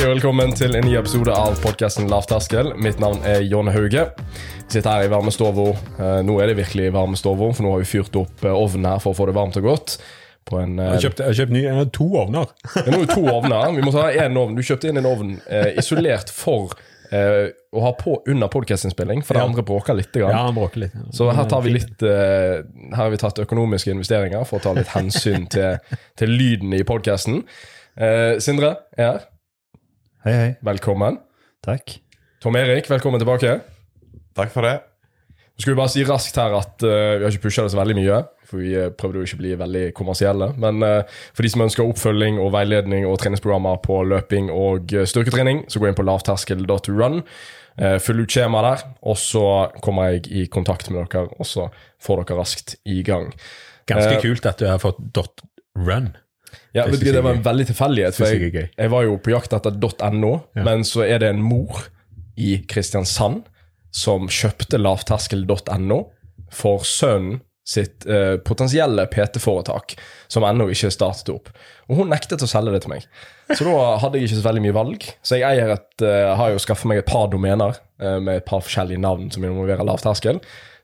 Hei og velkommen til en ny episode av podkasten Lavterskel. Mitt navn er Jon Hauge. Jeg sitter her i varmestova. Eh, Nå er det virkelig varmestova, for nå har vi fyrt opp eh, ovnen her for å få det varmt og godt. På en, eh, Jeg har kjøpt, kjøpt ny, to ovner. det er nå to ovner. Vi må ta en ovn. Du kjøpte inn en ovn eh, isolert for eh, å ha på under podkastinnspilling, for det andre bråker litt. Grann. Ja, han bråker litt. Så her, tar vi litt, eh, her har vi tatt økonomiske investeringer for å ta litt hensyn til, til lyden i podkasten. Eh, Sindre er her. Hei, hei. Velkommen. Takk. Tom Erik, velkommen tilbake. Takk for det. Nå skal vi bare si raskt her at uh, Vi har ikke pusha det så veldig mye, for vi eh, prøvde jo ikke å bli veldig kommersielle. Men uh, for de som ønsker oppfølging og veiledning og treningsprogrammer på løping og styrketrening, så gå inn på lavterskel.run. Uh, Fyll ut skjema der, og så kommer jeg i kontakt med dere, og så får dere raskt i gang. Ganske kult at du har fått dot run. Ja, Det vet det var en veldig tilfeldighet. For jeg jeg, var jo på jakt etter .no, Ja. men så er det en mor i Kristiansand som kjøpte lavterskel.no for sønnen sitt eh, potensielle PT-foretak, som ennå ikke er startet opp. Og hun nektet å selge det til meg. Så da hadde jeg ikke så veldig mye valg. Så jeg et, eh, har jo skaffet meg et par domener eh, med et par forskjellige navn som involverer lavterskel.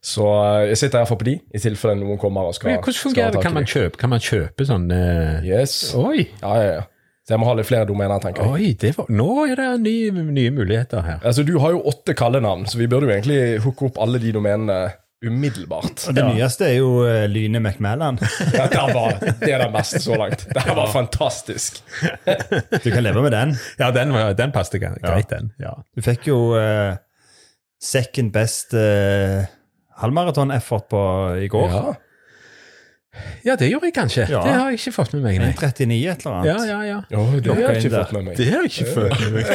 Så eh, jeg sitter iallfall på de, i tilfelle noen kommer og skal hvordan fungerer det? Kan man kjøpe, kan man kjøpe sånn uh... Yes. Oi, Ja, ja, ja. Så jeg må ha litt flere domener, tenker jeg. oi det var, nå er det nye, nye muligheter her. Altså, Du har jo åtte kallenavn, så vi burde jo egentlig hooke opp alle de domenene umiddelbart. Og det nyeste er jo uh, Lyne McMahon. Ja, det, var, det er den beste så langt. Det her var fantastisk. Du kan leve med den. Ja, den, var- den passet greit, den. Ja. Du fikk jo uh, second best uh, halvmaraton-effort på i går. Ja. ja, det gjorde jeg kanskje. Ja. Det har jeg ikke fått med meg. Nei. 1,39 et eller annet. Ja, ja, ja. Oh, det har jeg ikke fått med meg. Det har jeg ikke fått med meg.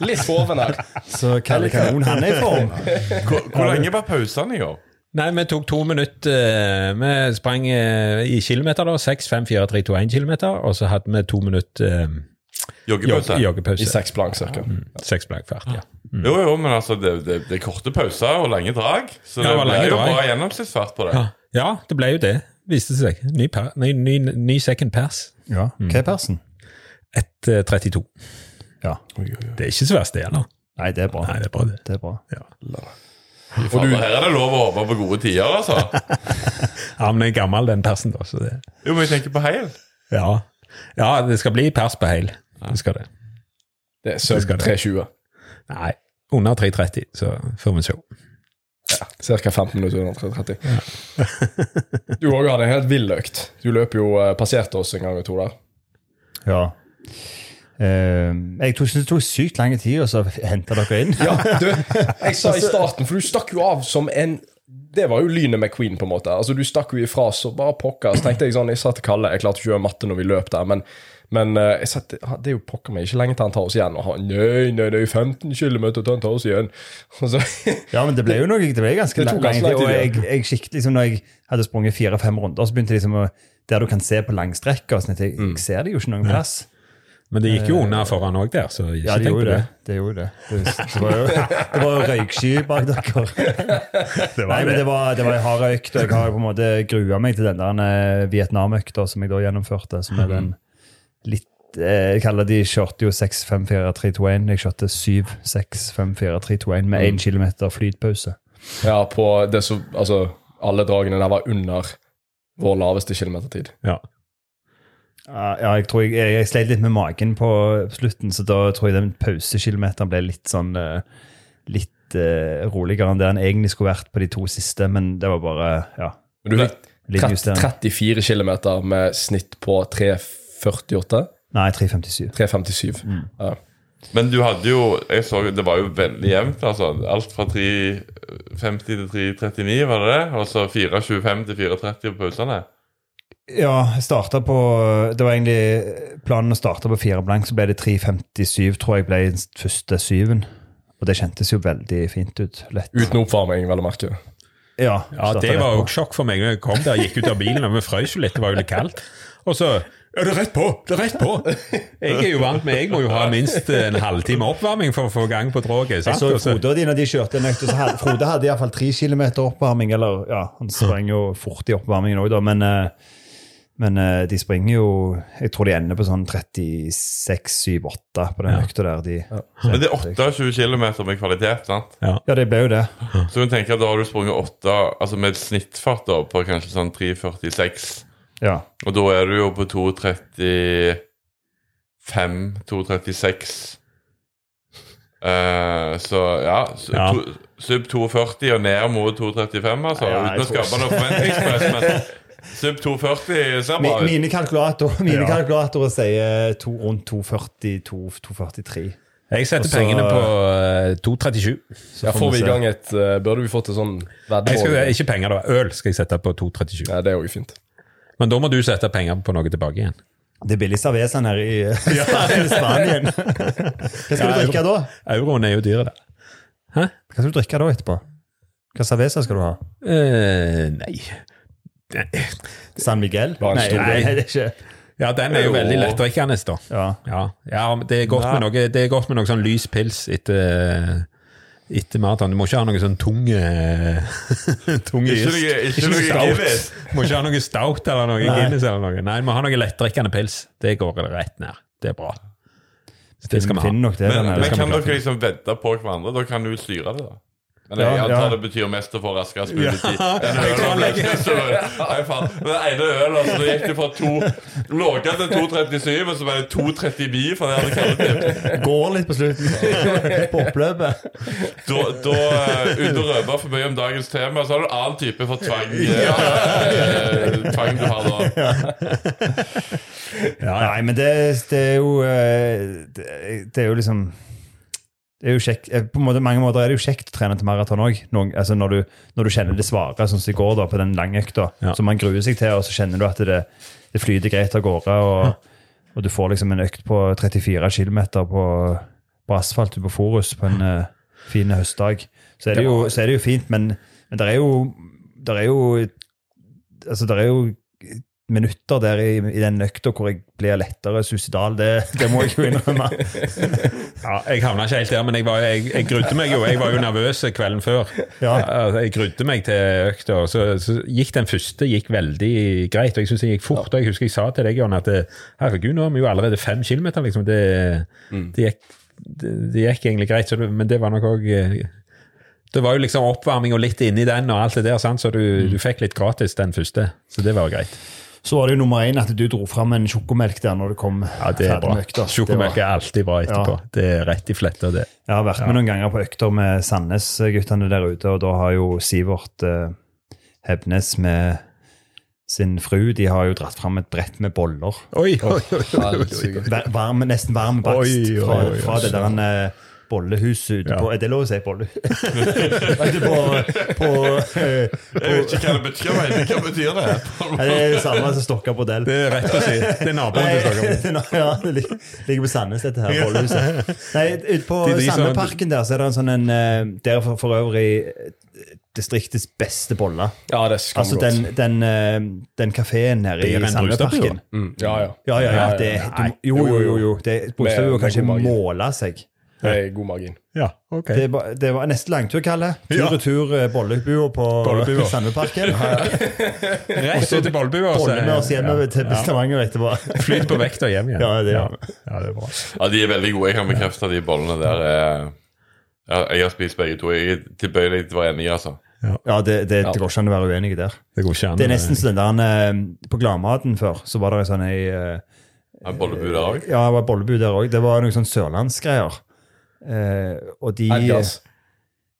Litt hoven her. Så Kalle Kanon, han er i form. Hvor, hvor lenge var pausene i går? Nei, vi tok to minutter. eh, Vi sprang eh, i kilometer, da. 6, 5, 4, 3, 2, 1 kilometer. Og så hadde vi to minutter eh, Joggepause? joggepause. I seks blank, cirka. Seks blank fart, ja. Jo, jo, men altså, det, det, det er korte pauser og lange drag. Så Ja, det det ble jo drag. bra gjennomsnittsfart på det. Ja, ja det ble jo det, viste det seg. Ny, per, ny, ny, ny second pass. Ja. Hva er persen? 1.32. Ja. Det er ikke så verst, det heller. Nei, det er bra. Nei, det er bra, det. Det er bra. Ja. For du, Her er det lov å håpe på gode tider, altså. Ja, men jeg er gammel, den persen, da. Så det, Jo, men jeg tenker på heil. ja. ja, det skal bli pers på heil. Det skal det. Det er sub 320. Nei, under 3.30, så får vi se. Cirka 15 minutter under 330. Du òg hadde en helt vill økt. Du løp jo eh, passerte oss en gang eller to der. Ja. Eh, jeg tok, det tok sykt lang tid å så hente dere inn. Ja, du, jeg sa i starten, for du stakk jo av som en Det var jo lynet McQueen, på en måte. Altså, Du stakk jo ifra så bare pokker. Så tenkte jeg sånn, jeg sa til Kalle Jeg klarte ikke å gjøre matte når vi løp der, men, men uh, jeg sa, det det er jo pokker meg ikke lenge til han tar oss igjen. Og han nei, nei, det er jo 15 km til han tar oss igjen. Og så, Ja, men det ble jo noe, det ble ganske Det lang. Og jeg, jeg skikkelig, liksom, når jeg hadde sprunget fire-fem runder, så begynte jeg liksom å Der du kan se på langstrekker. Sånn jeg, Mm. jeg ser det jo ikke noen plass. Men det gikk jo unna foran òg der, så ikke Ja, det tenk på gjorde det. det. Det gjorde det. Det, det var jo det var røyksky bak dere. Nei, men det var, det var en hard økt, og jeg har på en måte grua meg til den der eh, Vietnam-økta som jeg da gjennomførte. som er den litt eh, Jeg kaller de kjørte jo 6-5-4-3-2-1. Jeg kjørte 7-6-5-4-3-2-1 med 1 km flytpause. ja, på det som Altså, alle dragene der var under vår laveste kilometertid. Ja. Ja, ja, jeg tror jeg, jeg, jeg sleit litt med magen på slutten, så da tror jeg den pausekilometeren ble litt sånn eh, Litt uh, roligere enn det den egentlig skulle vært på de to siste, men det var bare Ja. Men du fikk Litt 30, justering. 34 km med snitt på 3,48? Nei, 3,57. 3,57. Ja. Men du hadde jo jeg så, Det var jo veldig jevnt. altså Alt fra 3,50 til 3,39, var det det? Og så 4,25 til 4,30 på pausene. Ja, jeg starta på Det var egentlig planen å starte på fire blank, så ble det 3,57, tror jeg ble den første syven. Og det kjentes jo veldig fint ut. Lett. Uten oppvarming, vel å merke. Ja, Ja, Det var jo sjokk for meg når jeg kom der, gikk ut av bilen og vi frøs jo litt, det var jo litt kaldt. Og så Ja, det er rett på! Det er rett på! Jeg er jo vant med Jeg må jo ha minst en halvtime oppvarming for å få gang på draget. Jeg så Frode og de når de kjørte en økt, så hadde, Frode hadde iallfall tre kilometer oppvarming. Eller ja, han sprang jo fort i oppvarmingen òg, da, men eh, Men eh, de springer jo Jeg tror de ender på sånn 36-7-8 på den Ja. økta der. De, Men det er 28 km med kvalitet, sant? ja, det ble jo det. Så hun tenker at da har du sprunget 8 altså med snittfart da, på kanskje sånn 3,46. Ja. Og da er du jo på 2,35-2,36. Eh, så ja, Ja. To, Sub 2,40 og ned mot 2,35, altså. Ja, uten å skape noe forventningspress. Men sub 2,40 ser bra ut. Mine, kalkulatorer mine Ja. kalkulatorer sier to, rundt 240-243. Jeg setter Også, pengene på eh, 2,37. Ja, får vi i gang et uh, Burde vi fått et sånn veddemål? ikke penger, da. Øl skal jeg sette på 2,37. Ja, det er jo fint. Men da må du sette penger på noe tilbake igjen. Det er billig cerveza her i i Spanien. Hva skal du drikke da? Euroen er jo dyre, da. Hæ? Hva skal du drikke da etterpå? Hva cerveza skal du ha? Eh, nei. San Miguel? Nei, nei, det er ikke Ja, den er jo Jo. veldig lettdrikkende, da. ja. Ja, ja det er godt med noe, det er godt med noe sånn lys pils etter, etter maraton. Du må ikke ha noe sånn tunge tunge tung Ikke noe, ikke noe stout. Du må ikke ha noe stout eller noe Nei. Guinness eller noe. Nei, du må ha noe lettdrikkende pils. Det går rett ned. Det er bra. Det skal vi ha. Nok det. Men, den her. men skal kan klare. dere liksom vedde på hverandre? Da kan du styre det, da. Men Ja, jeg antar ja. det betyr mest å få raskest mulig tid. Ja, En øl og Den ene ølen, altså, det gikk det fra to Låga til 2,37, og så ble det 2,39 for det hadde kallet Går litt på slutten. på oppløpet. Da, da eh, uten å røpe for mye om dagens tema, så har du en annen type for tvang. eh, tvang du har da. Nei, men det, det er jo eh, det, det er jo liksom det er jo kjekt, eh, på måte, mange måter er det jo kjekt å trene til maraton òg. Altså når, du- når du kjenner det svare, sånn som i går da, på den lange økta, Ja. som man gruer seg til, og så kjenner du at det, det flyter greit av gårde, og, og du får liksom en økt på 34 km på, på asfalt på Forus på en uh, fin høstdag. Så er det jo, så er det jo fint, men, men det er jo det er jo altså det er jo minutter der i, i den økta hvor jeg blir lettere suicidal. Det, det må jeg jo innrømme. Ja, jeg havna ikke helt der, men jeg, var, jeg, jeg grudde meg jo. Jeg var jo nervøs kvelden før. Ja. Altså, Jeg grudde meg til økta, så, så gikk den første gikk veldig greit. Og jeg synes det gikk fort. og Jeg husker jeg sa til deg, Jon, at herregud, nå er vi jo allerede fem kilometer. Liksom. Det, det, gikk, det, det gikk egentlig greit, så det, men det var nok òg Det var jo liksom oppvarming og litt inni den, og alt det der, sant? så du, du fikk litt gratis den første. Så det var greit. Så var det jo nummer én at du dro fram en sjokomelk der når du kom Ja, det er bra. økta. Sjokomelk er alltid bra etterpå. Det er rett i fletta, det. Jeg har vært med noen ganger på økter med Sandnes-guttene der ute, og da har jo Sivert eh, Hebnes med sin fru de har jo dratt fram et brett med boller. Oi, oi, oi, oi, oi. Varme, nesten varm bakst Oi, oi, fra, oi, fra det der der eh, bollehuset ute Ja. på Er det lov å si bollehus? på, på, eh, Jeg vet ikke hva det betyr, men hva betyr det? Det er det samme som Stokka bordell. Det er rett å si. Det er naboen til Stokka bordell. ja, det lig- ligger på Sandnes, dette her bollehuset. Nei, ute på som- der så er det en sånn en eh, Der er for, for øvrig eh, distriktets beste bolle. Ja, det er Altså den, den, den kafeen nede i. Brustadbua? Mm, ja, ja. Ja, ja, ja. Det, du, jo, jo, jo. jo. Det, Bostadbua Med- kan ikke måle seg. Det er god margin. Ja, ok. Det, var- det var neste langtur, Kalle. Tur Ja. og tur eh, bollebua på Bollebua. Sandneparken. Rett ut til Bollebua. og så- Bolle med oss hjemover til Ja. Stavanger etterpå. Flyt på vekta hjem igjen. Ja, det ja. ja, det er bra. Ja, de er veldig gode. Jeg kan bekrefte de bollene der er ja, Jeg har spist begge to. Jeg er tilbøyelig til å være enig, altså. Ja, det, det, det går ikke an å være uenig der. Det går ikke an. Det er nesten som den der eh, På Gladmaten før så var det en sånn ei eh, bollebu der òg? Ja, det var bollebu der òg. Det var noen sånn sørlandsgreier. Eh, og de Edgars.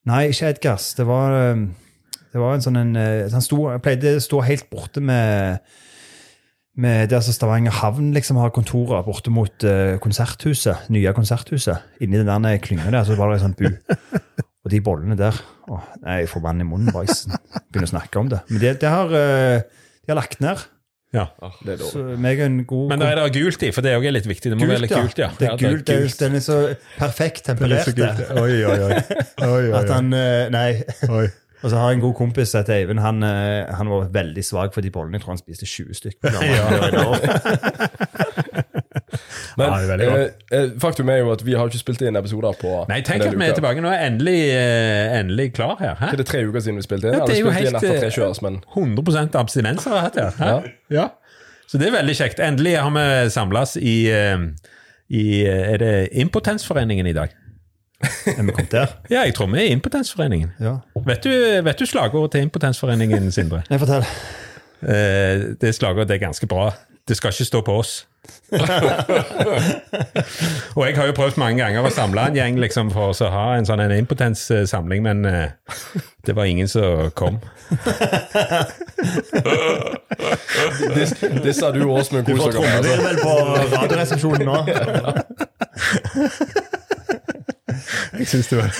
Nei, ikke Edgars. Det var, eh, det var en sånn en eh, Han sto, pleide å stå helt borte med med der som Stavanger havn liksom har kontorer borte mot konserthuset, nye konserthuset. Inni den der klynga der så var det en sånn bu. Og de bollene der Å, nei, Jeg får vann i munnen bare jeg begynner å snakke om det. Men det, det har, de har lagt ned. Ja. Det er dårlig. Så meg og en god Men da er det gult i, for det er også litt viktig. Det må være litt kult, ja. Det er gult, det er, gult. den er så perfekt temperert. det. Oi, oi, oi. oi, oi, At han, eh, nei. oi. Og så har jeg en god kompis som heter Eivind. Han, eh, han var veldig svak for de bollene. Jeg tror han spiste 20 stykker. Men Ja, er eh, eh, faktum er jo at vi har ikke spilt inn episoder på Nei, tenk at vi er tilbake nå. Er endelig, eh, endelig klar her. Hæ? Er det tre uker siden vi spilte inn? Ja, det er jo helt, eh, kjørs, men 100 abstinenser har jeg hatt ja. Ja. Så det er veldig kjekt. Endelig har vi samles i, i Er det Impotensforeningen i dag? Er vi kommet der? Ja, jeg tror vi er Impotensforeningen. Ja. Vet du, vet du slagordet til Impotensforeningen, Sindre? Nei, fortell. Eh, det slagordet er ganske bra. Det skal ikke stå på oss. og jeg har jo prøvd mange ganger å samle en gjeng liksom, for å ha en sånn en impotenssamling, men uh, det var ingen som kom. det, det, sa du og Åsmund Du kost får dere får trommevirvel Altså. på Radioresepsjonen nå. Jeg synes det var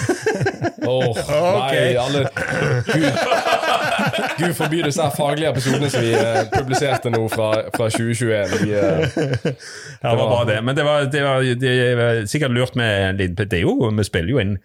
Åh, nei, alle Gud, Gud forby disse faglige episodene som vi eh, publiserte nå fra, fra 2021. De, eh, Ja, det var bare det. Men det var, det var, det var sikkert lurt med litt Det er jo, Vi spiller jo inn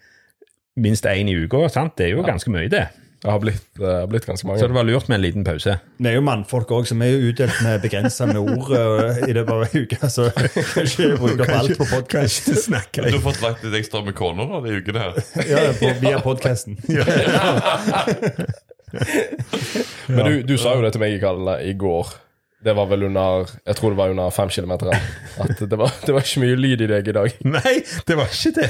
minst én i uka, sant? Det er jo ganske mye, det. Det har blitt, det har blitt ganske mange. Så det var lurt med en liten pause. Vi er jo mannfolk òg, så vi er jo utdelt med begrensa med ord uh, i det bare uka. Så kan ikke bruke opp alt på podkast. Du har fått lagt litt ekstra med kona da, de ukene her. Ja, på, via podkasten. Men du, du sa jo det til meg Kalle, i går. Det var vel under Jeg tror det var under fem kilometer. At det var, det var ikke mye lyd i deg i dag. Nei, det var ikke det.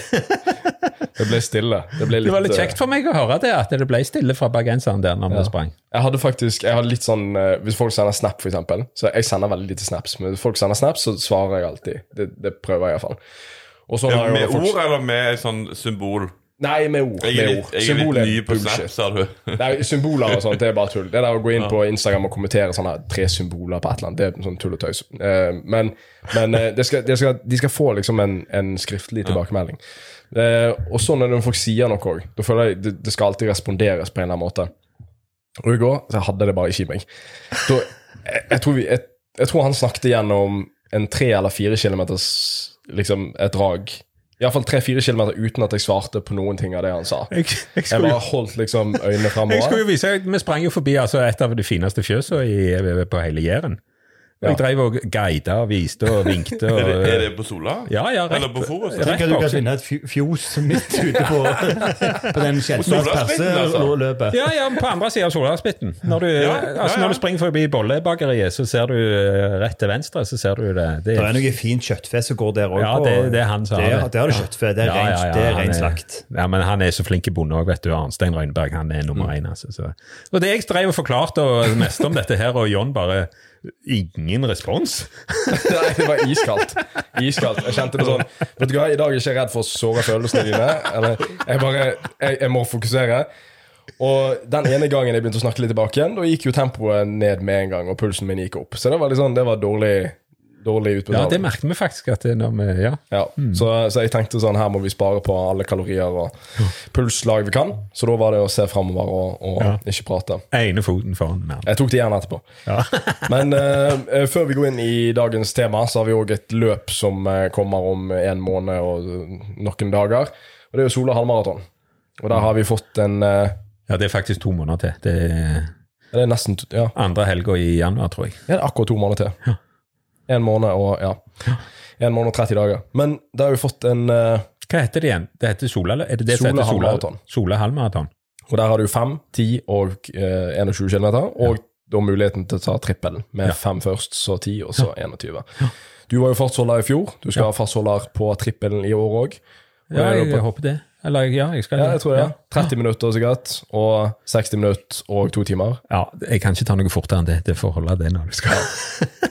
Det ble stille. Det, ble litt, Det var litt kjekt for meg å høre det, at det ble stille fra bergenseren der når vi sprang. Jeg hadde faktisk Jeg hadde litt sånn eh, Hvis folk sender snap, for eksempel Så jeg sender veldig lite snaps. Men hvis folk sender snaps, så svarer jeg alltid. Det, det prøver jeg iallfall. Ja, så Med ord eller med et sånn symbol? Nei, med ord. Jeg er litt, jeg er litt ny på. Snap, sa du. Nei, Symboler og sånt, det er bare tull. Det der å gå inn på Instagram og kommentere sånne tre symboler på et eller annet, det er sånn tull og tøys. Eh, men men eh, det skal, det skal, de skal få liksom en, en skriftlig tilbakemelding. Eh, og så når folk sier noe òg, da føler jeg det, skal alltid responderes på en eller annen måte. Og i går så hadde jeg det bare ikke i meg. Da, jeg, tror vi, jeg, jeg tror han snakket gjennom en tre eller fire kilometers liksom et drag. Iallfall tre-fire kilometer uten at jeg svarte på noen ting av det han sa. Jeg, jeg, Jeg bare holdt liksom øynene framover. Vi sprang jo forbi altså, et av de fineste fjøsene på hele Jæren. Jeg drev og guida og viste og vinkte. Og, Er det, er det på Sola? Ja, ja, rett, Eller på Forus? Jeg Tenk at du kan finne et fj- fjos midt ute på, på den Kjelsbergs Solasplitten, altså. Ja, ja, på andre sida av Solarspitten. Når, du, ja, altså, ja. når du springer forbi Bollebakeriet, så ser du eh, rett til venstre, så ser du det. Det Det er noe fint kjøttfe som går der òg. Ja, det, det er han som har det har du kjøttfe. Det er Ja, ja, rent, ja, det ren slakt. Ja, men han er så flink i bonde òg, vet du. Arnstein Røyneberg, han er nummer én. Altså, så. Og det jeg drev og forklarte og mest om dette her, og John bare Ingen respons. Nei, det var iskaldt. Iskaldt. Jeg kjente det sånn Vet du hva, I dag er jeg ikke redd for å såre følelsene dine. Eller, jeg bare jeg, jeg må fokusere. Og den ene gangen jeg begynte å snakke litt tilbake igjen, da gikk jo tempoet ned med en gang, og pulsen min gikk opp. Så det var sånn, det var dårlig, dårlig Ja, det merket vi faktisk. at det, når vi, ja. Ja, så, så jeg tenkte sånn, her må vi spare på alle kalorier og pulsslag vi kan. Så da var det å se framover og, og Ja. ikke prate. Ene foten foran mer. Jeg tok det gjerne etterpå. Ja. Men eh, før vi går inn i dagens tema, så har vi òg et løp som eh, kommer om en måned og noen dager. Og det er jo Sola halvmaraton. Og der har vi fått en uh, ja, det er faktisk to måneder til. Det er Det er nesten Ja, andre helga i januar, tror jeg. det er akkurat to måneder til. En måned og ja. En måned og 30 dager. Men da har vi fått en uh, Hva heter det igjen? Det heter Sola, eller? Er det det som Sola heter Sola halvmaraton. Og der har du 5, 10 og uh, 21 km. Og da muligheten til å ta trippelen med Ja. først, så 10, og så 21. Du var jo fartsholder i fjor. Du skal ha fartsholder på trippelen i år òg. Ja, jeg håper det. Eller ja, jeg skal Ja, jeg tror det. 30 minutter sikkert, og 60 minutter og to timer. Ja, jeg kan ikke ta noe fortere enn det. Det får holde det når du skal.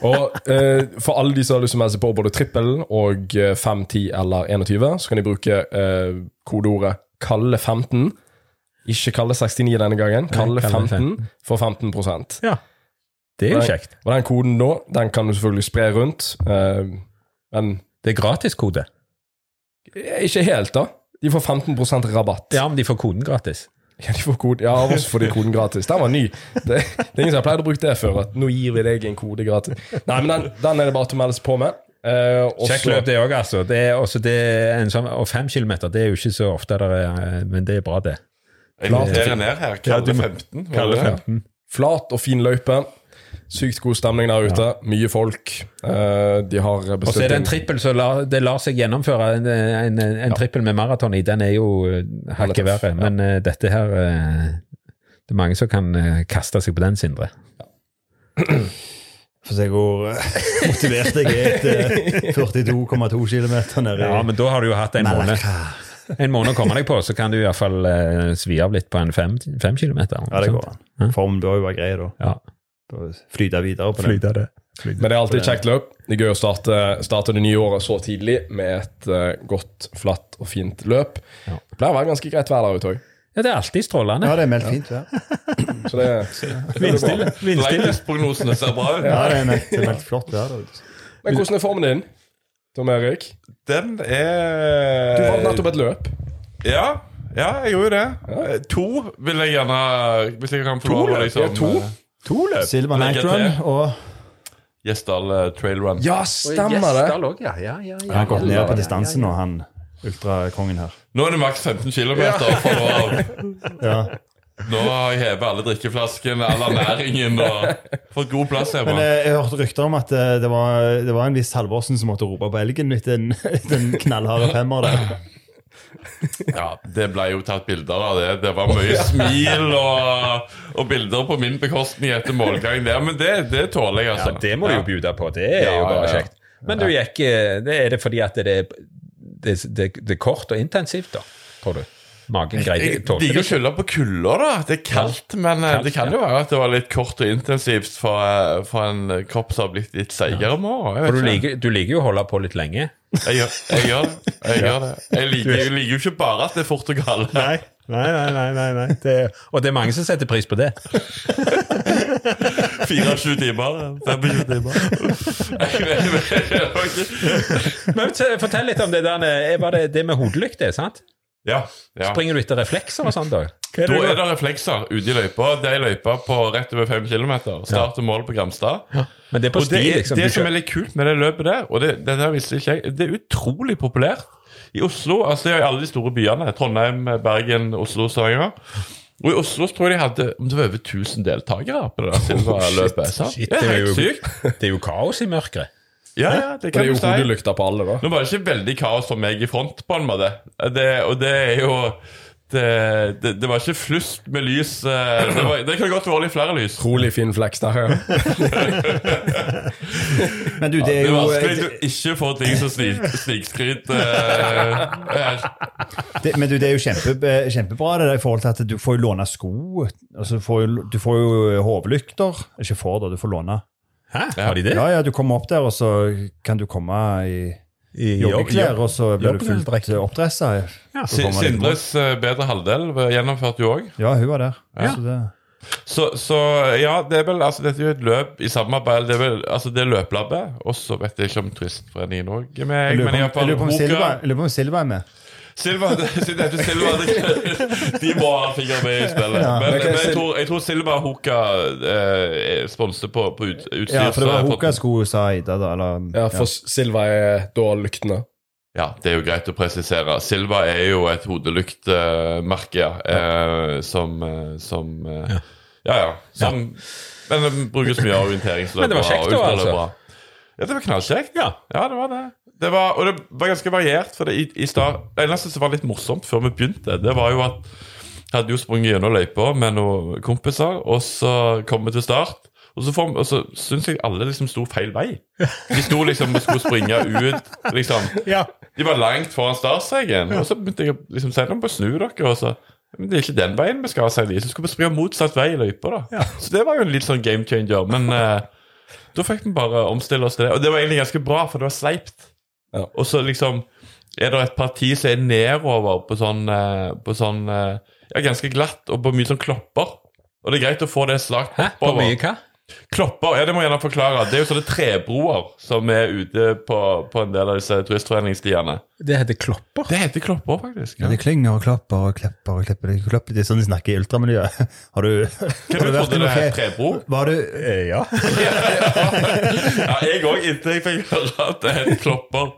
Og eh, for alle de som har lyst til å melde seg på både trippel og eh, 5, 10 eller 21, så kan de bruke eh, kodeordet KALLE15. Ikke KALLE69 denne gangen. KALLE15 for 15% Ja, det er jo kjekt. Og den koden da, den kan du selvfølgelig spre rundt. eh, men Det er gratiskode. ikke helt, da. De får 15% rabatt. Ja, men de får koden gratis. Ja, de får kode. ja, av oss får de koden gratis. Den var ny. Det, det er ingen som har pleid å bruke det før. At nå gir vi deg en kode gratis. Nei, men den, den er det bare til å melde seg på med. Eh, og Kjekt løp, det òg, altså. Det er, også det er en sånn, og fem kilometer, det er jo ikke så ofte, der er, men det er bra, det. Jeg noterer ned her. Kalle 15. Kalle det det? 15. Flat og fin løype. Sykt god stemning der ute. Mye folk. Eh, de har Og så er det en trippel, så la, det lar seg gjennomføre. En, en, en trippel med maraton i, den er jo eh, hakket verre. Men eh, dette her Det er mange som kan kaste seg på den, Sindre. Få se hvor motivert jeg er etter 42,2 km nede i Ja, men da har du jo hatt en måned, en måned å komme deg på, så kan du i hvert fall eh, svi av litt på en fem, fem kilometer. Ja, det går an. Formen bør jo være grei, da. Ja. Flyte videre på det. Flyte. Men det er alltid et kjekt løp. Det er gøy å starte, starte det nye året så tidlig med et uh, godt, flatt og fint løp. Ja. Det pleier å være ganske greit vær der ute òg. Ja, det er alltid strålende. Ja, det er meldt fint vær. Så det, Vindstille. Vindstille. prognosene ser bra ut. Ja, det er meldt, det er meldt flott vær. Men hvordan er formen din, Tom Erik? Den er Du vant nettopp et løp. Ja, ja, jeg gjorde jo det. Ja. To vil jeg gjerne Hvis jeg kan få lov å liksom Ja, to. To løp. Silver Night Run og Gjesdal eh, Trail Run. Ja, stemmer det! Ja, ja, ja, Han har gått ned på distanse nå, han ultrakongen her. Nå er det maks 15 km. For nå, Ja. nå har jeg hevet alle drikkeflaskene, all ernæringen og fått god plass Men hjemme. eh, jeg hørte rykter om at eh, det var, det var en viss Halvorsen som måtte rope på elgen etter en, etter en knallhard femmer der. Ja, Det ble jo tatt bilder av det. Det var mye smil og, og bilder på min bekostning etter målgang der. Men det, det tåler jeg, altså. Ja, det må du jo bjude på. Det er Ja, jo bare kjekt. Men du gikk det Er det fordi at det, det, det, det er kort og intensivt, da? Tror du? Magen greide Jeg liker å skylde på kulda, da. Det er kaldt, men eh, Kaldt, det kan jo være at det var litt kort og intensivt for, eh, for en kropp som har blitt litt seigere. Jeg, For du liker, du liker jo å holde på litt lenge. jeg, gjør, jeg gjør det. Jeg, gjør det. jeg, liker, jeg liker jo ikke bare at det er fort og galt. Nei, nei, nei. nei, nei. Det, og det er mange som setter pris på det. 24 timer. 25 timer. Men Fortell litt om det der eh, var det, det med hodelykt, det, sant? Ja, ja. Springer du etter reflekser og sånn, da? Hva Da er er det, reflekser ute i løypa. Det er løypa på rett over 5 km. Start og mål på Gramstad. Men det er på det, sti, er, liksom. det som er litt kult med det løpet der, og det, det der visste ikke jeg, det er utrolig populært. I Oslo, altså i alle de store byene, Trondheim, Bergen, Oslo, Stavanger. Og i Oslo tror jeg de hadde om det var over 1000 deltakere på det der Silva-løpet. shit, Shit, det er helt jo, sykt. det er jo kaos i mørket. Ja, ja, det Det kan er du jo si. hodelykta på alle, da. Nå var det ikke veldig kaos for meg i front, på en måte. Det, og det er jo det, det, det var ikke flust med lys. eh, Det, var, det kan godt være litt flere lys. rolig fin flex der. Ja. Men du, det Det er er jo vanskelig å ikke få ting som snik, snikskryt. eh, det, Men du, det er jo kjempe, kjempebra det der, i forhold til at du får jo låne sko. Altså, du får jo hovedlykter. Ikke får, da. Du får låne. Hæ? Har de det? Ja, ja, du kommer opp der, og så kan du komme i I joggeklær, og så blir du fullt Joggedrekt. oppdressa. Ja. Sindres eh, bedre halvdel gjennomførte jo òg. Ja, hun var der. Ja. Så det, Så, så ja, det er vel, altså, dette er jo et løp i samarbeid. Det er vel, altså det er løplabbet. Og så vet jeg ikke om Turistforeningen òg er med. jeg lurer på om Silva er med. Silva, Silva det- De må ha en med i spillet. Ja. Men, Men jeg, tror, jeg tror Silva Hoka eh, sponser på, på ut, utstyr. Ja, for det var Hoka-sko, sa Ida. da, Eller, Ja, for Silva er da lyktene. Ja, det er jo greit å presisere. Silva er jo et hodelyktmerke ja, eh, som, eh, som eh, Ja, ja. Som, Men det brukes mye av orienteringsløp Men det var kjekt og da, altså. Ja, det var knallkjekt. Ja. Ja, det var det. det var, og det var ganske variert. For det, i, i start, det eneste som var litt morsomt før vi begynte, det var jo at jeg hadde jo sprunget gjennom løypa med noen kompiser, og så kom vi til start. Og så, får- og så syns jeg alle liksom sto feil vei. De sto liksom og skulle springe ut. liksom Ja. De var langt foran startstreken. Og så begynte jeg å liksom si dem på snu dere. Og så Men det er ikke den veien vi skal, sier de. Så skal vi springe motsatt vei i løypa, da. Så det var jo en litt sånn game changer. Men eh, da fikk vi bare omstille oss til det. Og det var egentlig ganske bra, for det var sleipt. Ja. Og så liksom er det et parti som er nedover på sånn, eh, på sånn eh, Ja, ganske glatt, og på mye sånn klopper. Og det er greit å få det slakt Hæ? På mye hva? Klopper, ja det må jeg gjerne forklare. Det er jo sånne trebroer som er ute på, på en del av disse turistforeningsstiene. Det heter klopper. Det heter klopper, faktisk. Ja, de klinger og klapper og klepper og klipper. De klapper. Det er sånn de snakker i ultramiljøet. Har du, har du du vært i noe trebro? Var du Eh, Ja. Ja, jeg òg, inntil jeg fikk høre at det heter klopper.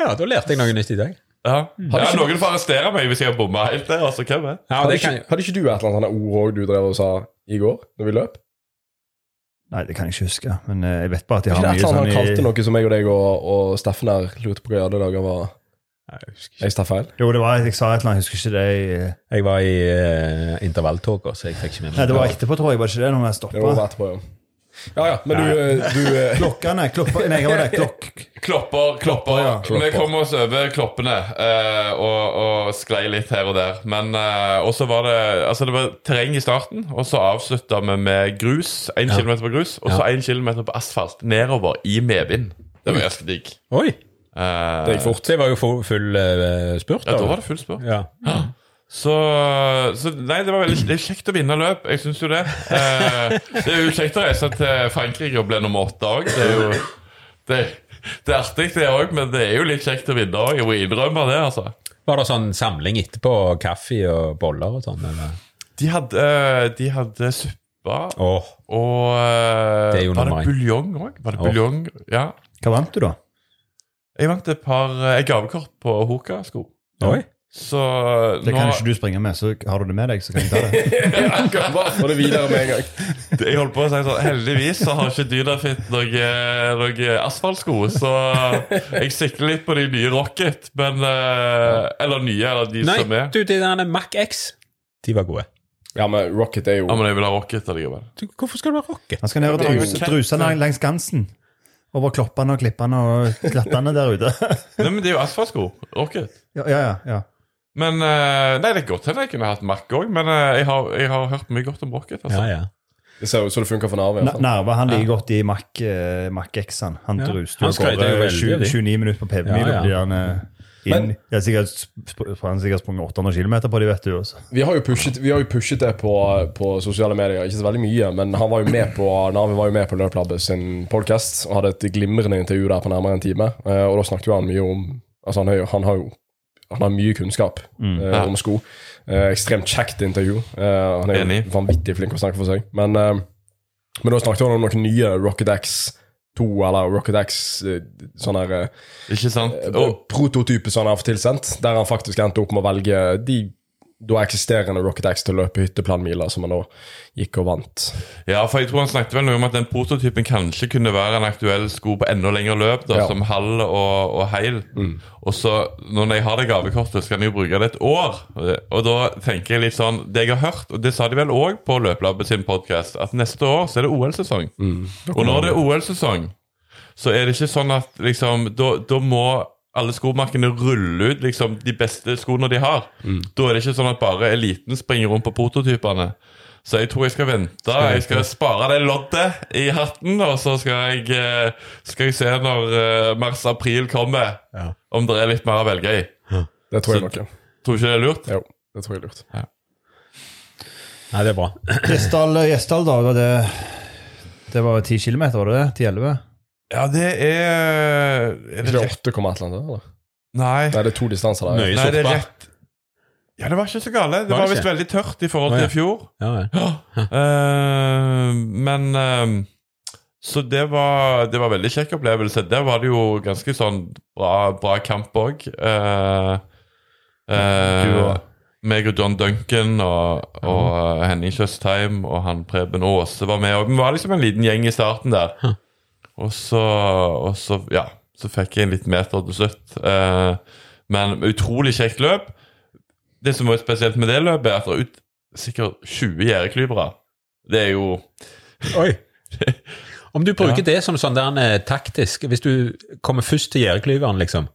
ja, da lærte jeg noe nytt i dag. Ja. ja, Noen får arrestere meg hvis jeg har bomma helt der. altså hvem er? Ja, Hadde ikke, kan hadde ikke du et eller annet ord òg du drev og sa i går, når vi løp? Nei, det kan jeg ikke huske. Men eh, jeg vet bare at de har mye sånn han kalte i noe som jeg og deg og, og Steffen her lurte på hva jeg hadde dager var Nei, jeg husker ikke. Jeg tar feil? Jo, det var, jeg sa et eller annet, jeg husker ikke det. Jeg, Jeg var i uh, intervalltåka, så jeg fikk ikke med meg Nei, det var etterpå, tror jeg. Var det ikke det? Når vi Det var stoppa? Ja. Ja, ja, men du, eh, du eh, Klokkene klopper, Nei, hva var det? Klokk... Klopper, klopper. ja. Vi kom oss over kloppene eh, og, og sklei litt her og der. Men eh, også var det Altså det var terreng i starten, og så avslutta vi med grus. Én kilometer på grus, og så én kilometer på asfalt nedover i medvind. Det var ganske digg. Oi! Eh, Det gikk fort. Det var jo full, full eh, spurt. Ja, da var det full spurt. Ja. Så, så nei, det var veldig det er kjekt å vinne løp. Jeg syns jo det. Eh, det er jo kjekt å reise til Frankrike og bli nummer åtte òg. Det er jo det, det er artig, det òg, men det er jo litt kjekt å vinne òg. Jeg må innrømme det, altså. Var det sånn samling etterpå? Kaffe og boller og sånn? eller? De hadde, eh, de hadde suppe oh. og eh, Det er jo Var det buljong òg? Var det buljong? Ja. Hva vant du, da? Jeg vant et par eh, gavekort på Hoka-sko. Oi. Så Det nå kan ikke du springe med, så har du det med deg, så kan jeg ta det. jeg kan bare få det videre med en gang. Jeg holdt på å si sånn Heldigvis så har ikke Dynafit noen noe asfaltsko, så jeg sikter litt på de nye Rocket, men eh, Eller nye, eller de Nei, som er. du, de der Mac X, de var gode. Ja, men Rocket er jo Ja, men jeg vil ha Rocket allikevel. Hvorfor skal du ha rocket? Han skal ned og druse, druse langs gansen. Over kloppene og klippene og klattene der ute. Nei, men det er jo asfaltsko. Rocket. ja, ja, ja. Men eh, Nei, det er godt hende jeg kunne hatt Mac òg, men eh, jeg, har, jeg har hørt mye godt om Rocket. Altså. Ja, ja. Det ser ut som det funker for Narve. Narve han liker godt i Mac, uh, Mac X-en. Han Ja. Han jo gårde 20 29 minutter på PV-mil. Ja, ja. Ja. Jeg har sikkert, han sikkert sprunget 800 km på de, vet du. Også. Vi har jo pushet, vi har jo pushet det på, på sosiale medier, ikke så veldig mye, men han var jo med på Narve var jo med på Løplabbet sin podcast og hadde et glimrende intervju der på nærmere en time. Eh, og da snakket jo han mye om Altså, han, jo, han har jo han har mye kunnskap mm, Ja. om sko. Eh, ekstremt kjekt intervju. Eh, han er Enig. vanvittig flink å snakke for seg. Men, eh, men da snakket han om noen nye Rocket X2 eller Rocket X eh, sånn her eh, Ikke sant? Oh. Prototype som han fått tilsendt, der han faktisk endte opp med å velge de da eksisterende Rocket X til å løpe hytteplanmiler, som han da gikk og vant. ja, for jeg tror han snakket vel noe om at den prototypen kanskje kunne være en aktuell sko på enda lengre løp, da, Ja. som halv og, og heil. Og så, når jeg har det gavekortet, så kan jeg jo bruke det et år. Og da tenker jeg litt sånn Det jeg har hørt, og det sa de vel òg på Løplabbet sin podkast, at neste år så er det OL-sesong. Og når det er OL-sesong, så er det ikke sånn at liksom Da, da må alle skomerkene ruller ut liksom de beste skoene de har. Da er det ikke sånn at bare eliten springer rundt på prototypene. Så jeg tror jeg skal vente. Jeg skal spare det loddet i hatten, og så skal jeg, eh, skal jeg se når eh, mars-april kommer, Ja. om det er litt mer å velge i. Det tror jeg nok, ja. Tror du ikke det er lurt? Jo, det tror jeg er lurt. Nei, det er bra. Gjesdal, Gjesdal, da. Det, det var 10 kilometer, var det det? 10-11? Ja, det er Er det rett? det 8, komma et eller annet? Eller? Nei. Nei, det er to distanser der. Nøye. Nei, det er rett. Ja, det var ikke så gale. Det Var var det visst ikke? veldig tørt i forhold Å, til ja. i fjor. Ja, ja. Eh, men eh, Så det var, det var veldig kjekk opplevelse. Der var det jo ganske sånn bra, bra kamp òg. Du og- meg og John Duncan og, og eh, Henning Tjøstheim og han Preben Aase var med. Og vi var liksom en liten gjeng i starten der. Og så, og så ja, så fikk jeg en liten meter til slutt. Eh, men utrolig kjekt løp. Det som var spesielt med det løpet, er at det er ut sikkert 20 gjerdeklypere. Det er jo Oi. Om du bruker det som sånn der eh, taktisk Hvis du kommer først til gjerdeklyveren, liksom,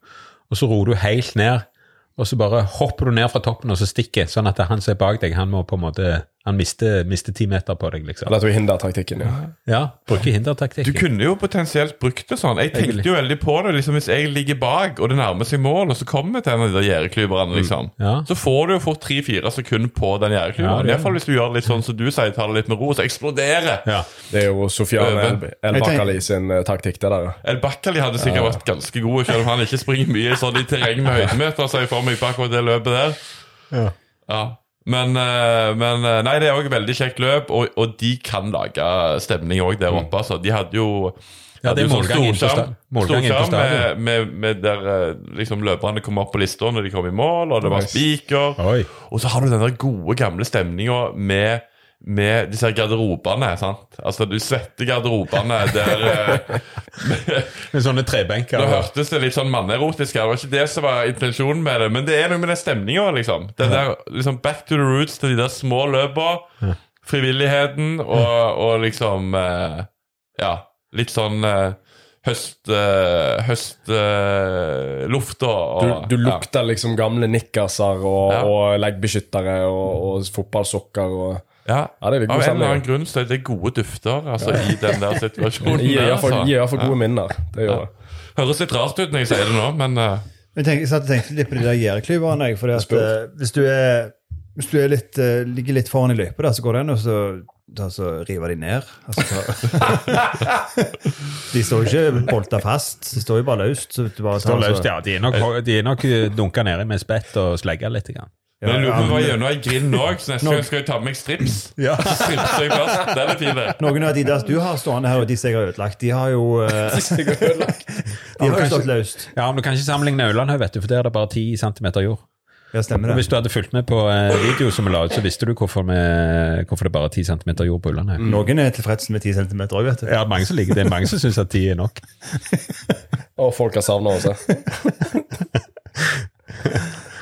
og så ror du helt ned, og så bare hopper du ned fra toppen og så stikker, sånn at han som er bak deg, han må på en måte Han mister, mister ti meter på deg, liksom. Eller at du hindertaktikken, ja. Ja, bruker hindertaktikken. Du kunne jo potensielt brukt det sånn. Jeg tenkte jo veldig på det. liksom Hvis jeg ligger bak, og det nærmer seg mål, og så kommer til en av de der gjerdeklyverne, liksom, Ja. så får du jo fort tre-fire sekunder på den Ja, gjerdeklyveren. det- Iallfall hvis du gjør det litt sånn som du sier, tar det litt med ro, så eksploderer. Ja. Det er jo Sofiane. El, El Jeg Bakali sin uh, taktikk, det der. ja. El Bakkali hadde sikkert vært ganske god, selv om han ikke springer mye sånn i terreng med høydemeter, ser jeg for meg på det løpet der. Ja. Men, eh, men eh, Nei, det er òg veldig kjekt løp, og, og de kan lage stemning òg der oppe. Altså. De hadde jo Ja, det er målgang inn på med, med, med der eh, liksom løperne kom opp på lista når de kom i mål, og det var Nice. spiker. Og så har du den der gode, gamle stemninga med med disse garderobene. sant? Altså, du svetter garderobene der eh, Med sånne trebenker. Nå hørtes det litt sånn mannerotisk. Det var ikke det som var intensjonen med det. Men det er noe med den stemninga, liksom. Den der liksom back to the roots til de der små løpa. Frivilligheten og, og liksom eh, Ja, litt sånn eh, høst... Uh, og Du, du lukter liksom gamle nikkerser og, Ja. og leggbeskyttere og, og fotballsokker og ja. Ja, det er god Av en eller annen grunn så er det gode dufter altså, i den der situasjonen. Gir iallfall altså. gode minner. Det gjør det. Høres litt rart ut når jeg sier det nå, men uh... Jeg, tenkte, jeg tenkte litt på de der gjerdeklyverne. Spør. eh, hvis du, er, hvis du er litt, uh, ligger litt foran i løypa, så går det an å altså, rive de ned. Altså, ta, de står jo ikke bolta fast, de står jo bare løst. Så du bare tar, Står løst, ja. De er nok, de er nok dunka nedi med spett og slegga litt. Grann. Men jeg lurer på hva jeg gjør nå, jeg ei òg, så neste gang skal jeg ta med meg strips. Ja. Så stripser jeg fast. Den er fin. Noen av de der du har stående her, og de som jeg har ødelagt, de har jo, eh, de har jo stått løst. Ja, men Du kan ikke sammenligne Aulandhaug, vet du, for der er det bare 10 cm jord. Ja, stemmer det. Hvis du hadde fulgt med på eh, video som vi la ut, så visste du hvorfor, vi, hvorfor det bare er 10 cm jord på Ullandhaug. Noen er tilfreds med 10 cm òg, vet du. Ja, mange som liker det. Mange som syns at 10 er nok. Og folk har savna også.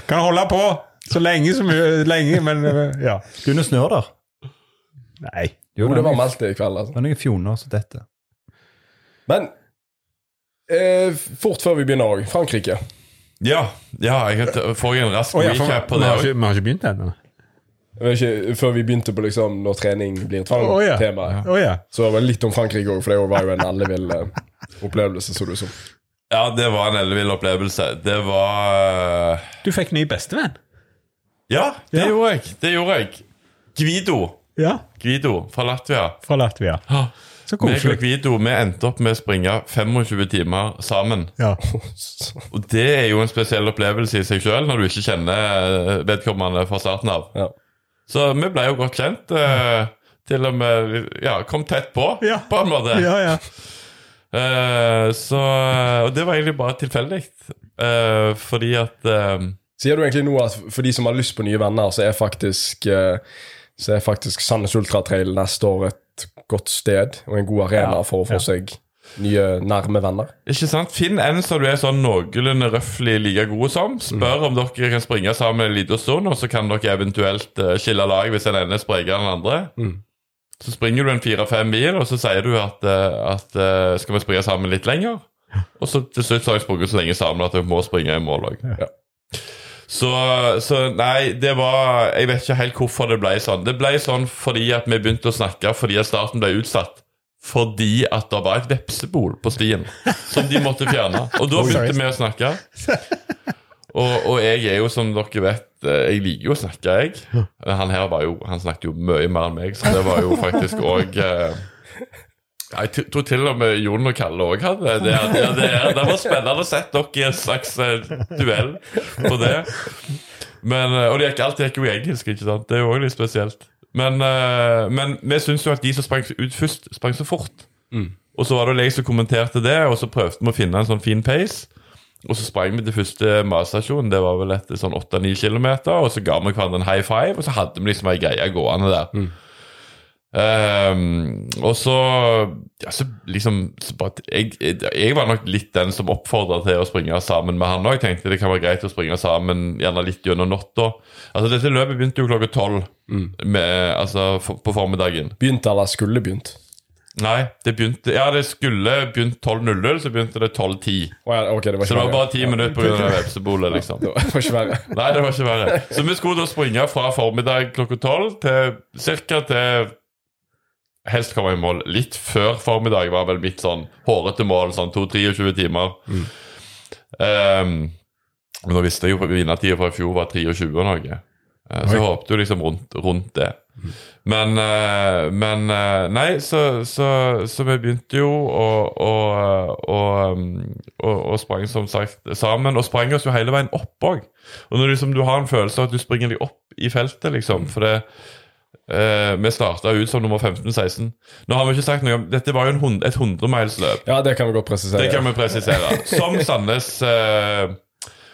Kan holde på så lenge som lenge, men eh, ja. Kunne snør der. Nei. Jo, det var meldt i kveld. altså. det er noen fjoner som dette. Men eh, fort før vi begynner òg. Frankrike. Ja, ja jeg får en rask oh, ja, for, recap på vi, det har ikke, vi har ikke begynt ennå. Ikke, Før vi begynte på liksom når trening blir tvang, Å ja. Oh, så var det litt om Frankrike òg, for det var jo en ellevill eh, opplevelse. så du som. Ja, det var en ellevill opplevelse. Det var eh, Du fikk ny bestevenn. Ja, det Ja. gjorde jeg. Det gjorde jeg. Gvido. Ja. Gvido fra Latvia. Fra Latvia. Så Meg og koselig. Gvido vi endte opp med å springe 25 timer sammen. Ja. Og det er jo en spesiell opplevelse i seg sjøl, når du ikke kjenner eh, vedkommende fra starten av. Ja. Så vi ble jo godt kjent. eh, til og med ja, kom tett på, Ja. på en måte. ja, ja. Eh, så, og det var egentlig bare tilfeldig. eh, fordi at eh, Sier du egentlig nå at for de som har lyst på nye venner, så er faktisk eh, Så er faktisk Sandnes Ultratrail neste år et godt sted og en god arena Ja, for å få ja. seg nye, nærme venner? Ikke sant? Finn en som du er sånn noenlunde røftlig like god som. Spør om dere kan springe sammen en liten stund, og så kan dere eventuelt eh, skille lag hvis den ene er sprekere enn den andre. Mm. Så springer du en fire-fem mil, og så sier du at, eh, at skal vi springe sammen litt lenger? Og så til slutt så har jeg sprunget så lenge sammen at jeg må springe i mål òg. Ja. Så, så nei, det var Jeg vet ikke helt hvorfor det ble sånn. Det ble sånn fordi at vi begynte å snakke fordi at starten ble utsatt. Fordi at det var et vepsebol på stien som de måtte fjerne. Og da begynte vi å snakke. Og, og jeg er jo, som dere vet, eh, jeg liker jo å snakke, jeg. Han her var jo, han snakket jo mye mer enn meg, så det var jo faktisk òg jeg tror til og med Jon og Kalle òg hadde det. Det, det, det var spennende å sette dere i en slags eh, duell på det. Men, eh, og det gikk, alt gikk jo i engelsk, ikke sant? Det er jo òg litt spesielt. Men, eh, men vi syns jo at de som sprang ut først, sprang så fort. Og så var det jeg som kommenterte det, og så prøvde vi å finne en sånn fin pace. Og så sprang vi til første matstasjon, det var vel etter sånn 8-9 km. Og så ga vi hverandre en high five, og så hadde vi liksom ei greie gående der. Ehm, og så, ja, så liksom så bare, jeg, jeg, var nok litt den som oppfordra til å springe sammen med han òg. Tenkte det kan være greit å springe sammen gjerne litt gjennom natta. Altså, dette løpet begynte jo klokka tolv mm. altså, for, på formiddagen. Begynte eller skulle begynt? Nei, det begynte Ja, det skulle begynt 12.00, så begynte det 12.10. Oh, ja, okay, det Så det var bare ti minutter pga. vepsebolet, liksom. Det var ikke verre. Nei, det var ikke verre. Så vi skulle da springe fra formiddag klokka tolv til ca. til Helst komme i mål litt før formiddag, var vel mitt sånn hårete mål. Sånn 2-23 timer. Ehm, men nå visste jeg jo vinnertida fra i fjor var 23 og noe. Eh, Så jeg håpte jo liksom rundt, rundt det. Men, eh, men eh, Nei, så, så, så vi begynte jo og, og, og, å sprang som sagt sammen. Og sprang oss jo hele veien opp òg. Og når liksom du har en følelse av at du springer deg opp i feltet, liksom For det eh, Vi starta ut som nummer 15-16. Nå har vi ikke sagt noe om Dette var jo en et 100-milsløp. Ja, det kan vi godt presisere. Det kan vi presisere. Som Sandnes uh,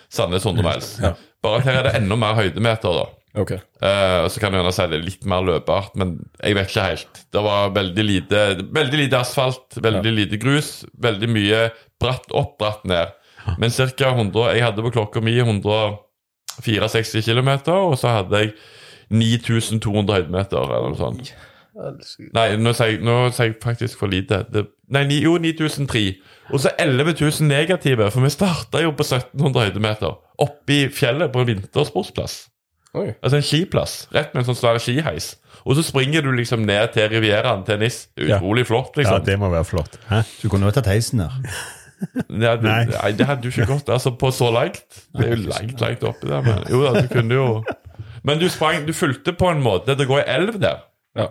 Sandnes 100 miles. Bare at her er det enda mer høydemeter, da. Okay. Uh, så kan du gjerne si det er litt mer løpbart, men jeg vet ikke helt. Det var veldig lite, veldig lite asfalt, veldig lite grus, veldig mye bratt opp, bratt ned. Men ca. 100 Jeg hadde på klokka mi 164 km, og så hadde jeg 9200 høydemeter eller noe sånt. Nei, nå sier jeg, nå sier jeg faktisk for lite. Det, nei, jo, 9003. Og så 11000 negative, for vi starta jo på 1700 høydemeter. Oppe i fjellet på en vintersportsplass. Oi. Altså en skiplass. Rett med en sånn svær skiheis. Og så springer du liksom ned til Rivieraen til NIS. Utrolig flott, liksom. Ja, det må være flott. Hæ? Du kunne jo tatt heisen der. Ja, du, Nei. nei. det hadde du ikke gått altså på så langt. Det er jo langt, langt oppi der. Men jo da, du kunne jo Men du sprang, du fulgte på en måte Det går ei elv der. Ja.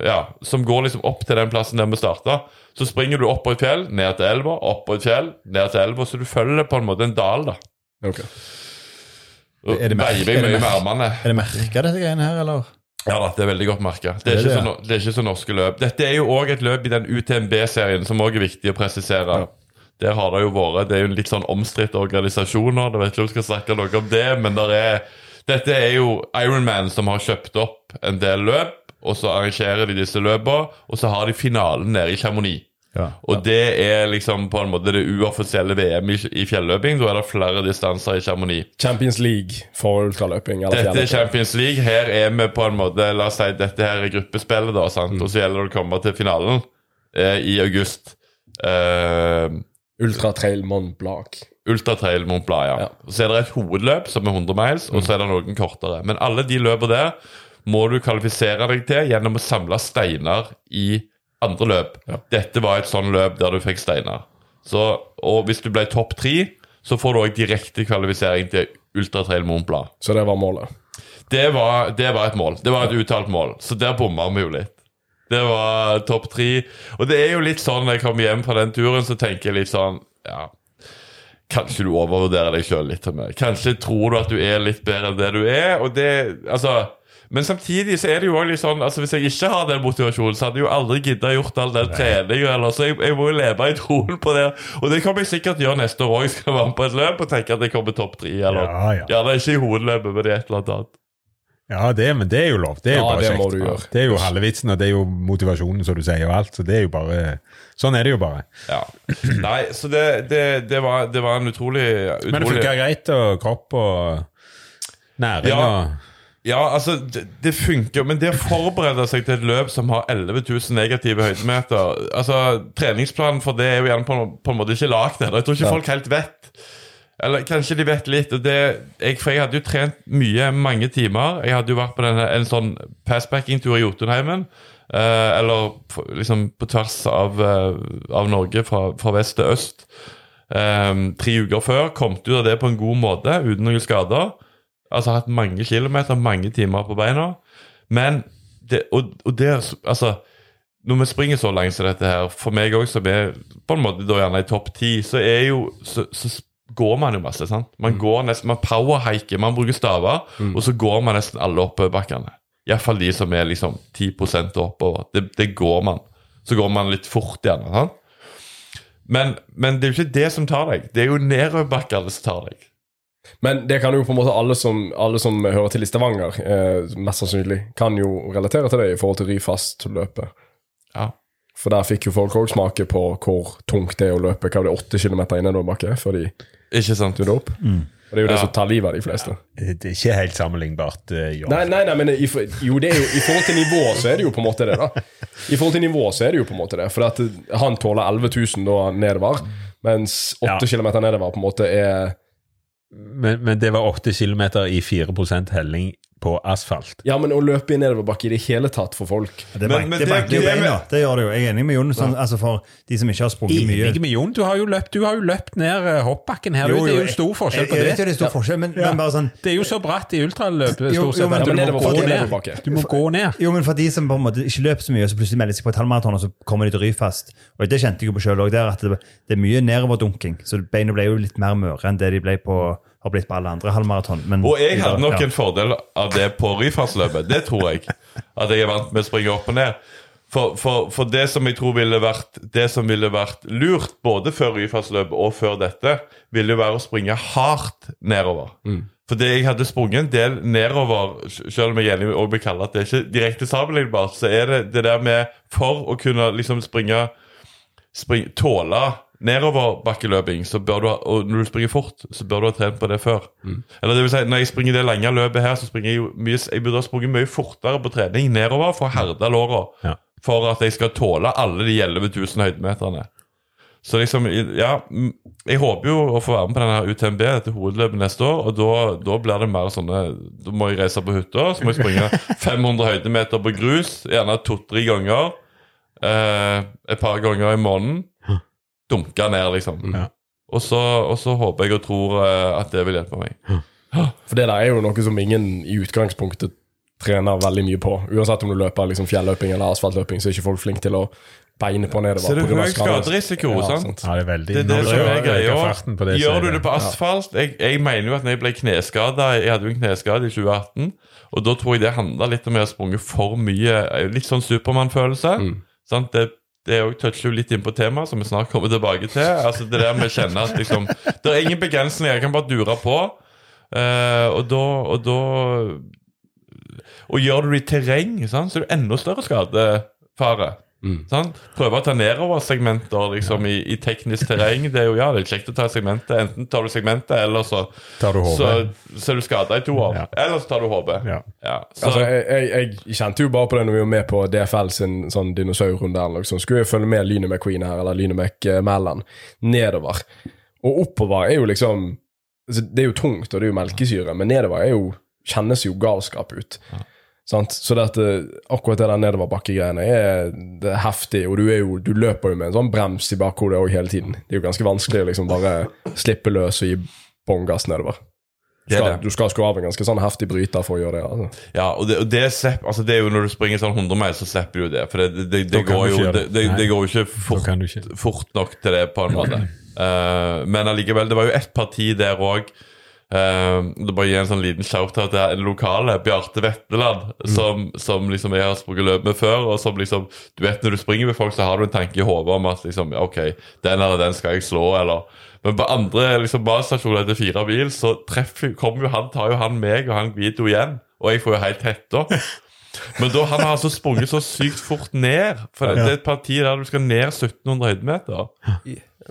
Ja, som går liksom opp til den plassen der vi starta. Så springer du opp på et fjell, ned til elva, opp på et fjell, ned til elva. Så du følger på en måte en dal, da. Okay. Er det mer- veiver er det mye med mer- Er det merka, disse greiene her, eller? Ja da, det er veldig godt merka. Det, Det ja. det, så det er ikke så norske løp. Dette er jo òg et løp i den UTMB-serien, som òg er viktig å presisere. Ja. Der har det jo vært Det er jo en litt sånn omstridt organisasjon nå. Jeg vet ikke om vi skal snakke noe om det, men der er, dette er jo Ironman som har kjøpt opp en del løp, og så arrangerer de disse løpene, og så har de finalen nede i Chamonix. Ja. Og det er liksom på en måte det uoffisielle VM i, i fjelløping. Da er det flere distanser i Chamonix. Champions League for ultraløping. Dette er. Champions League. Her er vi på en måte La oss si dette her er gruppespillet, da. Sant? Og så gjelder det å komme til finalen eh, i august. Eh, Ultra Trail Mont Blanc. Ultratrail Mont Blanc, ja. Ja. Så er det et hovedløp som er 100 miles, og så er det noen kortere. Men alle de løpene der må du kvalifisere deg til gjennom å samle steiner i andre løp. Ja. Dette var et sånn løp der du fikk steiner. Så, og hvis du ble topp tre, så får du òg direkte kvalifisering til Ultratrail Mont Blanc. Så det var målet. Det var, det var et mål. Det var et uttalt mål. Så der bomma vi jo litt. Det var topp tre. Og det er jo litt sånn når jeg kommer hjem fra den turen, så tenker jeg litt sånn Ja, kanskje du overvurderer deg sjøl litt. Tommy. Kanskje tror du at du er litt bedre enn det du er. Og det, altså men samtidig så er det jo også litt sånn Altså Hvis jeg ikke har den motivasjonen, så hadde jeg jo aldri gidda gjort all den treninga. Så jeg, jeg må jo leve i troen på det. Og det kommer jeg sikkert gjøre neste år òg. Skal være med på et løp og tenke at jeg kommer topp tre. Eller Ja, ja. gjerne ikke i hovedløpet, men i et eller annet. Ja, det, men det er jo lov. Det er jo Ja, bare kjekt. Det er jo halve vitsen, og det er jo motivasjonen, som du sier, og alt. Så det er jo bare Sånn er det jo bare. Ja. Nei, så det, det, det, var, det var en utrolig, utrolig Men det funka greit, og kropp og næring Ja. og Ja, altså, det, det funker, men det å forberede seg til et løp som har 11 000 negative høydemeter altså, Treningsplanen for det er jo gjerne på, på en måte ikke lagd ennå. Jeg tror ikke Ja. folk helt vet. Eller kanskje de vet litt. det, jeg, For jeg hadde jo trent mye, mange timer. Jeg hadde jo vært på denne, en sånn passbacking-tur i Jotunheimen. Eh, eller liksom på tvers av, eh, av Norge, fra, fra vest til øst. Eh, tre uker før. Kommet ut av det på en god måte, uten noen skader. Altså hatt mange kilometer, mange timer på beina. Men det, og, og det Altså, når vi springer så langt som dette her, for meg òg som er på en måte da gjerne i topp ti, så er jo så, så går man jo masse. sant? Man går nesten, man powerhiker, man bruker staver, og så går man nesten alle oppoverbakkene. Iallfall de som er liksom 10% oppover. Det, det går man. Så går man litt fort gjerne. sant? Men, men det er jo ikke det som tar deg. Det er jo nedoverbakkene som tar deg. Men det kan jo på en måte alle som, alle som hører til i Stavanger, eh, mest sannsynlig, kan jo relatere til det i forhold til Ryfast-løpet. Ja. For der fikk jo folk òg smake på hvor tungt det er å løpe hva var det, åtte kilometer i nedoverbakke før de Ikke sant? døde opp. Og det er jo det Ja. som tar livet av de fleste. Det er ikke helt sammenlignbart. Uh. Nei, nei, nei, men i, jo, det er jo, i forhold til nivå så er det jo på en måte det, da. I forhold til nivå så er det jo på en måte det. For at han tåler 11 000 da nedover, mens 8 Ja. kilometer nedover på en måte er Men, men det var 8 kilometer i 4% helling på asfalt. Ja, men å løpe i nedoverbakke i det hele tatt for folk Det, Men- men det det- banker jo beina. Det gjør det jo. Jeg er enig med Jon. Sånn, altså For de som ikke har sprunget mye Enig med Jon, du har jo løpt, du har jo løpt ned eh, hoppbakken her. det er jo jeg- stor forskjell på jeg, jeg det. vet jo det er stor forskjell, men, men bare sånn Det er jo så bratt i ultraløpet Jo, stort jo, sett men at Ja, men du må nedoverbakke gå er ned. Du må gå ned. Jo, men for de som på en måte ikke løper så mye, og så plutselig melder seg på et halvmaraton, og så kommer de til Ryfast. Og det kjente jeg jo på sjøl òg, at det, det er mye nedover-dunking. Så beina ble jo litt mer møre enn det de ble på, har blitt på alle andre halvmaraton. Men- Og jeg hadde nok Ja. en fordel av det på Ryfastsløpet. Det tror jeg. At jeg er vant med å springe opp og ned. For, for, for det som jeg tror ville vært Det som ville vært lurt, både før Ryfastløpet og før dette, ville jo være å springe hardt nedover. For det jeg hadde sprunget en del nedover, selv om jeg enig og vil kalle at det er ikke direkte sammenlignbart, så er det det der med For å kunne liksom springe springe tåle nedoverbakkeløping, så bør du ha, og når du springer fort, så bør du ha trent på det før. Eller det vil si, når jeg springer det lange løpet her, så springer jeg mye Jeg burde ha sprunget mye fortere på trening nedover for å herde låra. Ja. For at jeg skal tåle alle de 11 000 høydemeterne. Så liksom, ja mm, Jeg håper jo å få være med på denne UTMB, dette hovedløpet neste år. Og da, da blir det mer sånne Da må jeg reise på hytta, så må jeg springe 500 høydemeter på grus, gjerne to-tre ganger. Eh, et par ganger i måneden. Dunke ned, liksom. Ja. Og, så, og så håper jeg og tror eh, at det vil hjelpe meg. For det der er jo noe som ingen i utgangspunktet trener veldig mye på. Uansett om du løper liksom fjelløping eller asfaltløping, så er ikke folk flinke til å beine på nedover. Så det er høy skader. skaderisiko, Ja, sant? Ja, det er veldig Det det, det som er greia. Gjør er du det på asfalt jeg, jeg mener jo at når jeg ble kneskada Jeg hadde jo en kneskade i 2018, og da tror jeg det handla litt om jeg har sprunget for mye Litt sånn Supermann-følelse. sant? Det, det jo toucher jo litt inn på temaet, som vi snart kommer tilbake til. Altså Det der med å kjenne at liksom Det er ingen begrensninger, jeg kan bare dure på. Eh, og da Og da Og gjør du det i terreng, så er det enda større skadefare. Sant? Prøve å ta nedover-segmenter liksom, i, i teknisk terreng. Det er jo ja, det er kjekt å ta segmentet. Enten tar du segmentet, eller så, Tar du så, så er du skada i to år. Ja. Eller så tar du HB. Ja. Ja, så, Altså, jeg, jeg, jeg kjente jo bare på det når vi var med på DFL sin sånn dinosaurrunde. Liksom. Skulle jeg følge med Lyne McQueen her, eller Lyne McMallan, nedover. Og oppover er jo liksom altså, Det er jo tungt, og det er jo melkesyre, men nedover er jo, kjennes jo galskap ut. Sant? Så dette, akkurat det der nedoverbakkegreiene er, det er heftig, og du, er jo, du løper jo med en sånn brems i bakhodet òg hele tiden. Det er jo ganske vanskelig å liksom bare slippe løs og gi bånn gass nedover. Du Det skal, du skal skru av en ganske sånn heftig bryter for å gjøre det. Altså. ja, og det, og det, slipper, altså, det er jo når du springer sånn 100 mil, så slipper du jo det. For det, det, det, det, går, jo, det, det. det, går jo ikke fort, ikke. fort nok til det, på en måte. Uh, men allikevel, det var jo ett parti der òg. Det bare gi en sånn liten shout-out til en lokale, Bjarte Vetteland, som, som liksom jeg har sprunget løp med før. Og som liksom, du vet Når du springer med folk, så har du en tanke i hodet om at liksom, ok, den eller den skal jeg slå. eller Men på andre liksom, basestasjoner etter fire bil, så treffer, kommer jo han, tar jo han meg og han Guido igjen. Og jeg får jo helt hetta. Men da han har altså sprunget så sykt fort ned. For det, det er et parti der du skal ned 1700 høydemeter.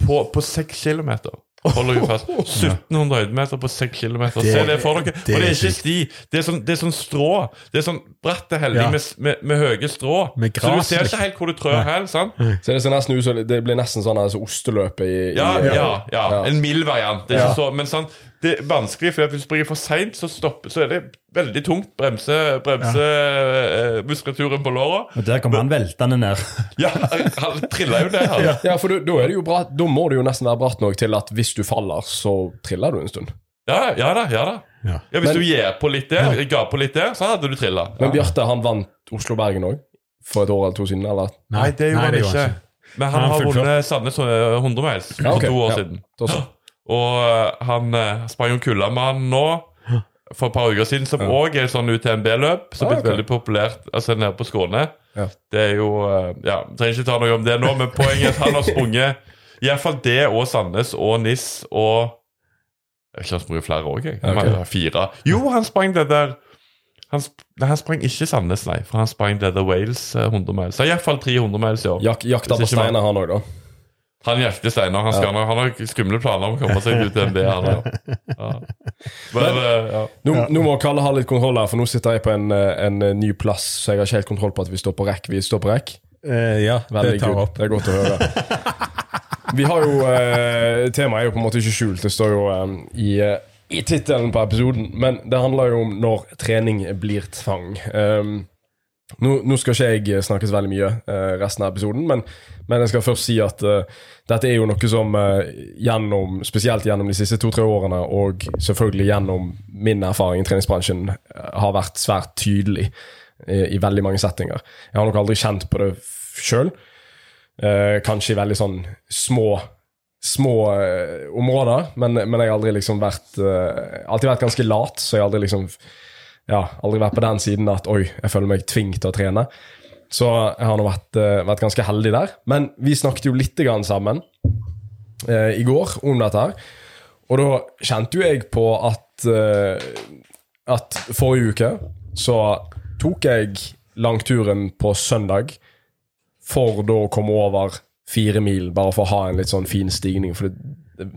På, på 6 kilometer. Hold dere fast. 1700 høydemeter på 6 kilometer. Se det for dere. det Og det er ikke sti. Det er sånn, det er sånn strå. Det er sånn bratt og heldig Ja. med, med, med høye strå. Med så du ser ikke helt hvor du trør hen. sant? Så det ser nesten ut det blir nesten sånn altså, osteløpet i, i Ja, ja, ja. Ja. En mild variant. Det er Ja. ikke så, men sånn, det er vanskelig, for hvis du springer for seint, så, så er det veldig tungt. Bremse, bremse ja. muskulaturen på låra. Og der kommer han veltende ned. Ja, han trilla jo ned her. Ja, for da- da er det jo bra Da må det jo nesten være bratt nok til at hvis du faller, så triller du en stund. Ja, ja da. ja da Ja. Ja, Hvis Men- du gir på litt der, ga på litt der, så hadde du trilla. Men Bjarte han vant Oslo-Bergen òg, for et år eller to siden. eller? Nei, det gjorde han ikke. Men han Han har vunnet Sandnes eh, 100 miles for Ja, okay. to år Ja. siden. Ja. Og eh, han eh, sprang jo han nå for et par uker siden, som òg er et sånn UTMB-løp som Ah, er blitt ok. veldig populært altså nede på Skåne. Ja. Det er jo eh, Ja, trenger ikke ta noe om det nå, men poenget er at han har sprunget iallfall det og Sandnes og NIS og Jeg vet ikke han sprang flere òg, jeg. Han Ok. fire. Jo, han sprang det der han, sp nei, han sprang ikke Sandnes, nei, for han sprang det der Wales eh, 100 miles. Så iallfall 300 miles i år. Jak jakta på Hvis ikke man- steiner, han òg, da. Han jakter steiner. Han, skal, han har skumle planer om å komme seg ut til NB. Han, ja. Ja. Men, eh, ja. Nå, nå må Kalle ha litt kontroll her, for nå sitter jeg på en, eh, en eh, ny plass, så jeg har ikke helt kontroll på at vi står på rekk. Vi står på rekk. Eh, ja, Veldig det tar good. opp. Det er godt å høre. Vi har jo eh, Temaet er jo på en måte ikke skjult. Det står jo eh, i, i tittelen på episoden. Men det handler jo om når trening blir tvang. Um, nå, nå skal ikke jeg snakkes veldig mye eh, resten av episoden, men, men jeg skal først si at uh, dette er jo noe som uh, gjennom, spesielt gjennom de siste to-tre årene, og selvfølgelig gjennom min erfaring i treningsbransjen, uh, har vært svært tydelig i, veldig mange settinger. Jeg har nok aldri kjent på det sjøl. Kanskje i veldig sånn små små områder, men, men jeg har aldri liksom vært Alltid vært ganske lat, så jeg har aldri liksom Ja, aldri vært på den siden at oi, jeg føler meg tvunget til å trene. Så jeg har nå vært, eh, vært ganske heldig der. Men vi snakket jo litt sammen eh, i går om dette her. Og da kjente jo jeg på at eh, At forrige uke så tok jeg langturen på søndag for da å komme over fire mil bare for å ha en litt sånn fin stigning. For det, det,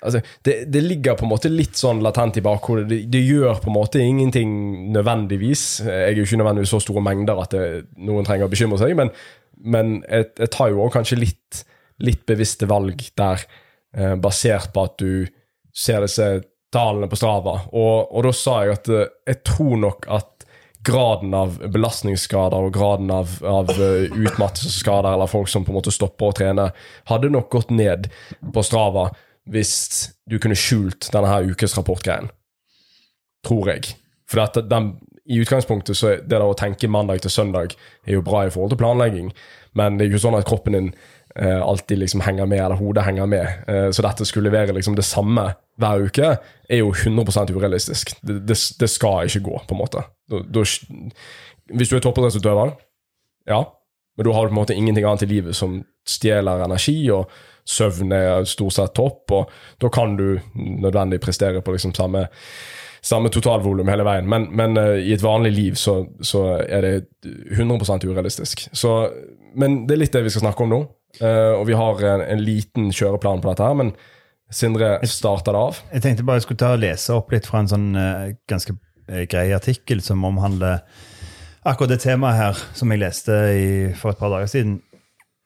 altså, det, det ligger på en måte litt sånn latent i bakhodet. Det, det gjør på en måte ingenting nødvendigvis. Jeg er jo ikke nødvendigvis så store mengder at det, noen trenger å bekymre seg, men, men jeg, jeg tar jo også kanskje litt, litt bevisste valg der, eh, basert på at du ser disse tallene på Strava. Og, og da sa jeg at eh, jeg tror nok at graden av belastningsskader og graden av, av uh, utmattelsesskader eller folk som på en måte stopper å trene, hadde nok gått ned på Strava hvis du kunne skjult denne her ukesrapportgreien. Tror jeg. For at den, i utgangspunktet så er det å tenke mandag til søndag er jo bra i forhold til planlegging, men det er jo sånn at kroppen din eh, alltid liksom henger med, eller hodet henger med. Eh, så dette skulle levere liksom det samme hver uke, er jo 100 urealistisk. Det, det, det, skal ikke gå, på en måte. Da, da, hvis du er toppidrettsutøver, ja, men da har du på en måte ingenting annet i livet som stjeler energi, og søvn er stort sett topp, og da kan du nødvendig prestere på liksom samme samme totalvolum hele veien. Men, men uh, i et vanlig liv så, så, er det 100% urealistisk. Så, men det er litt det vi skal snakke om nå. Uh, og vi har en, en, liten kjøreplan på dette her. Men Sindre, starta det av? Jeg tenkte bare jeg skulle ta og lese opp litt fra en sånn uh, ganske grei artikkel som omhandler akkurat det temaet her, som jeg leste i, for et par dager siden.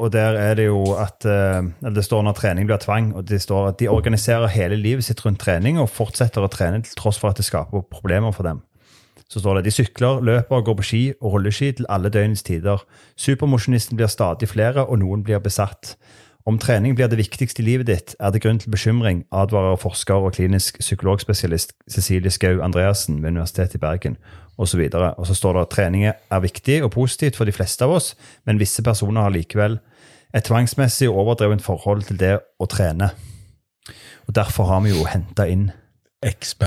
Og der er det jo at uh, Det står når trening blir tvang, og det står at de organiserer hele livet sitt rundt trening og fortsetter å trene til tross for at det skaper problemer for dem. Så står det de sykler, løper, går på ski og rulleski til alle døgnets tider. Supermosjonisten blir stadig flere, og noen blir besatt. Om trening blir det viktigste i livet ditt, er det grunn til bekymring, advarer forsker og klinisk psykologspesialist Cecilie Skau Andreassen ved Universitetet i Bergen, osv. Og, så og så står det at trening er viktig og positivt for de fleste av oss, men visse personer har likevel et tvangsmessig og overdrevent forhold til det å trene. Og Derfor har vi jo henta inn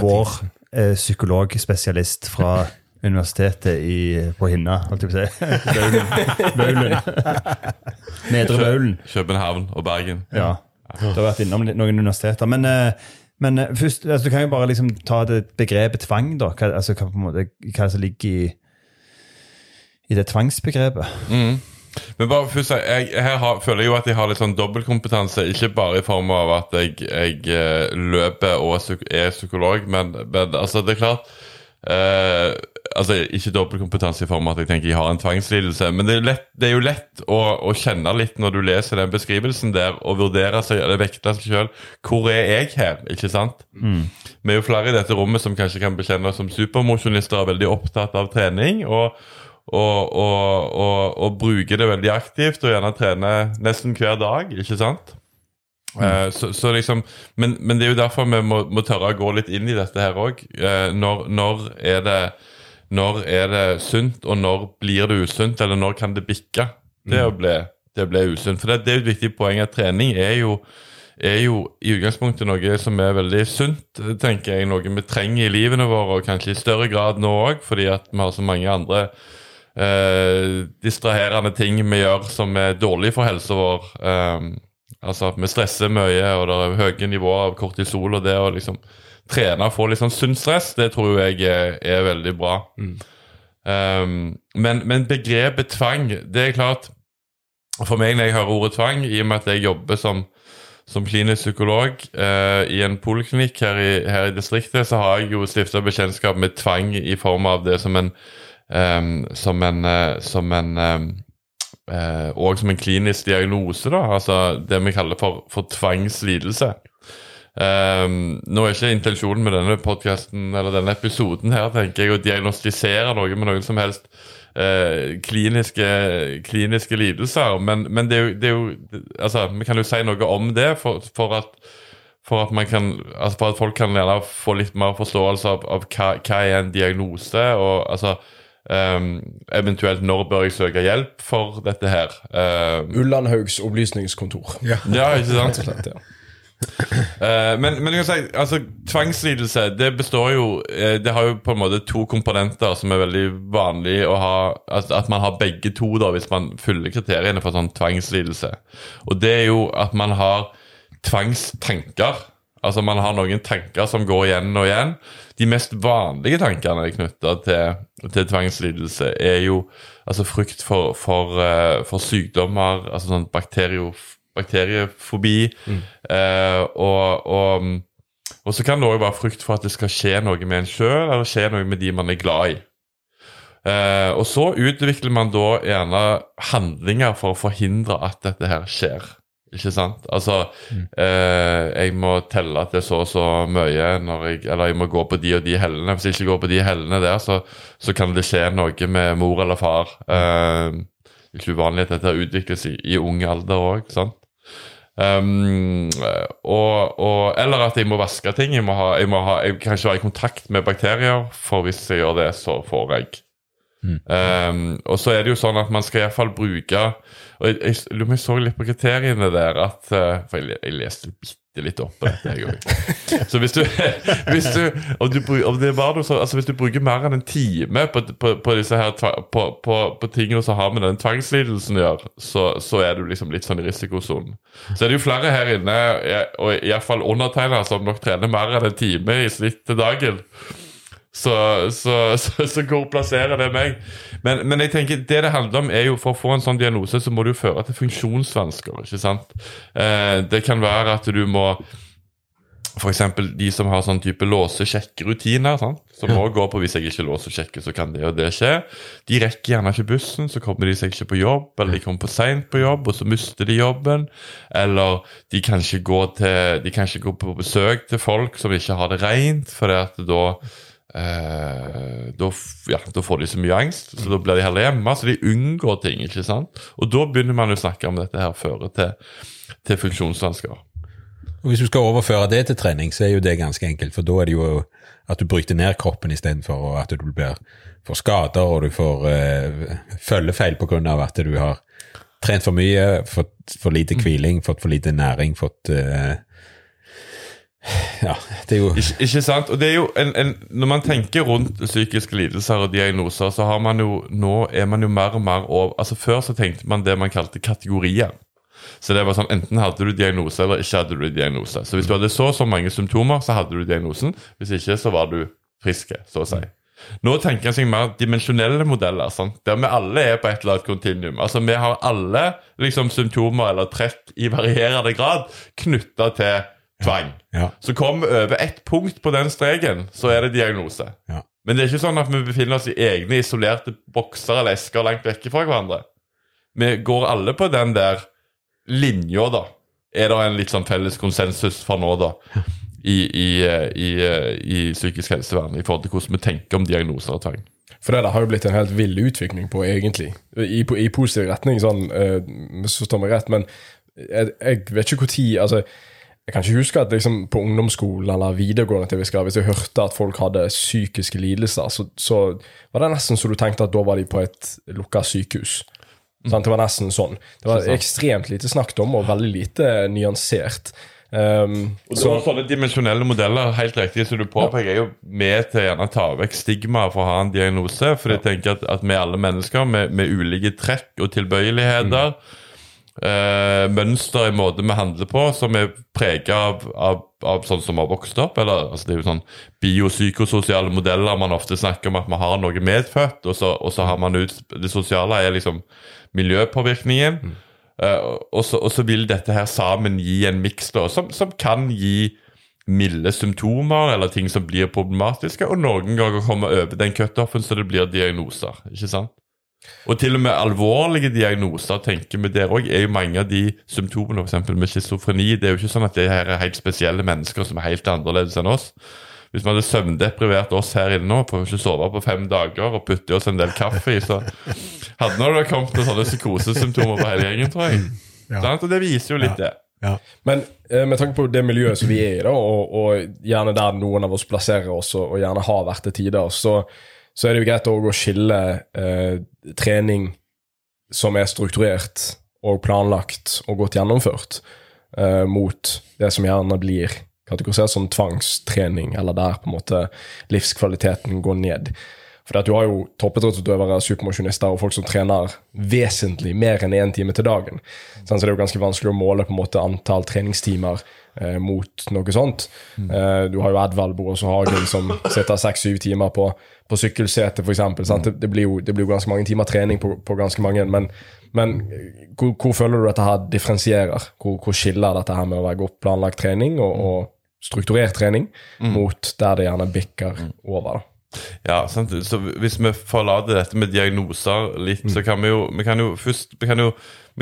vår eh, psykologspesialist fra universitetet i, på Hinna, holdt jeg på å si. Vaulen. Nedre Baulen. København og Bergen. Ja. Du har vært innom noen universiteter. Men, eh, men eh, først, altså, du kan jo bare liksom ta det begrepet tvang, da. Hva, altså, hva, måte, hva som ligger i, i det tvangsbegrepet. Mm. Men bare først, jeg, her har, føler jeg jo at jeg har litt sånn dobbeltkompetanse. Ikke bare i form av at jeg, jeg eh, løper og er psykolog, men, men altså, det er klart Uh, altså Ikke dobbeltkompetanse i form av at jeg tenker jeg har en tvangslidelse, men det er, lett, det er jo lett å, å, kjenne litt når du leser den beskrivelsen der, og vurdere seg, eller vekte seg sjøl. Hvor er jeg her? Ikke sant? Mm. Vi er jo flere i dette rommet som kanskje kan bekjenne oss som supermosjonister og veldig opptatt av trening. og og, og, og, og bruker det veldig aktivt og gjerne trener nesten hver dag, ikke sant? Uh, så, så, liksom, men, men, det er jo derfor vi må, må, tørre å gå litt inn i dette her òg. Uh, eh, når, når, det, når er det sunt, og når blir det usunt? Eller når kan det bikke det å bli, det ble usunt? For det, det, er jo et viktig poeng at trening er jo, er jo i utgangspunktet noe som er veldig sunt, tenker jeg. Noe vi trenger i livene våre, og kanskje i større grad nå òg, fordi at vi har så mange andre uh, distraherende ting vi gjør som er dårlig for helsa vår. Um, Altså at vi stresser mye, og det er høye nivåer av kortisol. Og det å liksom trene og få litt sånn sunt stress, det tror jeg er, er veldig bra. Mm. Um, men, men, begrepet tvang, det er klart For meg, når jeg hører ordet tvang, i og med at jeg jobber som, som klinisk psykolog uh, i en poliklinikk her, her, i distriktet, så har jeg jo stifta bekjentskap med tvang i form av det som en um, Som en, uh, som en um, og som en klinisk diagnose, da, altså det vi kaller for, for tvangslidelse. Um, nå er ikke intensjonen med denne podcasten, eller denne episoden her tenker jeg, å diagnostisere noe med noen som helst uh, kliniske, kliniske, lidelser, men, men det, er jo, det, er jo, altså, vi kan jo si noe om det for, for, at, for at, kan, altså for at folk kan få litt mer forståelse av, av hva, hva, er en diagnose. og altså Um, eventuelt når bør jeg søke hjelp for dette her? Um, Ullandhaugs opplysningskontor. Ja, ja ikke sant? Slett, ja. uh, men, men si, altså, tvangslidelse det består jo uh, Det har jo på en måte to komponenter som er veldig vanlig å ha. Altså, at man har begge to da hvis man fyller kriteriene for sånn tvangslidelse. Og det er jo at man har tvangstanker. Altså Man har noen tanker som går igjen og igjen. De mest vanlige tankene knytta til, til tvangslidelse er jo altså frykt for, for, eh, for sykdommer, altså sånn bakteriefobi. bakteriefobi. Eh, og, og, og så kan det òg være frykt for at det skal skje noe med en sjøl, eller skje noe med de man er glad i. Eh, og så utvikler man da gjerne handlinger for å forhindre at dette her skjer. Ikke sant? Altså, eh, jeg må telle at det er så og så mye, jeg, eller jeg må gå på de og de hellene. Hvis jeg ikke går på de hellene der, så, så kan det skje noe med mor eller far. Eh, ikke uvanlig at dette utvikles i, i ung alder òg. Um, og, og, eller at jeg må vaske ting. Jeg, må ha, jeg, må ha, jeg kan ikke være i kontakt med bakterier, for hvis jeg gjør det, så får jeg. Um, og så er det jo sånn at man skal iallfall bruke Og jeg, jeg, jeg så litt på kriteriene der at uh, For jeg, jeg leste bitte litt opp på dette, jeg òg. Så hvis du, hvis du, om du, om det var noe så, altså hvis du bruker mer enn en time på, på, på disse her på, på, på tingene som har med den tvangslidelsen å gjøre, så, så er du liksom litt sånn i risikosonen. Så er det jo flere her inne, og iallfall undertegnede, som nok trener mer enn en time i snitt til dagen. Så, så, så, så hvor plasserer det meg? Men, men jeg tenker, det det handler om er jo for å få en sånn diagnose, så må det jo føre til funksjonsvansker. ikke sant? Eh, det kan være at du må F.eks. de som har sånn type låse-sjekke-rutiner. Som må går på hvis jeg ikke låser og sjekker, så kan det og det skje. De rekker gjerne ikke bussen, så kommer de seg ikke på jobb, eller de kommer for seint på jobb, og så mister de jobben. Eller de kan ikke gå, til, de kan ikke gå på besøk til folk som ikke har det rent, for at da eh, da, ja, da får de så mye angst, så da blir de heller hjemme. Så de unngår ting. ikke sant? Og da begynner man å snakke om dette her fører til, til funksjonsvansker. Og Hvis du skal overføre det til trening, så er jo det ganske enkelt. For da er det jo at du bryter ned kroppen istedenfor at du blir, får skader og du får eh, følgefeil pga. at du har trent for mye, fått for lite hviling, fått for lite næring, fått eh, Ja, det er jo Ikke, ikke sant? Og det er jo en, en, Når man tenker rundt psykiske lidelser og diagnoser, så har man jo nå er man jo mer og mer over Altså Før så tenkte man det man kalte kategorier. Så det var sånn, Enten hadde du diagnose eller ikke hadde du diagnose. Så Hvis du hadde så så mange symptomer, så hadde du diagnosen. Hvis ikke, så var du frisk, så å si. Nå tenker jeg seg mer dimensjonelle modeller, sant? der vi alle er på et eller annet kontinuum. Altså, Vi har alle liksom, symptomer eller trekk i varierende grad knytta til tvang. Ja. Så kom vi over ett punkt på den streken, så er det diagnose. Ja. Men det er ikke sånn at vi befinner oss i egne isolerte bokser eller esker langt vekke fra hverandre. Vi går alle på den der linja, da. Er det en litt sånn felles konsensus for nå, da? I, i, eh, i, eh, i psykisk helsevern i forhold til hvordan vi tenker om diagnoser og tvang. For det har jo blitt en helt vill utvikling på, egentlig. I, i positiv retning, sånn, uh, står vi rett, men jeg, jeg vet ikke når altså, Jeg kan ikke huske at liksom, på ungdomsskolen eller videregående til vi hvis jeg hørte at folk hadde psykiske lidelser, så, så var det nesten så du tenkte at da var de på et lukka sykehus. Sant? Det var nesten sånn. Det var ekstremt lite snakket om, og veldig lite nyansert. Um, Og så, så, sånne dimensjonelle modeller helt riktig, som du påpeker, er jo med til gjerne å ta vekk stigmaet for å ha en diagnose. For jeg tenker at, at vi alle mennesker med, med ulike trekk og tilbøyeligheter. Eh, mønster i måten vi handler på, som er prega av, av, av sånn som vi har vokst opp. Eller, altså det er jo sånn biopsykososiale modeller man ofte snakker om at man har noe medfødt, og så, og så har man ut Det sosiale er liksom miljøpåvirkningen. Eh, og, så, og så vil dette her sammen gi en miks som, som kan gi milde symptomer eller ting som blir problematiske, og noen ganger komme over den cutoffen så det blir diagnoser. ikke sant? Og til og med alvorlige diagnoser tenker vi der òg, er jo mange av de symptomene for med schizofreni. Det er jo ikke sånn at det her er helt spesielle mennesker som er helt annerledes enn oss. Hvis vi hadde søvndeprivert oss her inne nå, får vi ikke sove på fem dager og putte i oss en del kaffe så hadde nå det kommet noen sånne psykosesymptomer på hele gjengen, tror jeg. Sant? Og det viser jo litt det. Men eh, med tanke på det miljøet som vi er i, da, og, og gjerne der noen av oss plasserer oss, og, og gjerne har vært til tider, så, så er det jo greit å skille eh, trening som er strukturert og planlagt og godt gjennomført, eh, mot det som gjerne blir kategorisert som tvangstrening, eller der på en måte livskvaliteten går ned. For du har jo toppidrettsutøvere, supermosjonister og folk som trener vesentlig mer enn én time til dagen. Sånn, så det er jo ganske vanskelig å måle på en måte antall treningstimer eh, mot noe sånt. Eh, du har jo Edvald Borås og Hagen som sitter seks-syv timer på, på sykkelsete, f.eks. Det, det, blir jo, det blir jo ganske mange timer trening på, på ganske mange. Men, men hvor, hvor føler du dette her differensierer? Hvor, hvor skiller dette her med å være godt planlagt trening og, og strukturert trening mot der det gjerne bikker over? da? Ja, sant? så Hvis vi forlater dette med diagnoser litt, så kan vi jo Vi kan jo først vi kan jo,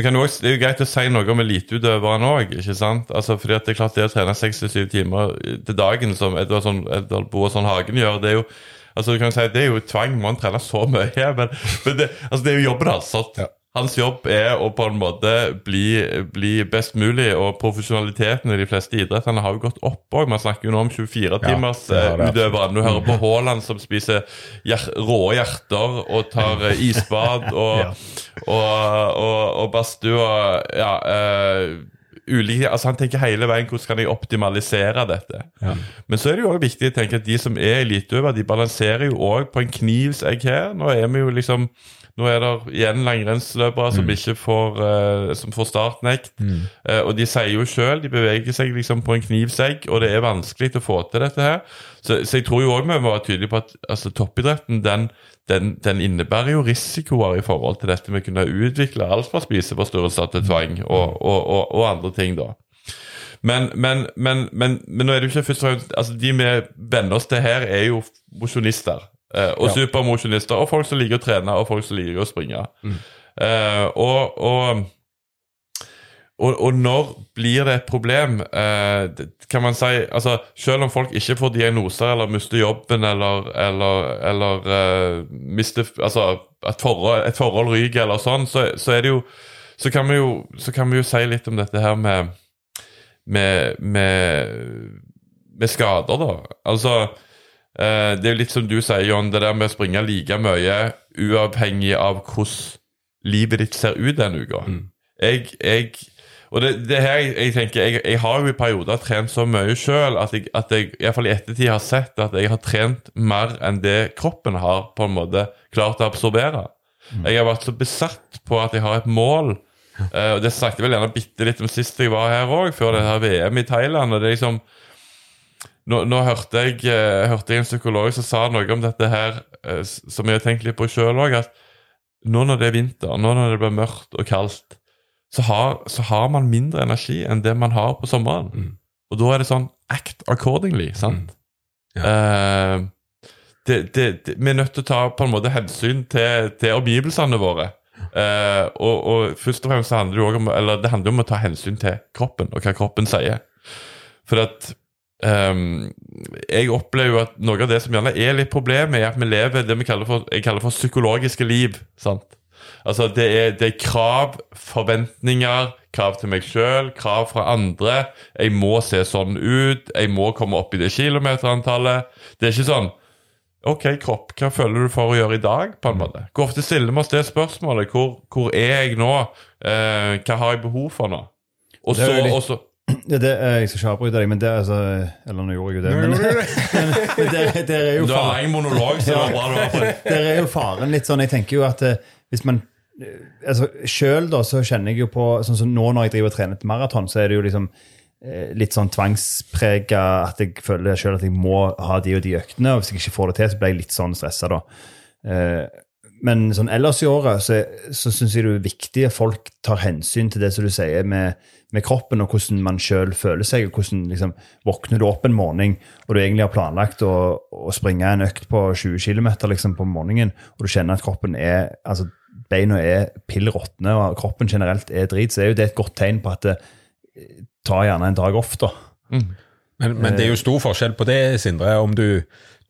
kan også, Det er jo greit å si noe om eliteutøveren òg? Altså, fordi det er klart det å trene 67 timer til dagen, som Edvard sånn, Edvard Boasson Hagen gjør, det er jo Altså, du kan si Det er jo tvang, må trener trene så mye, men, men det, altså, det er jo jobben hans. Altså. Ja. Hans jobb er å på en måte bli, bli best mulig, og profesjonaliteten i de fleste idrettene har jo gått opp òg. Man snakker jo nå om 24-timers Ja, utøvere. Du hører på Haaland som spiser hjer rå hjerter og tar eh, isbad, og, Ja. og, og, og badstue ja, Uh, ulike, altså Han tenker hele veien hvordan kan jeg optimalisere dette. Men så er det jo også viktig å tenke at de som er eliteutøvere, de balanserer jo òg på en knivsegg her. Nå er vi jo liksom nå er det igjen langrennsløpere som ikke får, uh, som får startnekt. Eh, og de sier jo sjøl de beveger seg liksom på en knivsegg, og det er vanskelig å få til dette her. Så, så jeg tror jo òg vi må være tydelige på at altså, toppidretten den, den, den innebærer jo risikoer i forhold til dette med å kunne utvikle alt fra spiseforstyrrelser til tvang og, og, og, og andre ting, da. Men, men, men, men, men nå er det jo ikke først og fremst altså De vi venner oss til her, er jo mosjonister. Eh, og Ja. supermosjonister, og folk som liker å trene, og folk som liker å springe. Eh, og, og, og, og når blir det et problem? Eh, kan man si, altså Selv om folk ikke får diagnoser eller mister jobben eller, eller, eller eh, mister Altså et forhold, et forhold ryker eller sånn, så, så det jo så kan, jo så kan vi jo si litt om dette her med med, med, med skader, da. Altså eh, Det er jo litt som du sier, John, det der med å springe like mye uavhengig av hvordan livet ditt ser ut den uka. Jeg, jeg og det, det her jeg, tenker jeg, jeg har jo i perioder trent så mye sjøl at jeg, at jeg fall i ettertid har sett at jeg har trent mer enn det kroppen har på en måte klart å absorbere. Jeg har vært så besatt på at jeg har et mål. Uh, og Det snakket vel gjerne bitte litt om sist jeg var her òg, før det her VM i Thailand. og det er liksom nå, nå hørte, jeg, eh, hørte jeg en psykolog som sa noe om dette her, eh, som jeg har tenkt litt på sjøl òg, at nå når det er vinter, nå når det blir mørkt og kaldt, så har, så har man mindre energi enn det man har på sommeren. Og da er det sånn act accordingly, sant? Eh, det, det, det, vi er nødt til å ta på en måte hensyn til, til omgivelsene våre. Eh, og, og først og fremst handler det om Eller det handler om å ta hensyn til kroppen og hva kroppen sier. For at ehm, Jeg opplever jo at noe av det som gjerne er litt problemet, er at vi lever det vi kaller for, jeg kaller for psykologiske liv. sant? Altså det er, det er krav, forventninger, krav til meg sjøl, krav fra andre. Jeg må se sånn ut, jeg må komme opp i det kilometerantallet. Det er ikke sånn Ok, kropp, hva føler du for å gjøre i dag? på en måte? Hvor ofte stiller vi oss det spørsmålet? Hvor, hvor er jeg nå? Eh, hva har jeg behov for nå? Og så, Det, det, jeg skal ikke avbryte deg, men det altså, Eller nå gjorde jeg jo det, men, men der, der er jo Du har faren, monolog, så det var bra du der er jo faren litt sånn Jeg tenker jo at eh, hvis man eh, altså Sjøl så kjenner jeg jo på Sånn som nå når jeg driver og trener et maraton, så er det jo liksom eh, litt sånn tvangsprega at jeg føler selv at jeg må ha de og de øktene. og Hvis jeg ikke får det til, så blir jeg litt sånn stressa da. Eh, Men sånn ellers i året så, så syns jeg det er viktig at folk tar hensyn til det som du sier med, med kroppen, og hvordan man sjøl føler seg. og hvordan liksom, Våkner du opp en morgen og du egentlig har planlagt å, å springe en økt på 20 km liksom, på morgenen, og du kjenner at kroppen er altså beina er pill råtne, og kroppen generelt er drit, så er jo det et godt tegn på at det, ta gjerne en dag off, da. Men, men det er jo stor forskjell på det, Sindre, om du,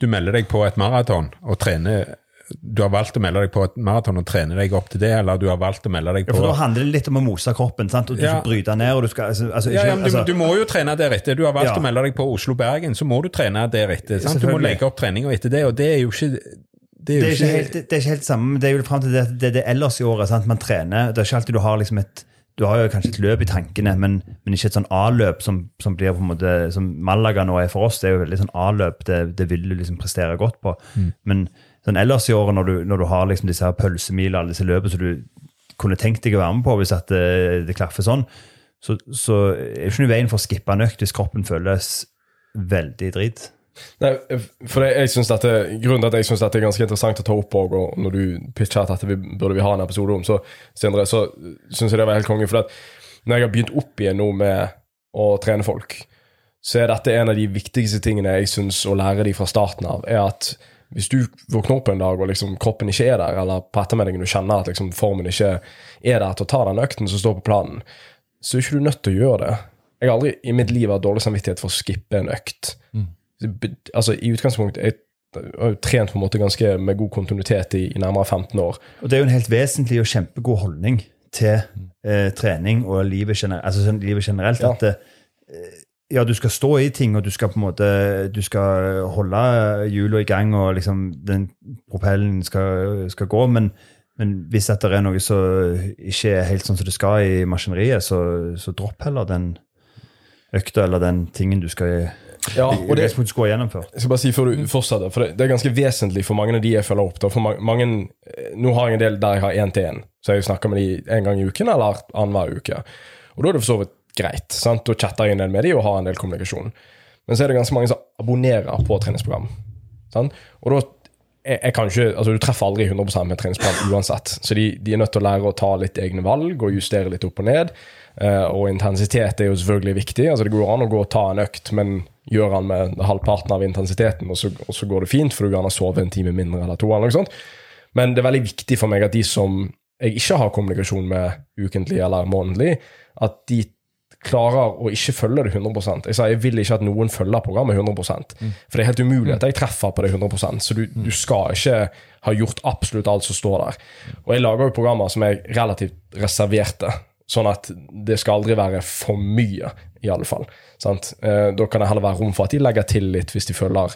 du melder deg på et maraton og trener Du har valgt å melde deg på et maraton og trene deg opp til det, eller du har valgt å melde deg på Ja, for Da handler det litt om å mose kroppen, sant? og du Ja. skal bryte ned. og du skal, altså, altså, ikke, ja, men du, altså, du må jo trene deretter. Du har valgt Ja. å melde deg på Oslo-Bergen, så må du trene deretter. Sant? Du må legge opp treninga etter det, og det er jo ikke Det det, er ikke helt, det er ikke helt samme, det er jo frem til det, det, det er ellers i året. Sant? Man trener. Det er ikke alltid du har liksom et du har jo kanskje et løp i tankene, men, men ikke et sånn A-løp som, som blir på en måte, som Malaga nå er for oss. Det er jo veldig sånn A-løp. Det, det vil du liksom prestere godt på. Mm. Men sånn ellers i året, når du, når du har liksom disse her pølsemil alle disse løpene som du kunne tenkt deg å være med på hvis at det, det klaffer sånn, så, så er det ikke noe veien for å skippe en økt hvis kroppen føles veldig dritt. Nei, for det, jeg synes dette, Grunnen til at jeg syns dette er ganske interessant å ta opp, og, og når du pitcher at vi, burde vi ha en episode om, så Sindre, så syns jeg det var helt konge. For at når jeg har begynt opp igjen nå med å trene folk, så er dette en av de viktigste tingene jeg syns å lære de fra starten av. er at hvis du våkner opp en dag og liksom kroppen ikke er der, eller på ettermiddagen du kjenner at liksom formen ikke er der til å ta den økten som står på planen, så er ikke du nødt til å gjøre det. Jeg har aldri i mitt liv hatt dårlig samvittighet for å skippe en økt. Altså, I utgangspunktet jeg har jo trent på en måte ganske med god kontinuitet i, i nærmere 15 år. Og det er jo en helt vesentlig og kjempegod holdning til eh, trening og livet, gener altså, sånn, livet generelt. Ja. At eh, ja, du skal stå i ting, og du skal på en måte du skal holde hjula i gang, og liksom den propellen skal, skal gå. Men, men hvis det er noe som ikke er helt sånn som det skal i maskineriet, så, så dropp heller den økta eller den tingen du skal Ja, og det. Jeg skal bare si før du fortsetter, for det, det er ganske vesentlig for mange av de jeg følger opp. Da. For ma- mange, eh, nå har jeg en del der jeg har én-til-én, så jeg snakker med de en gang i uken eller annenhver uke. Og da er det for så vidt greit. sant? Da chatter jeg en del med dem og har en del kommunikasjon. Men så er det ganske mange som abonnerer på treningsprogram. Sant? Og da jeg, jeg kan ikke, altså Du treffer aldri 100 med treningsprogram uansett. Så de, de er nødt til å lære å ta litt egne valg og justere litt opp og ned. Uh, og intensitet er jo selvfølgelig viktig. altså Det går an å gå og ta en økt, men gjør han med halvparten av intensiteten, og så, og så går det fint, for du kan sove en time mindre eller to. eller noe sånt. Men det er veldig viktig for meg at de som jeg ikke har kommunikasjon med ukentlig eller månedlig, at de klarer å ikke følge det 100 Jeg sa jeg vil ikke at noen følger programmet 100% For det er helt umulig at jeg treffer på det 100% så du, du skal ikke ha gjort absolutt alt som står der. Og jeg lager jo programmer som er relativt reserverte, sånn at det skal aldri være for mye, i alle fall. Sant? Eh, da kan det heller være rom for at de legger til litt hvis de føler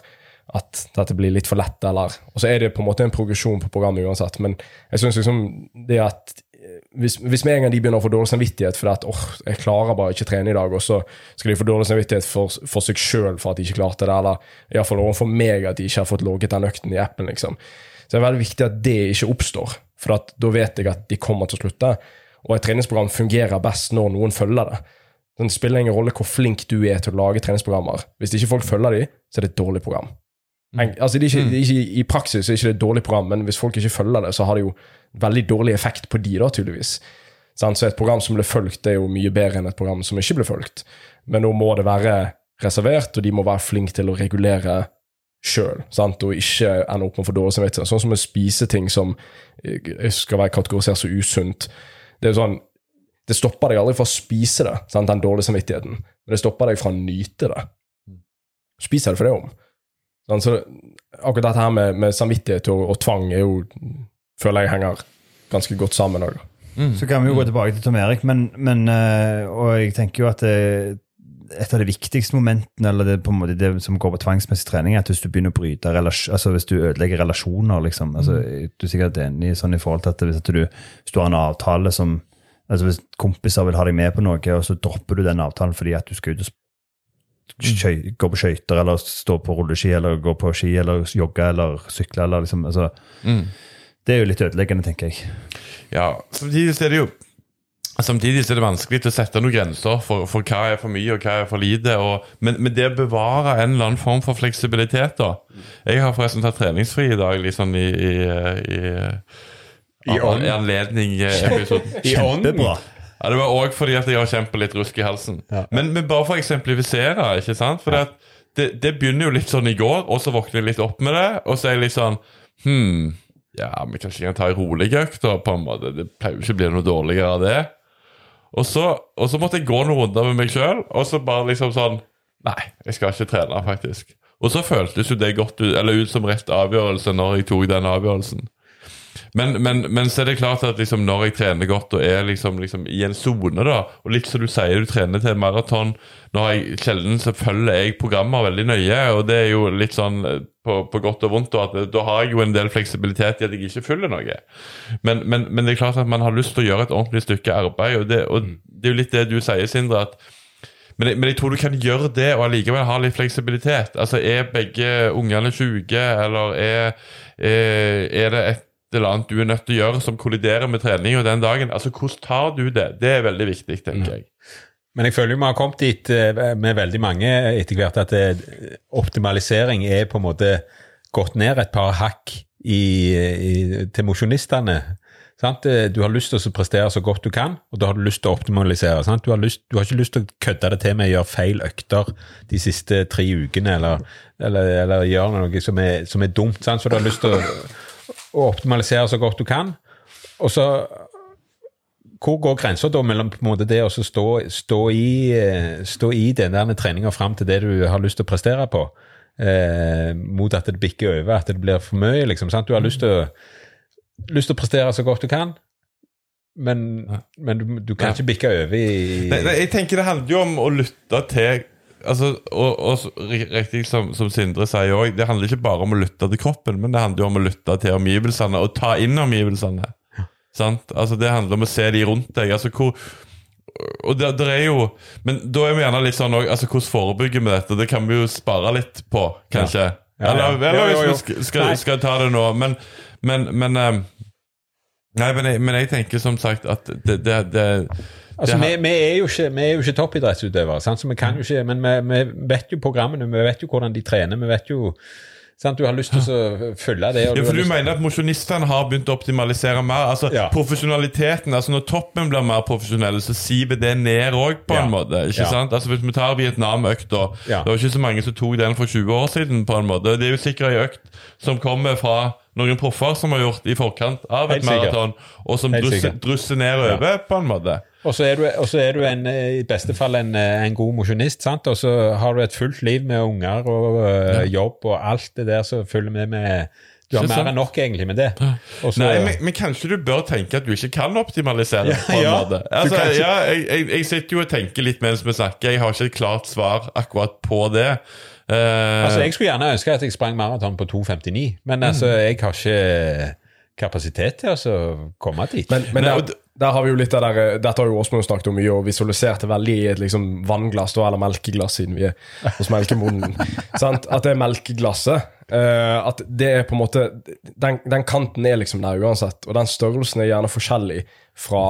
at dette blir litt for lett, eller Og så er det på en måte en progresjon på programmet uansett, men jeg syns liksom det at hvis, hvis med en gang de begynner å få dårlig samvittighet for at åh, jeg klarer bare ikke trene i dag, og så skal de få dårlig samvittighet for, for seg sjøl for at de ikke klarte det, eller iallfall overfor meg at de ikke har fått logget den økten i appen, liksom. Så det er veldig viktig at det ikke oppstår, for da vet jeg at de kommer til å slutte. Og et treningsprogram fungerer best når noen følger det. Det spiller ingen rolle hvor flink du er til å lage treningsprogrammer. Hvis ikke folk følger dem, så er det et dårlig program. Altså, det ikke, det er ikke, I praksis er det ikke et dårlig program, men hvis folk ikke følger det, så har det jo veldig dårlig effekt på de, da, tydeligvis. Så et program som blir fulgt, er jo mye bedre enn et program som ikke blir fulgt. Men nå må det være reservert, og de må være flinke til å regulere sjøl, og ikke ende opp med for dårlig samvittighet. Sånn som å spise ting som eh, skal være kategorisert som usunt. Det er jo sånn det stopper deg aldri fra å spise det, sant? den dårlige samvittigheten. Men det stopper deg fra å nyte det. Spiser det for det om. Så akkurat dette her med, med samvittighet og, og tvang er jo, føler jeg henger ganske godt sammen òg. Så kan vi jo gå tilbake til Tom Erik, men, men eh, og jeg tenker jo at det, et av de viktigste momentene, eller det, på en måte det som går på tvangsmessig trening, er at hvis du begynner å bryte altså hvis du ødelegger relasjoner, liksom, altså, du er sikkert enig sånn i forhold til at hvis, at du, hvis du har en avtale som altså Hvis kompiser vil ha deg med på noe, og så dropper du den avtalen fordi at du skal ut og skjøy, gå på skøyter, eller stå på rulleski, eller gå på ski, eller jogge, eller sykle, eller liksom altså, Det er jo litt ødeleggende, tenker jeg. Ja, samtidig er det jo Samtidig er det vanskelig å sette noen grenser for, for hva er for mye og hva er for lite. Og, men, men det å bevare en eller annen form for fleksibilitet, da. Jeg har forresten tatt treningsfri i dag, liksom i, i, i, I ånd. i anledning eh, episoden. I. Kjempebra. Ja, Det var òg fordi at jeg har kjempet litt rusk i halsen. Men, men bare for å eksemplifisere, ikke sant? For det, det, det begynner jo litt sånn i går, og så våkner jeg litt opp med det, og så er jeg litt sånn Hm, ja, vi kanskje kan ta ei rolig økt, på en måte. Det pleier jo ikke å bli noe dårligere av det. Og så, og så måtte jeg gå noen runder med meg sjøl, og så bare liksom sånn Nei, jeg skal ikke trene, faktisk. Og så føltes jo det godt ut, eller ut som rett avgjørelse når jeg tok den avgjørelsen. Men, men, men så er det klart at liksom når jeg trener godt og er liksom, liksom i en sone, da Og litt som du sier, du trener til maraton Når jeg sjelden så følger jeg programmer veldig nøye, og det er jo litt sånn eh, på, på godt og vondt. Og at da har jeg jo en del fleksibilitet i at jeg ikke følger noe. Men, men, men det er klart at man har lyst til å gjøre et ordentlig stykke arbeid, og det, og det er jo litt det du sier, Sindre. at Men, jeg- men jeg tror du kan gjøre det og allikevel ha litt fleksibilitet. Altså, Er begge ungene syke, eller er, er, er det et eller annet du er nødt til å gjøre som kolliderer med treninga den dagen? Altså, Hvordan tar du det? Det er veldig viktig, tenker jeg. Men jeg føler jo vi har kommet dit eh, med veldig mange etter hvert at eh, optimalisering er på en måte gått ned et par hakk i, i, til mosjonistene. Eh, Du har lyst til å prestere så godt du kan, og da har du lyst til å optimalisere. Sant? Du, har lyst, du har ikke lyst til å kødde det til med å gjøre feil økter de siste tre ukene, eller, eller, eller gjøre noe som er, som er dumt. Sant? Så du har lyst til å, å optimalisere så godt du kan. Og så hvor går grensa da mellom måte det å stå, stå, i, eh, stå i den der treninga fram til det du har lyst til å prestere på, eh, mot at det bikker over, at det blir for mye, liksom. Sant? Du har lyst til, lyst til å prestere så godt du kan, men, men du, du kan Ja. ikke bikke over i Nei, nei, jeg tenker Det handler jo om å lytte til altså, og, og riktig som, som Sindre sier òg, det handler ikke bare om å lytte til kroppen, men det handler jo om å lytte til omgivelsene og ta inn omgivelsene. Sant? Altså, det handler om å se de rundt deg. Altså, hvor, og det, det er jo Men da er vi gjerne litt sånn altså, Hvordan forebygger vi dette? Det kan vi jo spare litt på, kanskje. Ja, ja. Eller, eller Jo, jo, jo. hvis vi skal, skal, ta det nå. Men, men, men eh, Nei, men jeg, men jeg tenker som sagt at det, det, det Altså, vi, vi, er jo ikke, vi er jo ikke toppidrettsutøvere, sant? så vi kan jo ikke, men vi, vi vet jo programmene, vi vet jo hvordan de trener. vi vet jo, sant? Du har lyst til å følge det. Ja, for Du mener at mosjonistene har begynt å optimalisere mer? Altså Ja. Profesjonaliteten, altså Når toppen blir mer profesjonell, så siver det ned òg, på Ja. en måte. ikke Ja. sant? Altså Hvis vi tar Vietnam-økta. Det var ikke så mange som tok den for 20 år siden. på en måte Det er jo sikkert ei økt som kommer fra noen proffer som har gjort i forkant av et maraton, og som drusser, drusser, ned over, på en måte. Og så er du, og så er du en, eh, i beste fall en, eh, en god mosjonist, sant? og så har du et fullt liv med unger og eh, jobb og alt det der som følger med med Du har mer enn nok egentlig med det. Også, Nei, men, men kanskje du bør tenke at du ikke kan optimalisere Ja, på en ja. måte. Altså, ikke- ja, jeg, jeg, jeg sitter jo og tenker litt mens vi snakker. Jeg har ikke et klart svar akkurat på det. Uh... Altså, Jeg skulle gjerne ønske at jeg sprang maraton på 2,59, men altså, Mm. jeg har ikke kapasitet til altså, å komme dit. Men, men Nei, der, har vi jo litt av der, Dette har jo Åsmund snakket om mye, og visualiserte veldig i et liksom vannglass da, eller melkeglass, siden vi er hos melkemoden. sant? At det er melkeglasset. Uh, at det er på en måte den, den kanten er liksom der uansett, og den størrelsen er gjerne forskjellig fra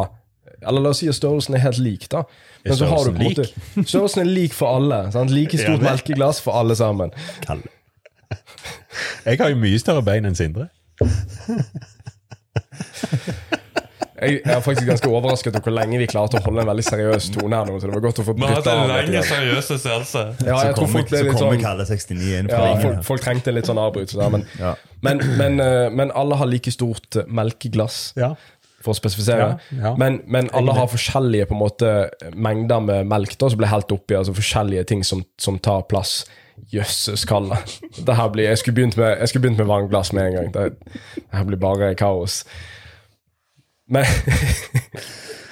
Eller la oss si at størrelsen er helt lik, da. Men så har du på en måte Størrelsen er lik for alle. Sant? Like stort melkeglass for alle sammen. Kall. Jeg har jo mye større bein enn Sindre. Jeg, er faktisk ganske overrasket over hvor lenge vi klarte å holde en veldig seriøs tone her nå. Så det var godt å få Vi har hatt en lenge lang, litt seriøs seanse. Ja, Så jeg tror folk ble så litt sånn Kalle 69 inn Ja, folk, folk trengte en litt sånn avbrytelse der, men, Ja. men, men, eh, men alle har like stort eh, melkeglass, Ja. for å spesifisere. Ja, ja. Men, men alle har forskjellige på en måte mengder med melk da, som blir helt oppi, altså forskjellige ting som, som tar plass. Jøsses kalle. Det her blir, jeg skulle begynt med, med vannglass med en gang. Det, det her blir bare kaos. Men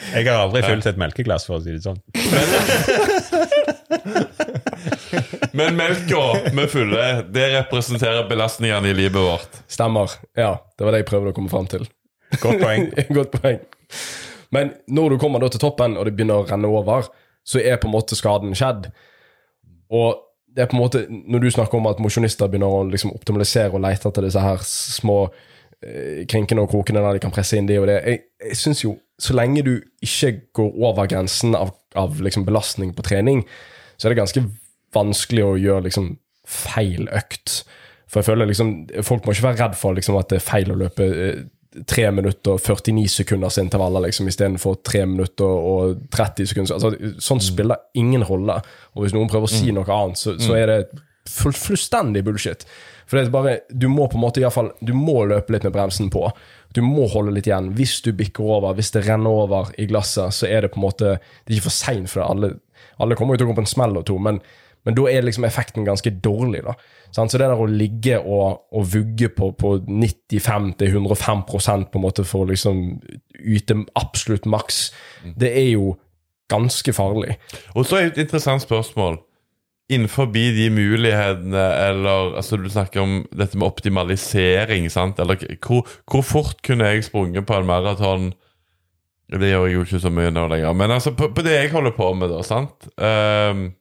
Jeg har aldri fylt et melkeglass, for å si det sånn. Men melka vi fyller, det representerer belastningene i livet vårt. Stemmer. Ja, det var det jeg prøvde å komme fram til. Godt poeng. Godt poeng. Men når du kommer da til toppen, og det begynner å renne over, så er på en måte skaden skjedd. Og det er på en måte, når du snakker om at mosjonister begynner å liksom optimalisere og lete etter disse her små krinkene og krokene der de kan presse inn det og det Jeg, jeg synes jo, så lenge du ikke går over grensen av, av liksom belastning på trening, så er det ganske vanskelig å gjøre liksom feil økt. For jeg føler liksom, Folk må ikke være redd for liksom, at det er feil å løpe eh, 3 minutter og 49 sekunders intervaller liksom, istedenfor 3 minutter og 30 sekunder. Altså, sånn spiller ingen rolle. Og hvis noen prøver å si noe annet, så, så er det full, fullstendig bullshit. For det er bare, du må på en måte i fall, du må løpe litt med bremsen på. Du må holde litt igjen. Hvis du bikker over, hvis det renner over i glasset, så er det på en måte Det er ikke for seint, for alle, alle kommer jo til å gå på en smell og to, men, men da er liksom effekten ganske dårlig. da. Så det der å ligge og, og vugge på, på 95-105% på en måte for å liksom yte absolutt maks, det er jo ganske farlig. Og så er et interessant spørsmål. Innenfor de mulighetene, eller altså Du snakker om dette med optimalisering. sant? Eller hvor, hvor fort kunne jeg sprunget på en maraton Det gjør jeg jo ikke så mye nå lenger. Men altså, på, på det jeg holder på med, da, sant um,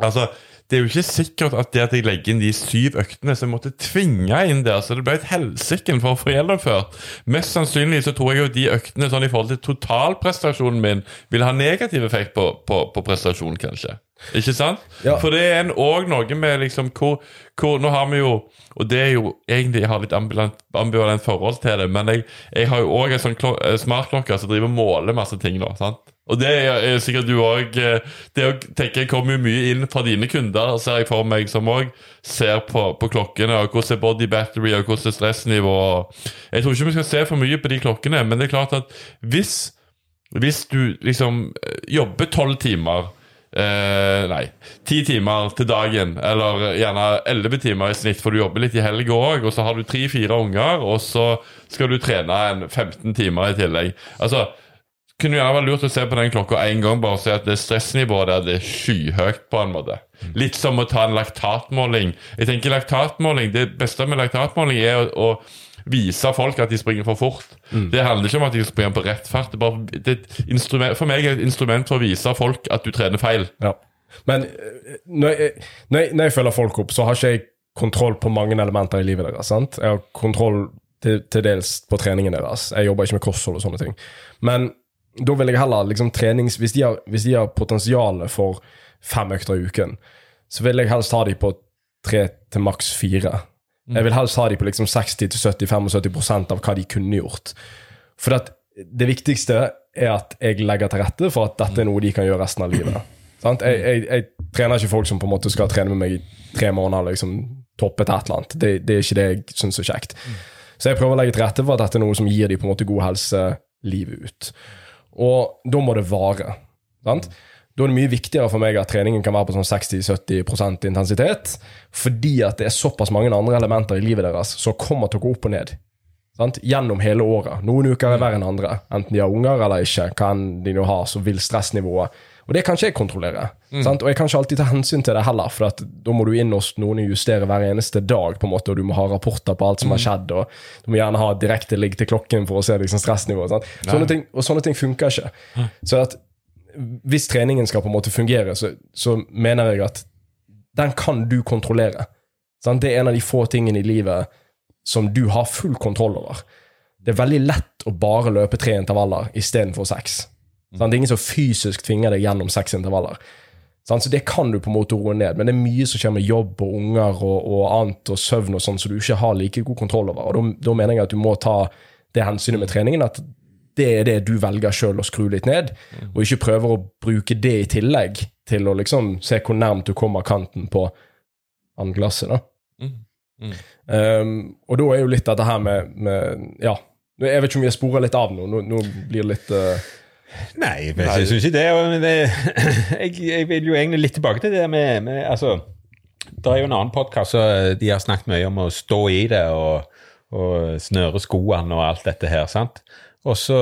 Altså, det er jo ikke sikkert at det at jeg legger inn de syv øktene som jeg måtte tvinge inn der, så det ble et helsike for å få gjennomført. Mest sannsynlig så tror jeg jo de øktene sånn i forhold til totalprestasjonen min vil ha negativ effekt på, på, på prestasjonen, kanskje. Ikke sant? Ja. For det er òg noe med liksom hvor, hvor Nå har vi jo Og det er jo egentlig Jeg har litt ambivalent, ambivalent forhold til det, men jeg, jeg har jo òg en sånn eh, smartklokke som driver og måler masse ting nå. sant? Og det er, er sikkert du òg Det å tenke jeg kommer jo mye inn fra dine kunder, ser jeg for meg, som òg ser på, på klokkene, og hvordan er body battery, og hvordan er stressnivå. Jeg tror ikke vi skal se for mye på de klokkene, men det er klart at hvis hvis du liksom eh, jobber tolv timer eh, Nei, ti timer til dagen, eller gjerne elleve timer i snitt, for du jobber litt i helga òg, og så har du tre-fire unger, og så skal du trene en 15 timer i tillegg. Altså, kunne gjerne være lurt å se på den klokka én gang, bare se at det stressnivået der det er skyhøyt. på en måte. Litt som å ta en laktatmåling. Jeg tenker laktatmåling, Det beste med laktatmåling er å, å vise folk at de springer for fort. Det handler ikke om at de springer på rett fart. Det er bare, det et for meg er det et instrument for å vise folk at du trener feil. Ja. Men eh, når jeg, når, jeg, når jeg følger folk opp, så har ikke jeg kontroll på mange elementer i livet deres. sant? Jeg har kontroll til, til dels på treningen deres. Jeg jobber ikke med kosthold og sånne ting. Men da vil jeg heller liksom trenings... Hvis de har, hvis de har potensialet for fem økter i uken, så vil jeg helst ha de på tre til maks fire. Jeg vil helst ha de på liksom 60-70-75 av hva de kunne gjort. For at det viktigste er at jeg legger til rette for at dette er noe de kan gjøre resten av livet. Sant? Jeg, jeg, jeg trener ikke folk som på en måte skal trene med meg i tre måneder, liksom til et eller annet. Det, det er ikke det jeg syns er kjekt. Så jeg prøver å legge til rette for at dette er noe som gir de på en måte god helse livet ut. Og da må det vare. Sant? Da er det mye viktigere for meg at treningen kan være på sånn 60-70% intensitet, fordi at det er såpass mange andre elementer i livet deres som kommer til å gå opp og ned. Sant? Gjennom hele året. Noen uker er verre enn andre. Enten de har unger eller ikke. Hva enn de nå har, så vil stressnivået Og det kan ikke jeg kontrollere. Sant? Og jeg kan ikke alltid ta hensyn til det heller, for da må du inn hos noen og justere hver eneste dag, på en måte, og du må ha rapporter på alt som har skjedd, og du må gjerne ha direkte ligg til klokken for å se liksom, stressnivået. Sånne ting, og sånne ting funker ikke. Så at hvis treningen skal på en måte fungere, så, så mener jeg at den kan du kontrollere. Sant? Det er en av de få tingene i livet som du har full kontroll over. Det er veldig lett å bare løpe tre intervaller istedenfor seks. Sant? Det er ingen som fysisk tvinger deg gjennom seks intervaller. Sant? Så det kan du på en måte roe ned, men det er mye som skjer med jobb og unger og, og annet og søvn og sånn, som du ikke har like god kontroll over. Og da mener jeg at du må ta det hensynet med treningen, at det er det du velger sjøl å skru litt ned, og ikke prøver å bruke det i tillegg til å liksom se hvor nærmt du kommer kanten på andreglasset. da. Um, og da er jo litt dette her med, med Ja, jeg vet ikke om vi har spora litt av nå. Nå, nå blir det litt uh, Nei, jeg, jeg syns ikke det. Men det jeg, jeg vil jo egentlig litt tilbake til det med, med altså, Det er jo en annen podkast de har snakket mye om å stå i det og, og snøre skoene og alt dette her. sant? Og så,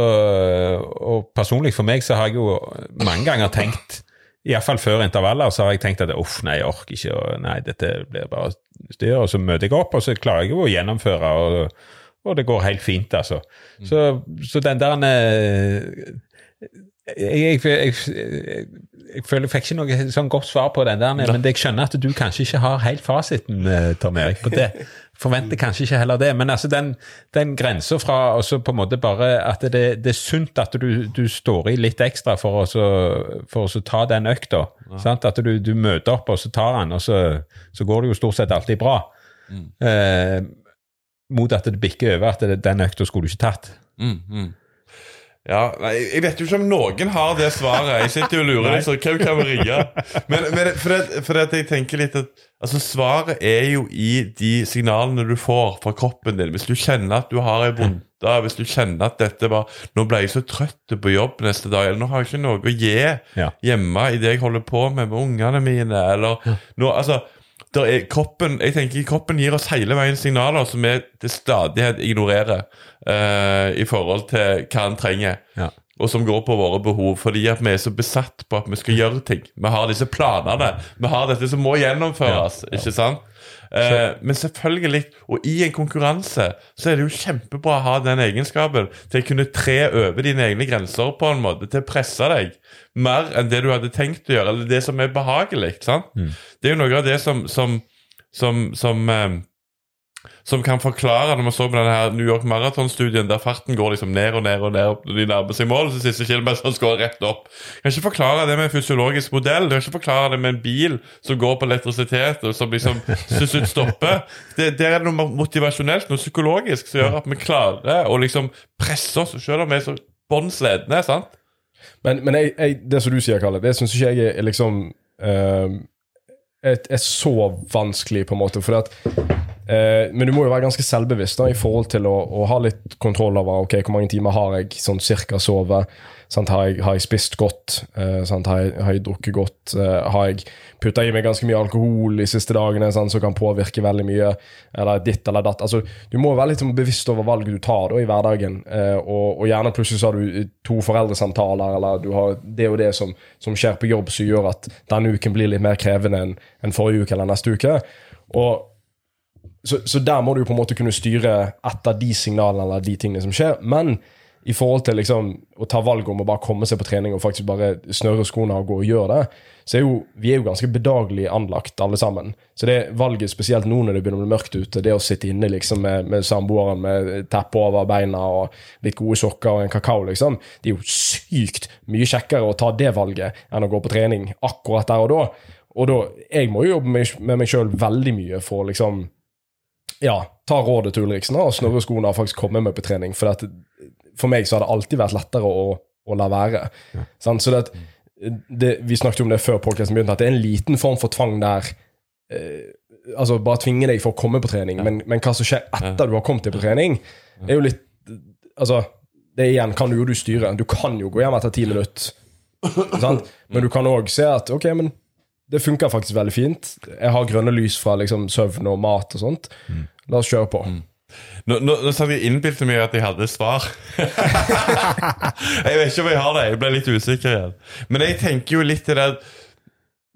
og personlig for meg så har jeg jo mange ganger tenkt Iallfall før intervaller så har jeg tenkt at uff, nei, jeg orker ikke, og nei, dette blir bare styr. Og så møter jeg opp, og så klarer jeg jo å gjennomføre, og, og det går helt fint, altså. Så, så den der eh, jeg, jeg, jeg, jeg, jeg føler jeg fikk ikke noe sånn godt svar på den der, men jeg skjønner at du kanskje ikke har helt fasiten, eh, Tom Erik, på det. Forventer kanskje ikke heller det, men altså den, den grensa fra også på en måte bare at det, det er sunt at du, du står i litt ekstra for å, så, for å så ta den økta. Ja. At du, du møter opp, og så tar han, og så, så går det jo stort sett alltid bra. Eh, mot at det bikker over at det, den økta skulle du ikke tatt. Mm, mm. Ja, nei, Jeg vet jo ikke om noen har det svaret. Jeg sitter jo og lurer så hvem kan vi ringe? Men, men for, det, for det jeg tenker litt at altså Svaret er jo i de signalene du får fra kroppen din. Hvis du kjenner at du har ei vondte, hvis du kjenner at dette var Nå ble jeg så trøtt på jobb neste dag, eller nå har jeg ikke noe å gi hjemme i det jeg holder på med med ungene mine, eller nå, altså er kroppen, jeg tenker kroppen gir oss hele veien signaler som vi til stadighet ignorerer uh, i forhold til hva den trenger. Ja. og som går på våre behov, fordi at vi er så besatt på at vi skal gjøre ting. Vi har disse planene. Vi har dette som må gjennomføres. ikke sant? Eh, men selvfølgelig, og i en konkurranse så er det jo kjempebra å ha den egenskapen til å kunne tre over dine egne grenser på en måte, til å presse deg mer enn det du hadde tenkt å gjøre, eller det som er behagelig. sant? Det er jo noe av det som, som, som, som eh, som kan forklare når man så på denne her New York Marathon-studien der farten går liksom ned og ned og ned og de nærmer seg mål, så siste kilometeren går rett opp. Kan ikke forklare det med en fysiologisk modell. Du kan ikke forklare det med en bil som går på elektrisitet og som liksom til ut stopper. Det, det, er noe motivasjonelt, noe psykologisk, som gjør at vi klarer å liksom presse oss, selv om vi er så bånn slitne. sant? Men, men jeg, jeg, det som du sier, Kalle, det syns ikke jeg er liksom uh, er, er så vanskelig, på en måte. For at Eh, men du må jo være ganske selvbevisst da, i forhold til å, å ha litt kontroll over ok, hvor mange timer har jeg sånn cirka sovet. Har, jeg, har jeg spist godt? Eh, har, jeg, har, jeg, drukket godt? Eh, har jeg putta i meg ganske mye alkohol de siste dagene sant, som kan påvirke veldig mye? Eller ditt eller datt. Altså, du må være litt sånn bevisst over valget du tar da, i hverdagen. Eh, og, og, gjerne plutselig så har du to foreldresamtaler, eller du har det og det som, som skjer på jobb som gjør at denne uken blir litt mer krevende enn en forrige uke eller neste uke. Og så, så, der må du på en måte kunne styre etter de signalene eller de tingene som skjer. Men i forhold til liksom, å ta valget om å bare komme seg på trening og faktisk bare snøre skoene og gå og gjøre det, så er jo vi er jo ganske bedagelig anlagt, alle sammen. Så det valget, spesielt nå når det begynner å bli mørkt ute, det å sitte inne liksom med, med samboeren med teppe over beina og litt gode sokker og en kakao, liksom, det er jo sykt mye kjekkere å ta det valget enn å gå på trening akkurat der og da. Og da, jeg må jo jobbe med, meg sjøl veldig mye for liksom ja, ta rådet til Ulriksen og snurre skoene og faktisk komme med på trening. For, at, for meg så har det alltid vært lettere å, å la være. Ja. Sånn, så det, det, vi snakket om det før podkasten begynte, at det er en liten form for tvang der. Eh, altså Bare tvinge deg for å komme på trening, ja. men, men, hva som skjer etter du har kommet deg på trening, er jo litt Altså, det igjen kan du jo du styre. Du kan jo gå hjem etter ti minutter, sant? men du kan òg se at ok, men det funker faktisk veldig fint. Jeg har grønne lys fra liksom, søvn og mat og sånt. Mm. La oss kjøre på. Mm. Nå, nå, nå satt jeg innbilte meg at jeg hadde svar. jeg vet ikke om jeg har det. Jeg ble litt usikker igjen. Men jeg tenker jo litt til det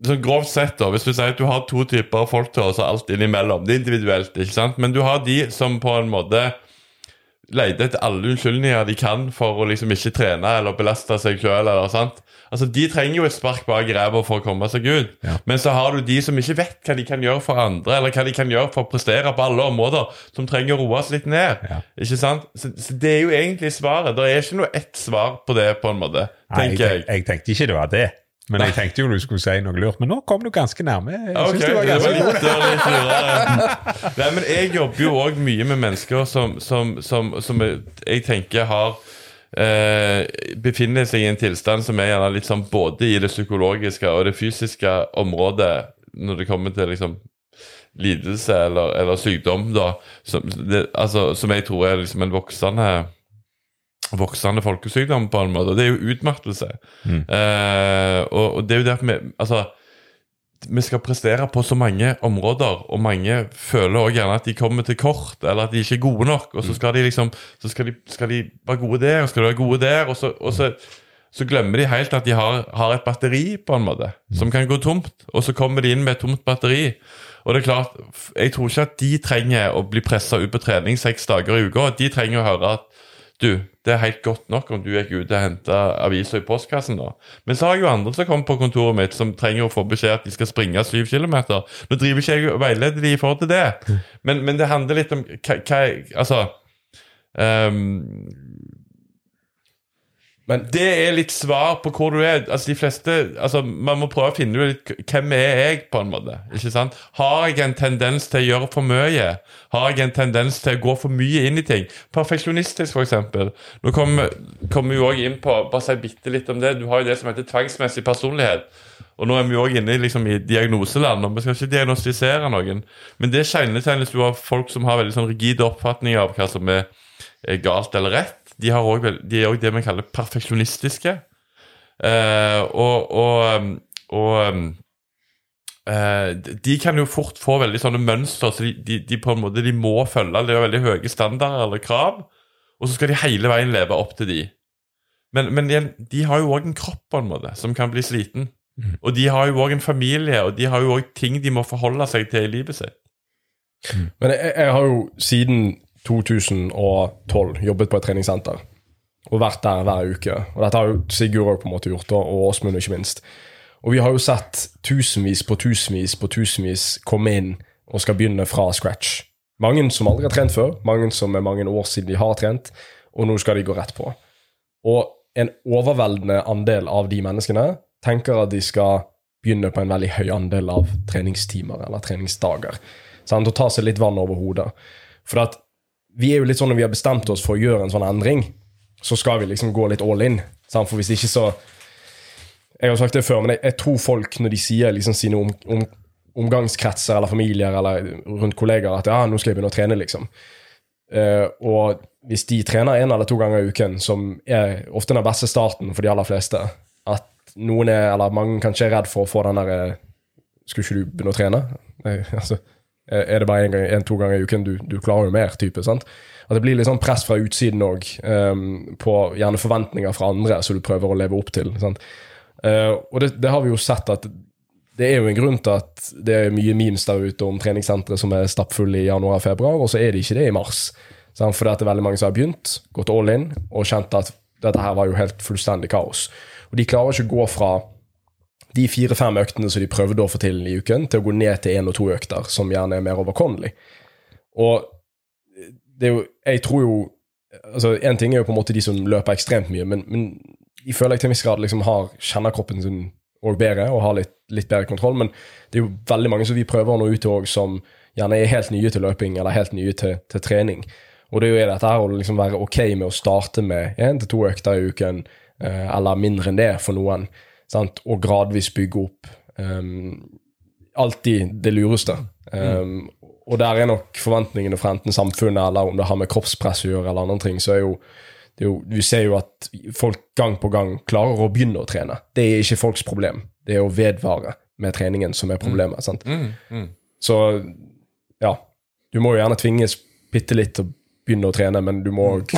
Sånn Grovt sett, da, hvis du sier at du har to typer folk til oss og alt innimellom. Det er individuelt, ikke sant? Men du har de som på en måte leter etter alle unnskyldninger de kan for å liksom ikke trene eller belaste seg sjøl. Altså, De trenger jo et spark bak ræva for å komme seg ut. Ja. Men så har du de som ikke vet hva de kan gjøre for andre, eller hva de kan gjøre for å prestere på alle områder, som trenger å roes litt ned. Ja. Ikke sant? Så, så, Det er jo egentlig svaret. Det er ikke noe ett svar på det, på en måte. tenker Nei, jeg, jeg. tenkte ikke det var det. Men jeg tenkte jo du skulle si noe lurt. Men nå kom du ganske nærme. Jeg okay, det var ganske det var litt, litt Nei, men jeg jobber jo òg mye med mennesker som, som, som, som jeg tenker har eh, befinner seg i en tilstand som er gjerne litt sånn både i det psykologiske og det fysiske området når det kommer til liksom lidelse eller, eller sykdom, da, som, det, altså, som jeg tror er liksom en voksende voksende folkesykdom på en måte. Og det er jo utmattelse. Mm. Eh, og, og, det er jo derfor vi Altså vi skal prestere på så mange områder, og mange føler også gjerne at de kommer til kort, eller at de ikke er gode nok. Og så skal de liksom Så skal de, skal de være gode der, og skal de være gode der, og så, og så, så glemmer de helt at de har, har, et batteri, på en måte, som kan gå tomt. Og så kommer de inn med et tomt batteri. Og det er klart, jeg tror ikke at de trenger å bli pressa ut på trening seks dager i uka. De trenger å høre at du, det er helt godt nok om du gikk ut og henta aviser i postkassen, da. Men så har jeg jo andre som kommer på kontoret mitt, som trenger å få beskjed at de skal springe syv kilometer. Nå driver ikke jeg og veileder de i forhold til det, men, men, det handler litt om hva Altså um, men det er litt svar på hvor du er. Altså de fleste, altså Man må prøve å finne ut hvem er jeg, på en måte. ikke sant? Har jeg en tendens til å gjøre for mye? Har jeg en tendens til å gå for mye inn i ting? Perfeksjonistisk, f.eks. Nå kommer, kom vi òg inn på Bare si bitte litt om det. Du har jo det som heter tvangsmessig personlighet. Og nå er vi òg inne liksom, i diagnoseland, og vi skal ikke diagnostisere noen. Men det kjennetegnes jo av folk som har veldig sånn rigide oppfatninger av hva som er galt eller rett de, også, de er òg det vi kaller perfeksjonistiske. Eh, og, og, um, og eh, de kan jo fort få veldig sånne mønstre, så de, de, de, på en måte de må følge det er veldig høye standarder eller krav. Og så skal de hele veien leve opp til de. Men, men de, de har jo òg en kropp på en måte som kan bli sliten. Og de har jo òg en familie, og de har jo òg ting de må forholde seg til i livet sitt. Men jeg, jeg har jo siden 2012 jobbet på et treningssenter. Og vært der hver uke. Og dette har jo Sigurd måte gjort, og Åsmund ikke minst. Og vi har jo sett tusenvis på tusenvis på tusenvis komme inn og skal begynne fra scratch. Mange som aldri har trent før, mange som er mange år siden de har trent, og nå skal de gå rett på. Og en overveldende andel av de menneskene tenker at de skal begynne på en veldig høy andel av treningstimer eller treningsdager. Sant? Og ta seg litt vann over hodet. For at vi er jo litt sånn når vi har bestemt oss for å gjøre en sånn endring, så skal vi liksom gå litt all in. Sant? For hvis ikke så Jeg har sagt det før, men jeg, jeg tror folk, når de sier liksom sine om, om, omgangskretser eller familier eller rundt kollegaer at ja, nå skal jeg begynne å trene, liksom. Uh, og hvis de trener én eller to ganger i uken, som er ofte den beste starten for de aller fleste, at noen er, eller mange kanskje er redd for å få den der eh, Skulle ikke du begynne å trene? Nei, altså, er det bare en, gang, en to ganger i uken? Du, du klarer jo mer, type. sant? At det blir litt sånn press fra utsiden òg, på gjerne forventninger fra andre som du prøver å leve opp til. sant? Uh, og det, det har vi jo sett at det er jo en grunn til at det er mye memes der ute om treningssentre som er stappfulle i januar og februar, og så er det ikke det i mars. Sant? For det er veldig mange som har begynt, gått all in, og kjent at dette her var jo helt fullstendig kaos. Og de klarer ikke å gå fra de fire-fem øktene som de prøvde å få til i uken, til å gå ned til én og to økter, som gjerne er mer overkommelig. Og det er jo Jeg tror jo altså En ting er jo på en måte de som løper ekstremt mye, men, men de føler jeg til en viss grad liksom har, kjenner kroppen sin og bedre og har litt, litt bedre kontroll. Men det er jo veldig mange som vi prøver å nå ut til òg, som gjerne er helt nye til løping eller helt nye til, til trening. Og det er jo dette her å liksom være ok med å starte med én til to økter i uken, eh, eller mindre enn det for noen, sant? og gradvis bygge opp. Um, alltid det lureste. Um, og der er nok forventningene fra enten samfunnet eller om det har med kroppspress å gjøre, eller andre ting, så er jo det jo, vi ser jo at folk gang på gang klarer å begynne å trene. Det er ikke folks problem. Det er å vedvare med treningen som er problemet. sant? Mm, mm. Så ja, du må jo gjerne tvinges bitte litt til å begynne å trene, men du må òg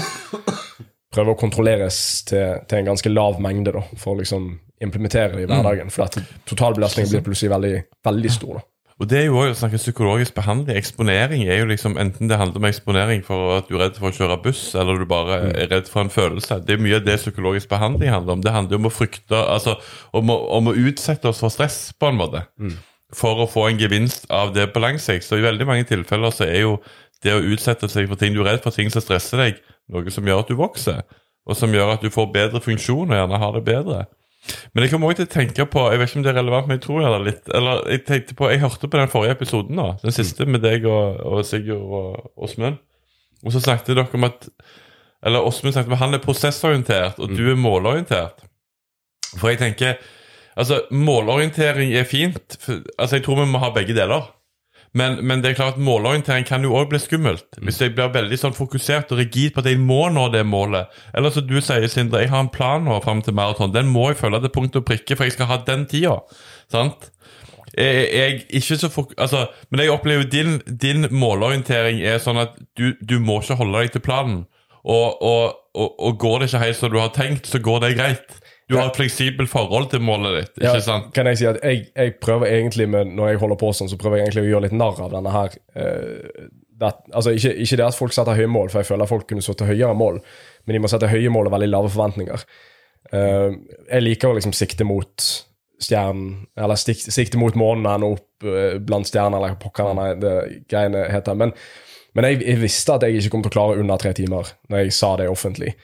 prøve å kontrolleres til, til en ganske lav mengde da, for å liksom implementere det i hverdagen. For at totalbelastningen blir plutselig veldig, veldig stor. da. Og det er jo også å snakke psykologisk behandling. Eksponering er jo liksom enten det handler om eksponering for at du er redd for å kjøre buss, eller du bare er redd for en følelse. Det er mye av det psykologisk behandling handler om. Det handler jo om å frykte Altså om å, om å utsette oss for stress, på en måte. For å få en gevinst av det på lang sikt. Så i veldig mange tilfeller så er jo det å utsette seg for ting du er redd for, ting som stresser deg, noe som gjør at du vokser. Og som gjør at du får bedre funksjon og gjerne har det bedre. Men jeg kommer også til å tenke på Jeg vet ikke om det er relevant, men jeg tror jeg hadde litt Eller jeg tenkte på Jeg hørte på den forrige episoden, da. den siste med deg og, og Sigurd og Åsmund. Og så snakket dere om at Eller Åsmund snakket om at han er prosessorientert, og du er målorientert. For jeg tenker Altså, målorientering er fint. For, altså, Jeg tror vi må ha begge deler. Men, men det er klart at målorientering kan jo òg bli skummelt. Hvis jeg blir veldig sånn fokusert og rigid på at jeg må nå det målet. Eller som du sier, Sindre, jeg har en plan nå fram til maraton. Den må jeg følge til punkt og prikke, for jeg skal ha den tida. Sant? Jeg, jeg ikke så fok altså, Men jeg opplever din, din målorientering er sånn at du, du må ikke holde deg til planen. Og, og, og, og går det ikke helt som du har tenkt, så går det greit. Du har et fleksibelt forhold til målet ditt. ikke Ja, sant? Kan jeg si at jeg, jeg prøver egentlig med, Når jeg holder på sånn, så prøver jeg egentlig å gjøre litt narr av denne her uh, det, altså ikke, ikke det at folk setter høye mål, for jeg føler at folk kunne satt høyere mål, men de må sette høye mål og veldig lave forventninger. Uh, jeg liker å liksom sikte mot stjernen, eller stik, sikte mot månen ende opp uh, blant stjerner, eller pokker nei, det greiene heter. Men, men jeg, jeg visste at jeg ikke kom til å klare under tre timer når jeg sa det offentlig.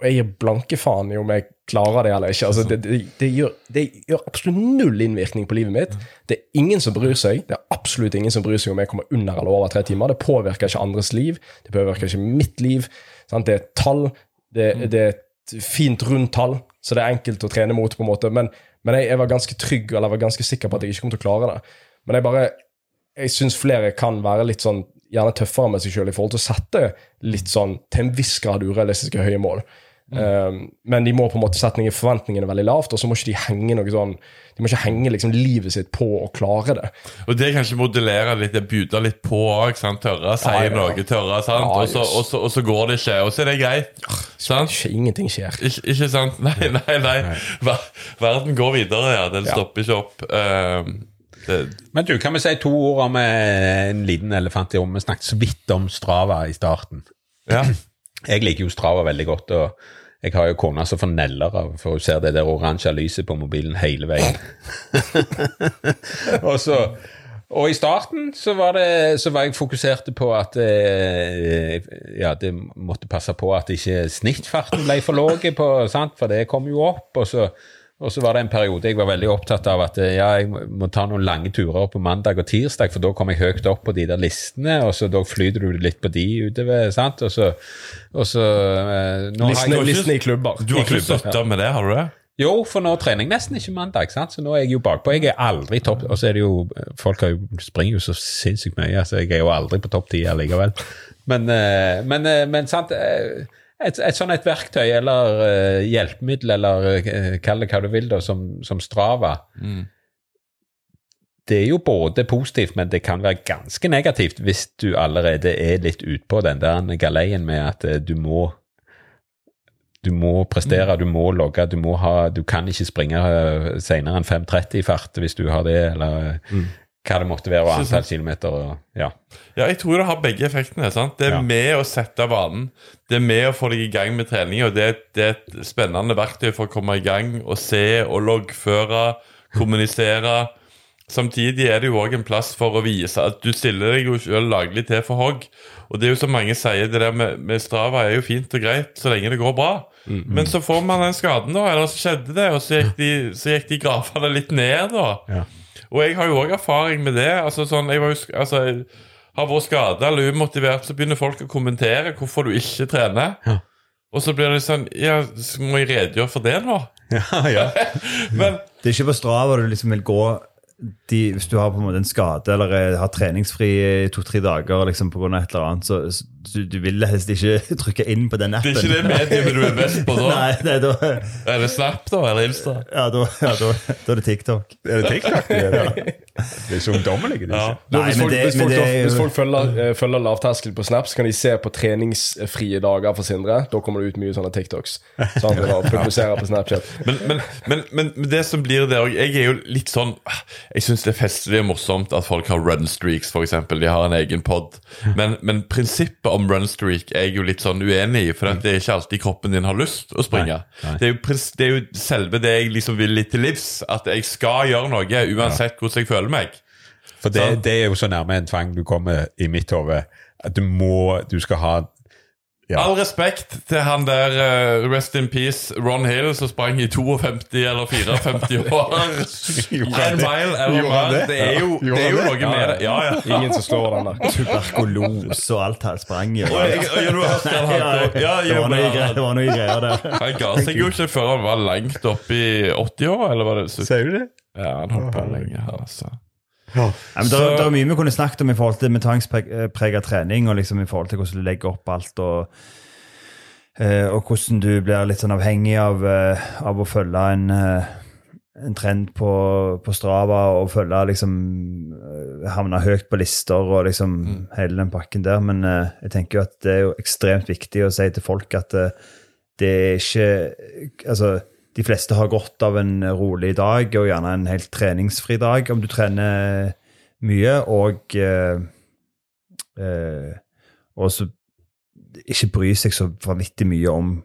Og jeg gir blanke faen i om jeg klarer det eller ikke. Altså, det, det, det, gjør, det gjør absolutt null innvirkning på livet mitt. Det er ingen som bryr seg. Det er absolutt ingen som bryr seg om jeg kommer under eller over tre timer. Det påvirker ikke andres liv. Det påvirker ikke mitt liv. Sant? Det er et tall. Det, det er et fint, rundt tall, så det er enkelt å trene mot. på en måte. Men, men jeg, jeg var ganske trygg eller jeg var ganske sikker på at jeg ikke kom til å klare det. Men jeg bare, jeg syns flere kan være litt sånn gjerne tøffere med seg sjøl i forhold til å sette litt sånn til en viss grad urealistiske høye mål. Eh, men de må på en måte sette ned forventningene veldig lavt, og så må ikke de henge noe sånn De må ikke henge liksom livet sitt på å klare det. Og det kanskje modellere litt, det bjude litt på òg. Tørre å si Ja, ja. noe, tørre, sant? Ja, og, så, og, så, og så går det ikke, og så er det greit. Sant? Ikke, ingenting skjer. Ikke, ikke sant? Nei, nei, nei. Ver, verden går videre, ja. Den Ja. stopper ikke opp. Uh, det, Men du, kan vi si to ord om eh, en liten elefant i rommet? Vi snakket så vidt om Strava i starten. ja. Jeg liker jo Strava veldig godt, og jeg har jo kona som får neller av, for hun ser det der oransje lyset på mobilen hele veien. og så og i starten så var, det, så var jeg fokusert på at eh, ja, det måtte passe på at ikke snittfarten ble for lav, for det kom jo opp. Og så, og så var det en periode jeg var veldig opptatt av at eh, ja, jeg må- ta noen lange turer på mandag og tirsdag, for da kom jeg høyt opp på de der listene, og så da flyter du litt på de utover. sant? Og så, og så eh, Listene, jeg, listene i klubber. Du har ikke støtta med det, har du det? jo, for nå trener jeg nesten ikke mandag, sant? så nå er jeg jo bakpå. Jeg er aldri topp Og så er det jo Folk har jo, springer jo så sinnssykt mye, så jeg er jo aldri på topp ti allikevel. Men, eh, men, eh, men sant eh, et, et sånn et verktøy eller uh, hjelpemiddel, eller uh, kall det hva du vil, da, som, som Strava. Det er jo både positivt, men det kan være ganske negativt hvis du allerede er litt utpå den der galeien med at uh, du må du må prestere, du må logge, du må ha Du kan ikke springe senere enn 5.30 i fart hvis du har det, eller eh, hva det måtte være, og antall kilometer og Ja. Ja, jeg tror det har begge effektene. sant? Det er Ja. med å sette vanen. Det er med å få deg i gang med trening, og det, det er et spennende verktøy for å komme i gang og se og loggføre, kommunisere. Samtidig er det jo òg en plass for å vise at du stiller deg jo sjøl laglig til for hogg. Og det er jo som mange sier, det der med, med Strava er jo fint og greit så lenge det går bra. Men så får man den skaden, da, eller så skjedde det, og så gikk de, så gikk de grafene litt ned, da. Ja. Og jeg har jo òg erfaring med det. Altså sånn, jeg var jo, altså, jeg har vært skada eller umotivert, så begynner folk å kommentere hvorfor du ikke trener. Ja. Og så blir det sånn Ja, så må jeg redegjøre for det nå? Ja, ja. Men Det er ikke på Strava du liksom vil gå de, Hvis du har på en måte en skade eller eh, har treningsfri i to-tre dager liksom av et eller annet, så du, du vil helst ikke trykke inn på den appen. det er ikke det mediet du er best på da? Nei, det er da, Er det Snap, da? Eller Insta? ja, da, ja, da, da er det TikTok. Er det TikTok? Det er, det er så ungdommelig. Ja. Nei, hvis, folk, det- hvis, folk, er hvis folk følger, eh, følger lavterskel på Snap, så kan de se på treningsfrie dager for Sindre. Da kommer det ut mye sånne TikToks. Sånn, og publiserer på Snapchat. Men, men, men, men, men det som blir det òg Jeg er jo litt sånn Jeg syns det er festlig og morsomt at folk har runstreaks, f.eks. De har en egen pod. Men, men prinsippet om runstreak er jeg jo litt sånn uenig i, for at det er ikke alltid kroppen din har lyst å springe. Nei, nei. Det, er jo, det er jo selve det jeg liksom vil litt til livs. At jeg skal gjøre noe uansett hvordan jeg føler meg. For det, det er jo så nærme en tvang du kommer i mitt hode. At du må Du skal ha Ja. All respekt til han der uh, Rest in peace Ron Hill som sprang i 52 eller 54 år. En mile eller mer. det? Det er jo, Ja. det er jo noe med det. Ja, ja. Ingen som slår den der. Tuberkulose og alt her sprang ja, det, var noe greier, der. Han ga seg jo ikke før han var langt oppe i 80 år, eller var det Sier du det? Ja, han holdt på lenge her, altså. Ja, men det, det er mye vi kunne snakket om i forhold til med tvangspreget trening, og liksom i forhold til hvordan du legger opp alt, og, eh, og hvordan du blir litt sånn avhengig av, eh, av å følge en, eh, en trend på, på Strava og følge liksom Havne høyt på lister og liksom hele den pakken der. Men jeg tenker jo at det er jo ekstremt viktig å si til folk at det er ikke Altså, de fleste har godt av en rolig dag, og gjerne en helt treningsfri dag, om du trener mye, og eh, eh, også ikke bry seg så vanvittig mye om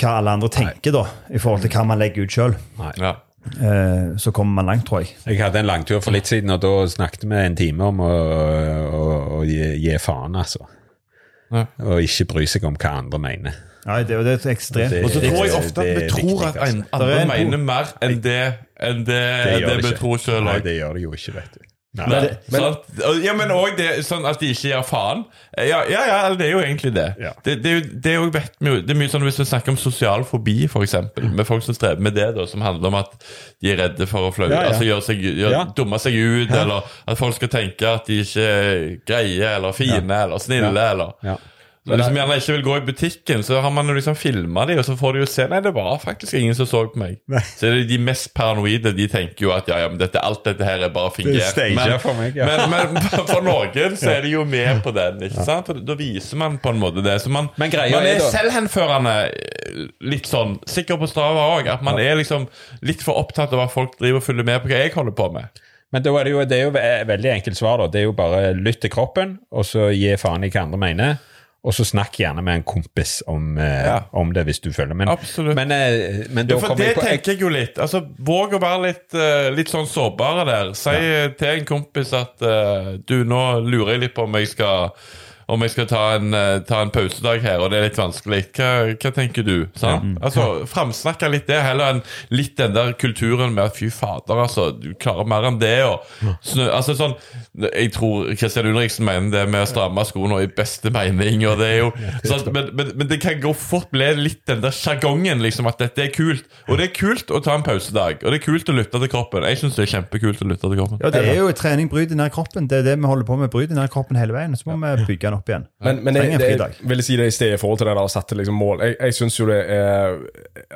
hva alle andre tenker, da, i forhold til hva man legger ut sjøl. Ja. Eh, så kommer man langt, tror jeg. Jeg hadde en langtur for litt siden, og da snakket vi en time om å, å, å gi, gi faen, altså. Ja. Og ikke bry seg om hva andre mener. Ja, det, det er ekstremt Det- Og så tror jeg ofte at vi tror at altså. en, Det andre mener mer enn det, enn det, Det det det vi tror sjøl Nei, òg. det gjør det jo ikke, vet du. Nei. Men, men- sånn, ja, men òg det sånn at de ikke gir faen. Ja, ja, ja det er jo egentlig det. Ja. Det, det, jo, det, er jo, vet det er mye sånn Hvis vi snakker om sosial fobi, f.eks., med folk som strever med det, da, som handler om at de er redde for å flaue, Ja, ja. altså gjør seg, gjør, Ja. dumme seg ut, eller at folk skal tenke at de ikke er greie eller fine eller snille. eller Så liksom gjerne ikke vil gå i butikken, så har man jo liksom filma de, og så får de jo se Nei, det var faktisk ingen som så på meg. Så er det de mest paranoide, de tenker jo at ja, ja, men dette, alt dette her er bare fingert. Men, for meg, ja. men, men for noen så er de jo med på den, ikke sant? For da viser man på en måte det. Så man, Men greia man er er da- selvhenførende eh, litt sånn, sikker på Strava òg, at man er liksom litt for opptatt av at folk driver og følger med på hva jeg holder på med. Men er det, jo, det er jo et veldig enkelt svar. da. Det er jo bare lytt til kroppen, og så gi faen i hva andre mener. Og så snakk gjerne med en kompis om, eh, Ja. om det, hvis du føler Men, Absolutt. men, eh, men da Ja, for det jeg på jeg, tenker jeg jo litt. Altså, Våg å være litt, eh, litt sånn sårbare der. Si til en kompis at uh, du, nå lurer jeg litt på om jeg skal om jeg skal ta en, eh, ta en pausedag her, og det er litt vanskelig. Hva, hva tenker du? Ja. Altså, Framsnakke litt det, heller enn litt den der kulturen med at fy fader, altså, du klarer mer enn det. Og, snø, altså sånn, Jeg tror Kristian Ulriksen mener det med å stramme skoene i beste mening. og det er jo, sånn, Men, men, men det kan gå fort bli litt den der sjargongen, liksom, at dette er kult. Og det er kult å ta en pausedag, og det er kult å lytte til kroppen. Jeg syns det er kjempekult å lytte til kroppen. Ja, det er jo trening, bryter ned kroppen. Det er det vi holder på med. Bryter ned kroppen hele veien. Så må vi bygge den opp igjen. Men, men jeg, det, jeg vil si det i sted i forhold til det der å sette liksom mål. Jeg, jeg synes jo det er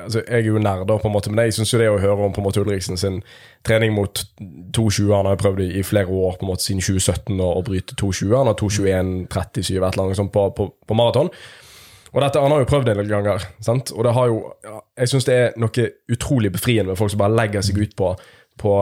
altså Jeg er jo nerder, på en måte, men jeg syns jo det å høre om på en måte Ulriksen sin trening mot 2,20 Han har prøvd i, i flere år, på en måte siden 2017, å, bryte 2,20. Han har 2,21,37 et eller annet sånt på, på, på maraton. Og dette, Han har jo prøvd en del ganger. sant? Og det har jo, ja, Jeg syns det er noe utrolig befriende med folk som bare legger seg ut på, på,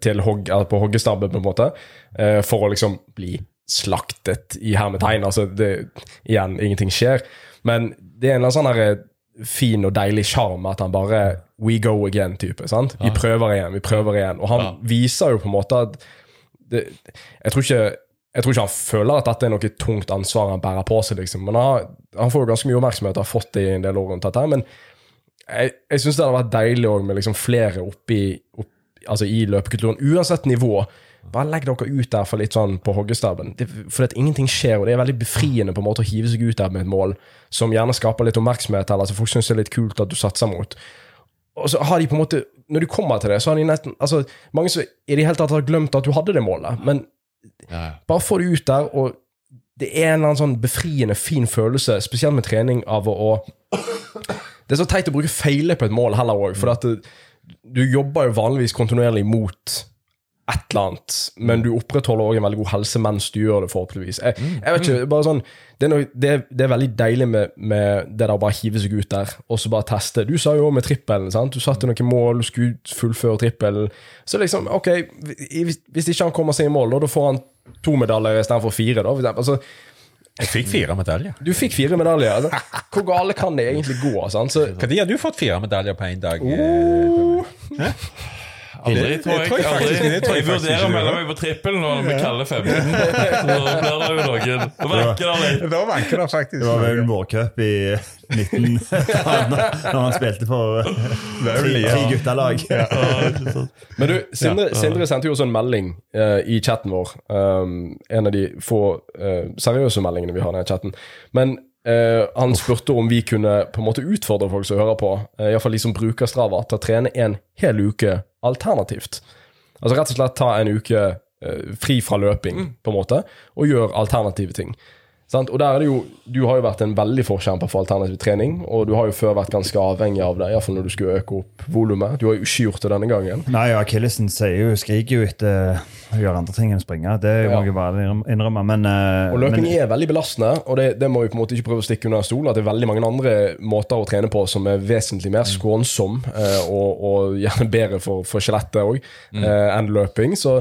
til hogg, på hoggestabben, på en måte, eh, for å liksom bli slaktet i hermetegn. Altså, det, igjen, ingenting skjer. Men det er en eller annen sånn eh, fin og deilig sjarm at han bare We go again-type. sant? Vi prøver igjen, vi prøver igjen. Og han viser jo på en måte at det, jeg, tror ikke, jeg tror ikke han føler at dette er noe tungt ansvar han bærer på seg, liksom. Men han, han får jo ganske mye oppmerksomhet og har fått det i en del år rundt dette. Men jeg, jeg syns det hadde vært deilig også med liksom flere oppi, opp, altså i løpekulturen, uansett nivå. Bare legg dere ut der for litt sånn på hoggestaben. For at ingenting skjer, og det er veldig befriende på en måte å hive seg ut der med et mål som gjerne skaper litt oppmerksomhet, eller som folk syns er litt kult at du satser mot. Og så har de på en måte Når du kommer til det, så har de nesten altså, Mange som i det hele tatt har glemt at du hadde det målet, men bare få det ut der, og det er en eller annen sånn befriende, fin følelse, spesielt med trening, av å, å Det er så teit å bruke feile på et mål heller òg, for at det, du jobber jo vanligvis kontinuerlig mot et eller annet, men du opprettholder òg en veldig god helse mens du gjør det, forhåpentligvis. Jeg, jeg vet ikke, bare sånn Det er, noe, det, det er veldig deilig med, med det der å bare hive seg ut der og så bare teste. Du sa jo med trippelen, sant? Du satte noen mål, du skulle fullføre trippelen. Så liksom, ok, hvis, hvis ikke han kommer seg i mål, da, da får han to medaljer istedenfor fire. da. Altså, Jeg fikk fire medaljer. du fikk fire medaljer. Altså. Hvor gale kan det egentlig gå? Sant? Så, Når har du fått fire medaljer på én dag? eh, Aldri, tror jeg. tror jeg aldri. jeg, tror jeg jeg vurderer å melde meg på trippel når vi kaller 15. Så blir det jo noen Da vanker det litt. Da vanker det faktisk. Det var vel en vårcup i 19... Når han spilte for tre, tre guttelag. Men du, Sindre, Sindre sendte jo også en melding uh, i chatten vår. Um, en av de få uh, seriøse meldingene vi har i chatten. Men eh, han spurte om vi kunne på en måte utfordre folk som hører på, uh, iallfall de som bruker Strava, til å trene en hel uke alternativt. Altså rett og slett ta en uke uh, fri fra løping, på en måte, og gjøre alternative ting. Og der er det jo, Du har jo vært en veldig forkjemper for alternativ trening, og du har jo før vært ganske avhengig av det, iallfall når du skulle øke opp volumet. Du har jo ikke gjort det denne gangen. Nei, ja, Akillesen jo, skriker jo etter å gjøre andre ting enn å springe. Det må Ja. jeg bare innrømme. Men, eh, Og løping men er veldig belastende, og det, det må vi på en måte ikke prøve å stikke under stolen, stol. At det er veldig mange andre måter å trene på som er vesentlig mer skånsom eh, og, og gjerne bedre for, for skjelettet òg eh, enn løping. Så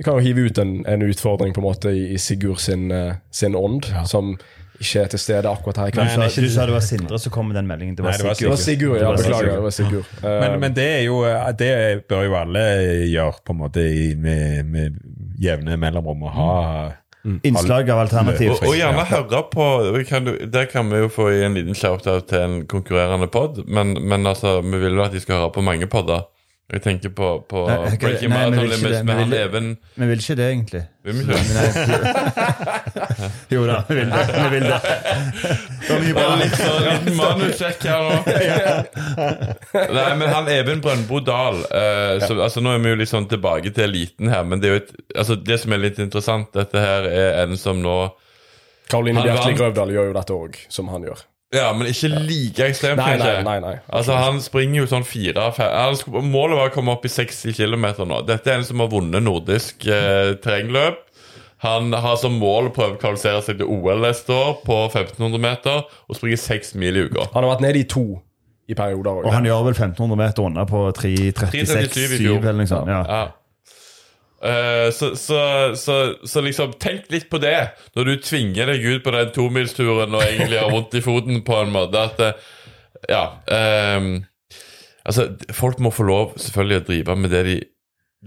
vi kan jo hive ut en, en utfordring på en måte i, i Sigurd sin, eh, sin ånd, som ikke er til stede akkurat her i du, kveld. sa, du sa det var Sindre som kom med den meldingen. Det var, Nei, det var Det Sigurd. Sigurd, ja. Beklager. Det var Sigurd. Ja. Men, men det er jo Det bør jo alle gjøre på en måte i- med, med jevne mellomrom. Å ha Innslag av alternativ. Og, og gjerne høre på kan, du- Det kan vi jo få i en liten shout-out til en konkurrerende pod, men, men altså, vi vil jo at de skal høre på mange podder. Jeg tenker på, på Nei, okay, Breaking nei, Marathon Limits med han Even Vi vil ikke det, egentlig. Vil ikke det? Jo da, vi vil det. Vi vil det. Det var mye bra. Bare litt sånn liten manussjekk her nå. Nei, men han Even Brøndbo Dahl eh, så, altså Nå er vi jo litt sånn tilbake til eliten her, men det er jo et, altså det som er litt interessant, dette her er en som nå Karoline Bjerkli. Grøvdal gjør jo dette òg, som han gjør. Ja, men ikke like ekstremt. Nei, nei, kanskje. nei, nei. Altså Han springer jo sånn fire fem, Målet var å komme opp i 60 km nå. Dette er en som har vunnet nordisk eh, terrengløp. Han har som mål å prøve å kvalifisere seg til OL neste år på 1500 meter og springe seks mil i uka. Han har vært nede i to i perioder òg. Og han gjør vel 1500 meter unna på 3.36,7 3.37 eller noe sånt. Ja. Ja. Eh, så, så, så, så liksom tenk litt på det når du tvinger deg ut på den tomilsturen og egentlig har vondt i foten på en måte. At eh, ja um, Altså, folk må få lov selvfølgelig å drive med det de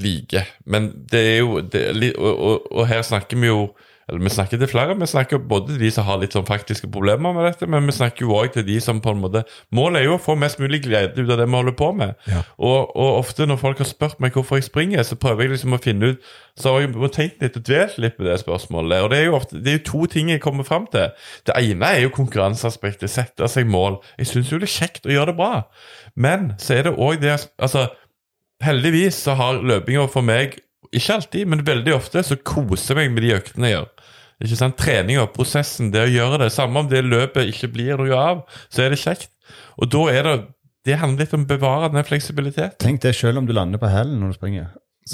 liker, men det er jo det, og, og, og her snakker vi jo eller Vi snakker til flere. Vi snakker både til de som har litt sånn faktiske problemer med dette, men vi snakker jo òg til de som på en måte Målet er jo å få mest mulig glede ut av det vi holder på med. Og, og ofte når folk har spurt meg hvorfor jeg springer, så prøver jeg liksom å finne ut Så har jeg tenkt litt og dvelt litt på det spørsmålet. Og det er jo ofte, det er jo to ting jeg kommer fram til. Det ene er jo konkurranseaspektet. Sette seg mål. Jeg syns jo det er kjekt å gjøre det bra. Men så er det òg det Altså, heldigvis så har løpinga for meg ikke alltid, men veldig ofte så koser jeg meg med de øktene jeg gjør. Ikke sant? Treninga, prosessen, det å gjøre det. Samme om det løpet ikke blir noe av, så er det kjekt. Og da er det Det handler litt om å bevare den fleksibiliteten. Tenk det selv om du lander på hælen når du springer.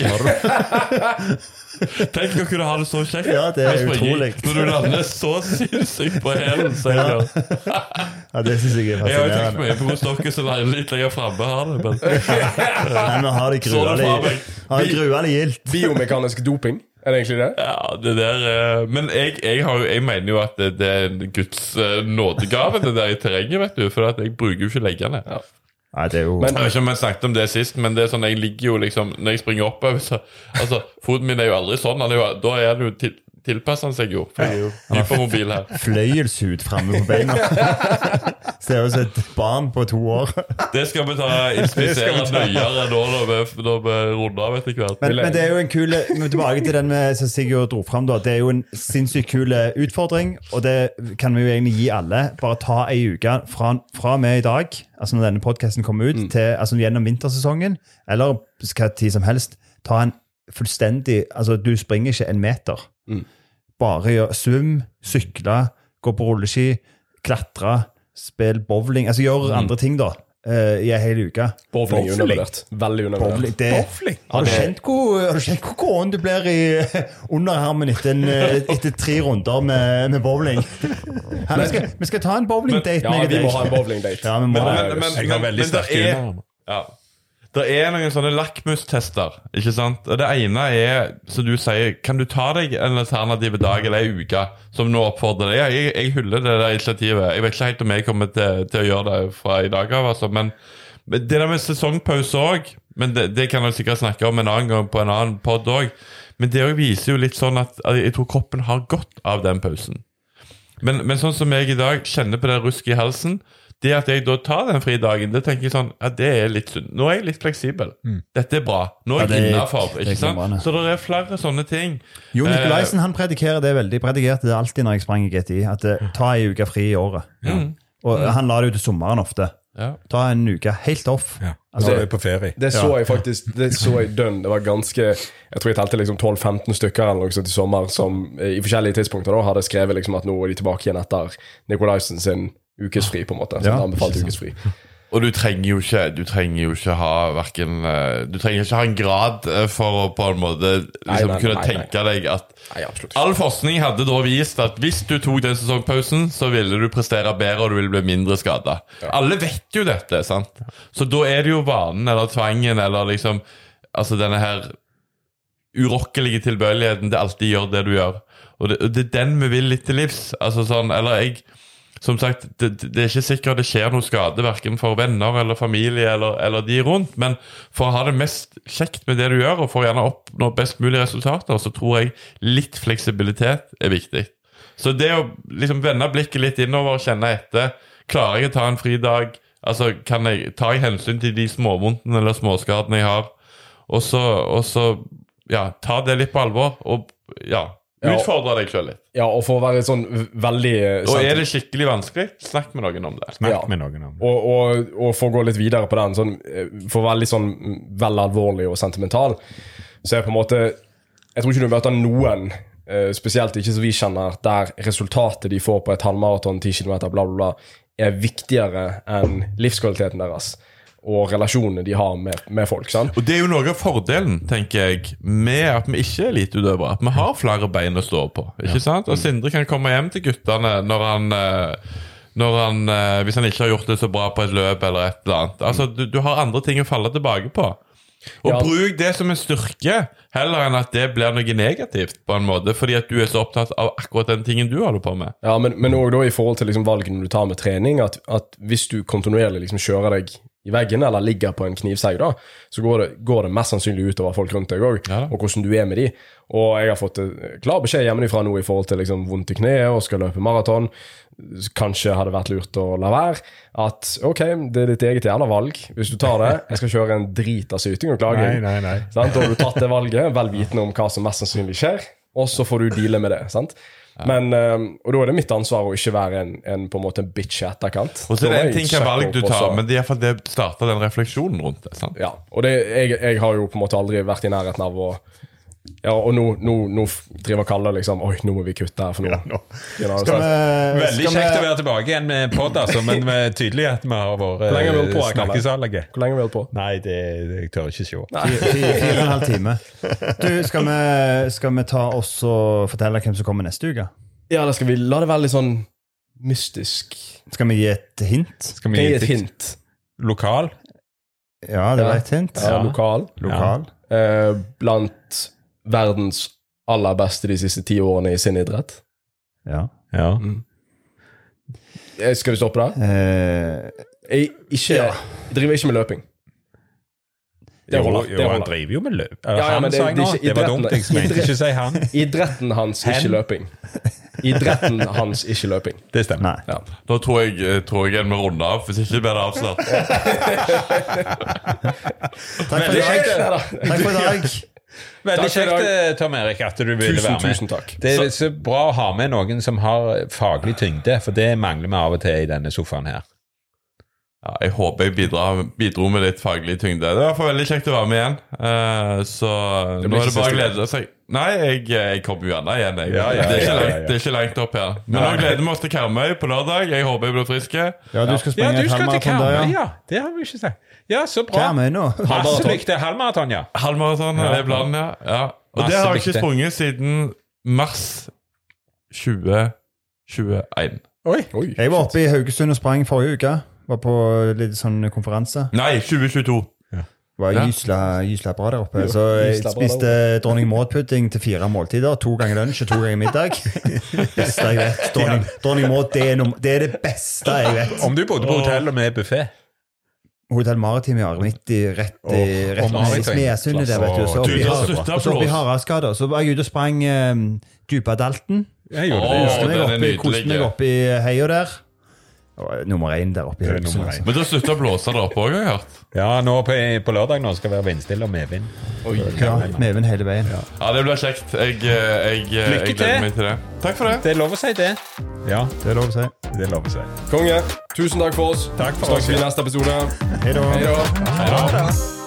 Tenk å kunne ha det så kjekt. Ja, det er utrolig. Når du lander så sinnssykt på hælen. som ja. Ja, det syns jeg er fascinerende. Jeg har jo tenkt mye på hvordan dere som lander litt lenger framme har det. Men Nei, men har det Så det fra gruelig. Gruelig gildt? Biomekanisk doping, er det egentlig det? Ja, det der eh, Men jeg, jeg, har jeg mener jo at det, det er en Guds eh, nådegave, det der i terrenget, vet du. For at jeg bruker jo ikke leggene. Nei, det er jo Men- Jeg vet ikke om jeg snakket om det sist, men det er sånn jeg ligger jo liksom Når jeg springer oppover, så Altså, foten min er jo aldri sånn. Er jo, da er det jo til, tilpasser han seg jo. For jeg er jo mobil her. fløyelshud framme på beina. Ser ut som et barn på to år. Det skal vi ta inspisere nøyere nå når vi, når vi runder av etter hvert. Men, men det er jo en kul Tilbake til den som Sigurd dro fram. Da. Det er jo en sinnssykt kul utfordring, og det kan vi jo egentlig gi alle. Bare ta ei uke fra, fra med i dag, altså når denne podkasten kommer ut, til, altså gjennom vintersesongen, eller hva tid som helst. Ta en fullstendig Altså, du springer ikke en meter. Bare gjør svøm, sykle, gå på rulleski, klatre, spille bowling. Altså gjør andre ting, da. Uh, I ei hel uke. Bowling er undervurdert. Veldig undervurdert. Bowling, har, du kjent hvor, har du gåen du blir i underarmen etter, en, eh, etter tre runder med, med bowling? Her, vi, skal, vi skal ta en bowlingdate. Ja, vi må ha en bowlingdate. Ja, Men, det. men, men, men, men det er, ja, det er noen sånne lakmustester. ikke sant? Og Det ene er, som du sier, kan du ta deg en alternativ dag eller ei uke som nå oppfordrer deg? Jeg, jeg, hyller det der initiativet. Jeg vet ikke helt om jeg kommer til, til å gjøre det fra i dag av. altså, men det der med sesongpause òg, men det, det kan jeg sikkert snakke om en annen gang på en annen pod òg. Men det viser jo litt sånn at jeg tror kroppen har godt av den pausen. Men, men sånn som jeg i dag kjenner på det rusket i halsen Det at jeg da tar den fridagen, det tenker jeg sånn Ja, det er litt sunt. Nå er jeg litt fleksibel. Dette er bra. Nå er jeg ja, innafor. Så det er flere sånne ting. Jo Eh, Nikolaisen han predikerer det veldig. predikerte det alltid når jeg sprang i GTI. At det Ta ei uke fri i året. Og han la det ut til sommeren ofte. Ja. Ta en uke helt off. Ja. Altså, Så jeg på ferie. Det så jeg faktisk Det så jeg dønn. Det var ganske Jeg tror jeg telte liksom 12-15 stykker eller noe sånt i sommer som eh, i forskjellige tidspunkter da hadde skrevet liksom at nå er de tilbake igjen etter Nikolaisen sin ukesfri, på en måte. Som Ja, anbefalt ukesfri. Og du trenger jo ikke Du trenger jo ikke ha hverken eh, Du trenger ikke ha en grad eh, for å på en måte liksom Nei, nei, kunne nei, tenke deg at. All forskning hadde da vist at hvis du tok den sesongpausen, så ville du prestere bedre og du ville bli mindre skada. Alle vet jo dette, sant? Så da er det jo vanen eller tvangen eller liksom Altså denne her urokkelige tilbøyeligheten til alltid gjør det du gjør. Og det, og det er den vi vil litt til livs. Altså sånn, eller jeg Som sagt, det, det er ikke sikkert det skjer noe skade verken for venner eller familie eller, eller de rundt, men for å ha det mest kjekt med det du gjør, og for å gjerne oppnå best mulig resultater, så tror jeg litt fleksibilitet er viktig. Så det å liksom vende blikket litt innover og kjenne etter Klarer jeg å ta en fridag? Altså, kan jeg, jeg hensyn til de småvondtene eller småskadene jeg har? Og så, og så ja, ta det litt på alvor, og ja, Ja. utfordre deg sjøl litt. Ja, og for å være sånn veldig Da Og er det skikkelig vanskelig, snakk med noen om det. Snakk Ja. med noen om det. og, og, og for å gå litt videre på den, sånn, eh, for å være litt sånn mm, vel alvorlig og sentimental, så er på en måte Jeg tror ikke du møter noen eh, spesielt ikke som vi kjenner, der resultatet de får på et halvmaraton, 10 km, bla, bla, bla, er viktigere enn livskvaliteten deres og relasjonene de har med, med folk. sant? Og det er jo noe av fordelen, tenker jeg, med at vi ikke er eliteutøvere. At vi har flere bein å stå på. ikke sant? Og Sindre kan komme hjem til guttene når han eh, når han, eh, hvis han ikke har gjort det så bra på et løp eller et eller annet. Altså, du, du har andre ting å falle tilbake på. Og Ja. bruk det som en styrke, heller enn at det blir noe negativt, på en måte, fordi at du er så opptatt av akkurat den tingen du holder på med. Ja, men, òg i forhold til liksom valgene du tar med trening, at, at hvis du kontinuerlig liksom kjører deg i veggen eller ligger på en knivsegg, da, så går det, går det mest sannsynlig utover folk rundt deg òg, Ja og hvordan du er med de. Og jeg har fått eh, klar beskjed hjemmefra nå i forhold til liksom vondt i kneet og skal løpe maraton. Kanskje hadde vært lurt å la være. At ok, det er ditt eget jævla valg. Hvis du tar det, jeg skal kjøre en drit av syting og klaging. nei, nei. Sant? Da har du tatt det valget, vel vitende om hva som mest sannsynlig skjer, og så får du deale med det. sant? Men, eh, og da er det mitt ansvar å ikke være en, en på en måte en bitch i etterkant. Og så er det må en ting hva valg du tar, men det er iallfall det starter den refleksjonen rundt det. sant? Ja, og det, jeg, jeg har jo på en måte aldri vært i nærheten av å Ja, og nå, nå, nå driver Kalle liksom Oi, nå må vi kutte her, for nå nå. You know, Skal vi, Veldig kjekt kjekt å være tilbake igjen med pod, altså, men med er tydelig at vi har vært vi Kalle? snakkesalige. Hvor lenge har vi holdt på? Nei, det, det jeg tør ikke se. fire, og en halv time. Du, skal vi, skal vi ta oss og fortelle hvem som kommer neste uke? Ja, da skal vi la det være litt sånn mystisk. Skal vi gi et hint? Skal vi gi et hint? lokal? Ja, det Ja. var et hint. Ja, Ja. lokal. Lokal. Eh, blant verdens aller beste de siste ti årene i sin idrett. Ja. Ja. Mm. Skal vi stoppe der? Eh, Jeg, ikke, jeg driver ikke med løping. Det holder, jo, jo, han driver jo med løp. Ja, ja, det- det nå. ikke Det var dumt. Jeg mente ikke si han. Idretten hans, ikke løping. Idretten hans, ikke løping. Det stemmer. Ja. Da tror jeg, eh, tror jeg en må runde av, hvis ikke blir det avslørt. Takk for i dag. Takk for i dag. Veldig kjekt, eh, Tom Erik, at du ville Tusen, være med. tusen takk. Det er så bra å ha med noen som har faglig tyngde, for det mangler vi av og til i denne sofaen her. Ja, jeg håper jeg bidra, bidro med litt faglig tyngde. Det er i hvert fall veldig kjekt å være med igjen. Uh, så nå er det bare å glede seg. Nei, jeg, jeg kommer jo gjerne igjen. Jeg. Ja, ja, det, er ikke ja, ja, langt, det er ikke langt opp her. Men nå gleder vi oss til Karmøy på lørdag. Jeg håper jeg blir frisk. Ja, du skal Ja, springe du et skal til halvmaraton der, Karmøy, ja. Det har vi ikke sagt. Ja, så bra. Karmøy nå. Masse lykke til. Halvmaraton, ja. Halvmaraton Ja. er planen, ja. ja. Og Masse det har jeg ikke sprunget siden mars 2021. Oi. Oi, Jeg var oppe i Haugesund og sprang forrige uke. Var på litt sånn konferanse. Nei, 2022. Ja. var Ja. gysla, gysla bra der oppe. Så jeg spiste dronning Maud-pudding til fire måltider. To ganger lunsj og to ganger middag. Beste jeg vet. Dronning, dronning Maud, det er, det er det beste jeg vet. Om du bodde på hotell med buffé Hotell Maritim i Arve, midt i rett i, i der, vet du. Så oppi, og så oppi applaus. Haraldsgata. Så var jeg ute og sprang um, Djupadalten. Åh. det. Koste meg oppi-. Oppi heia der. Var Nummer én der oppe i Haugesund. Altså. Men det har slutta å blåse der oppe òg, har jeg hørt. Ja, nå på, på lørdag nå skal det være vindstille og medvind. Ja, Medvind hele veien. Ja, det blir kjekt. Jeg, eh, jeg, eh, jeg gleder meg til det. Takk for det. Det er lov å si det. Ja, Det er lov å si. det er lov å si. Konge, tusen takk for oss. Takk for Snakkes vi i neste episode. Hei da. Hei da.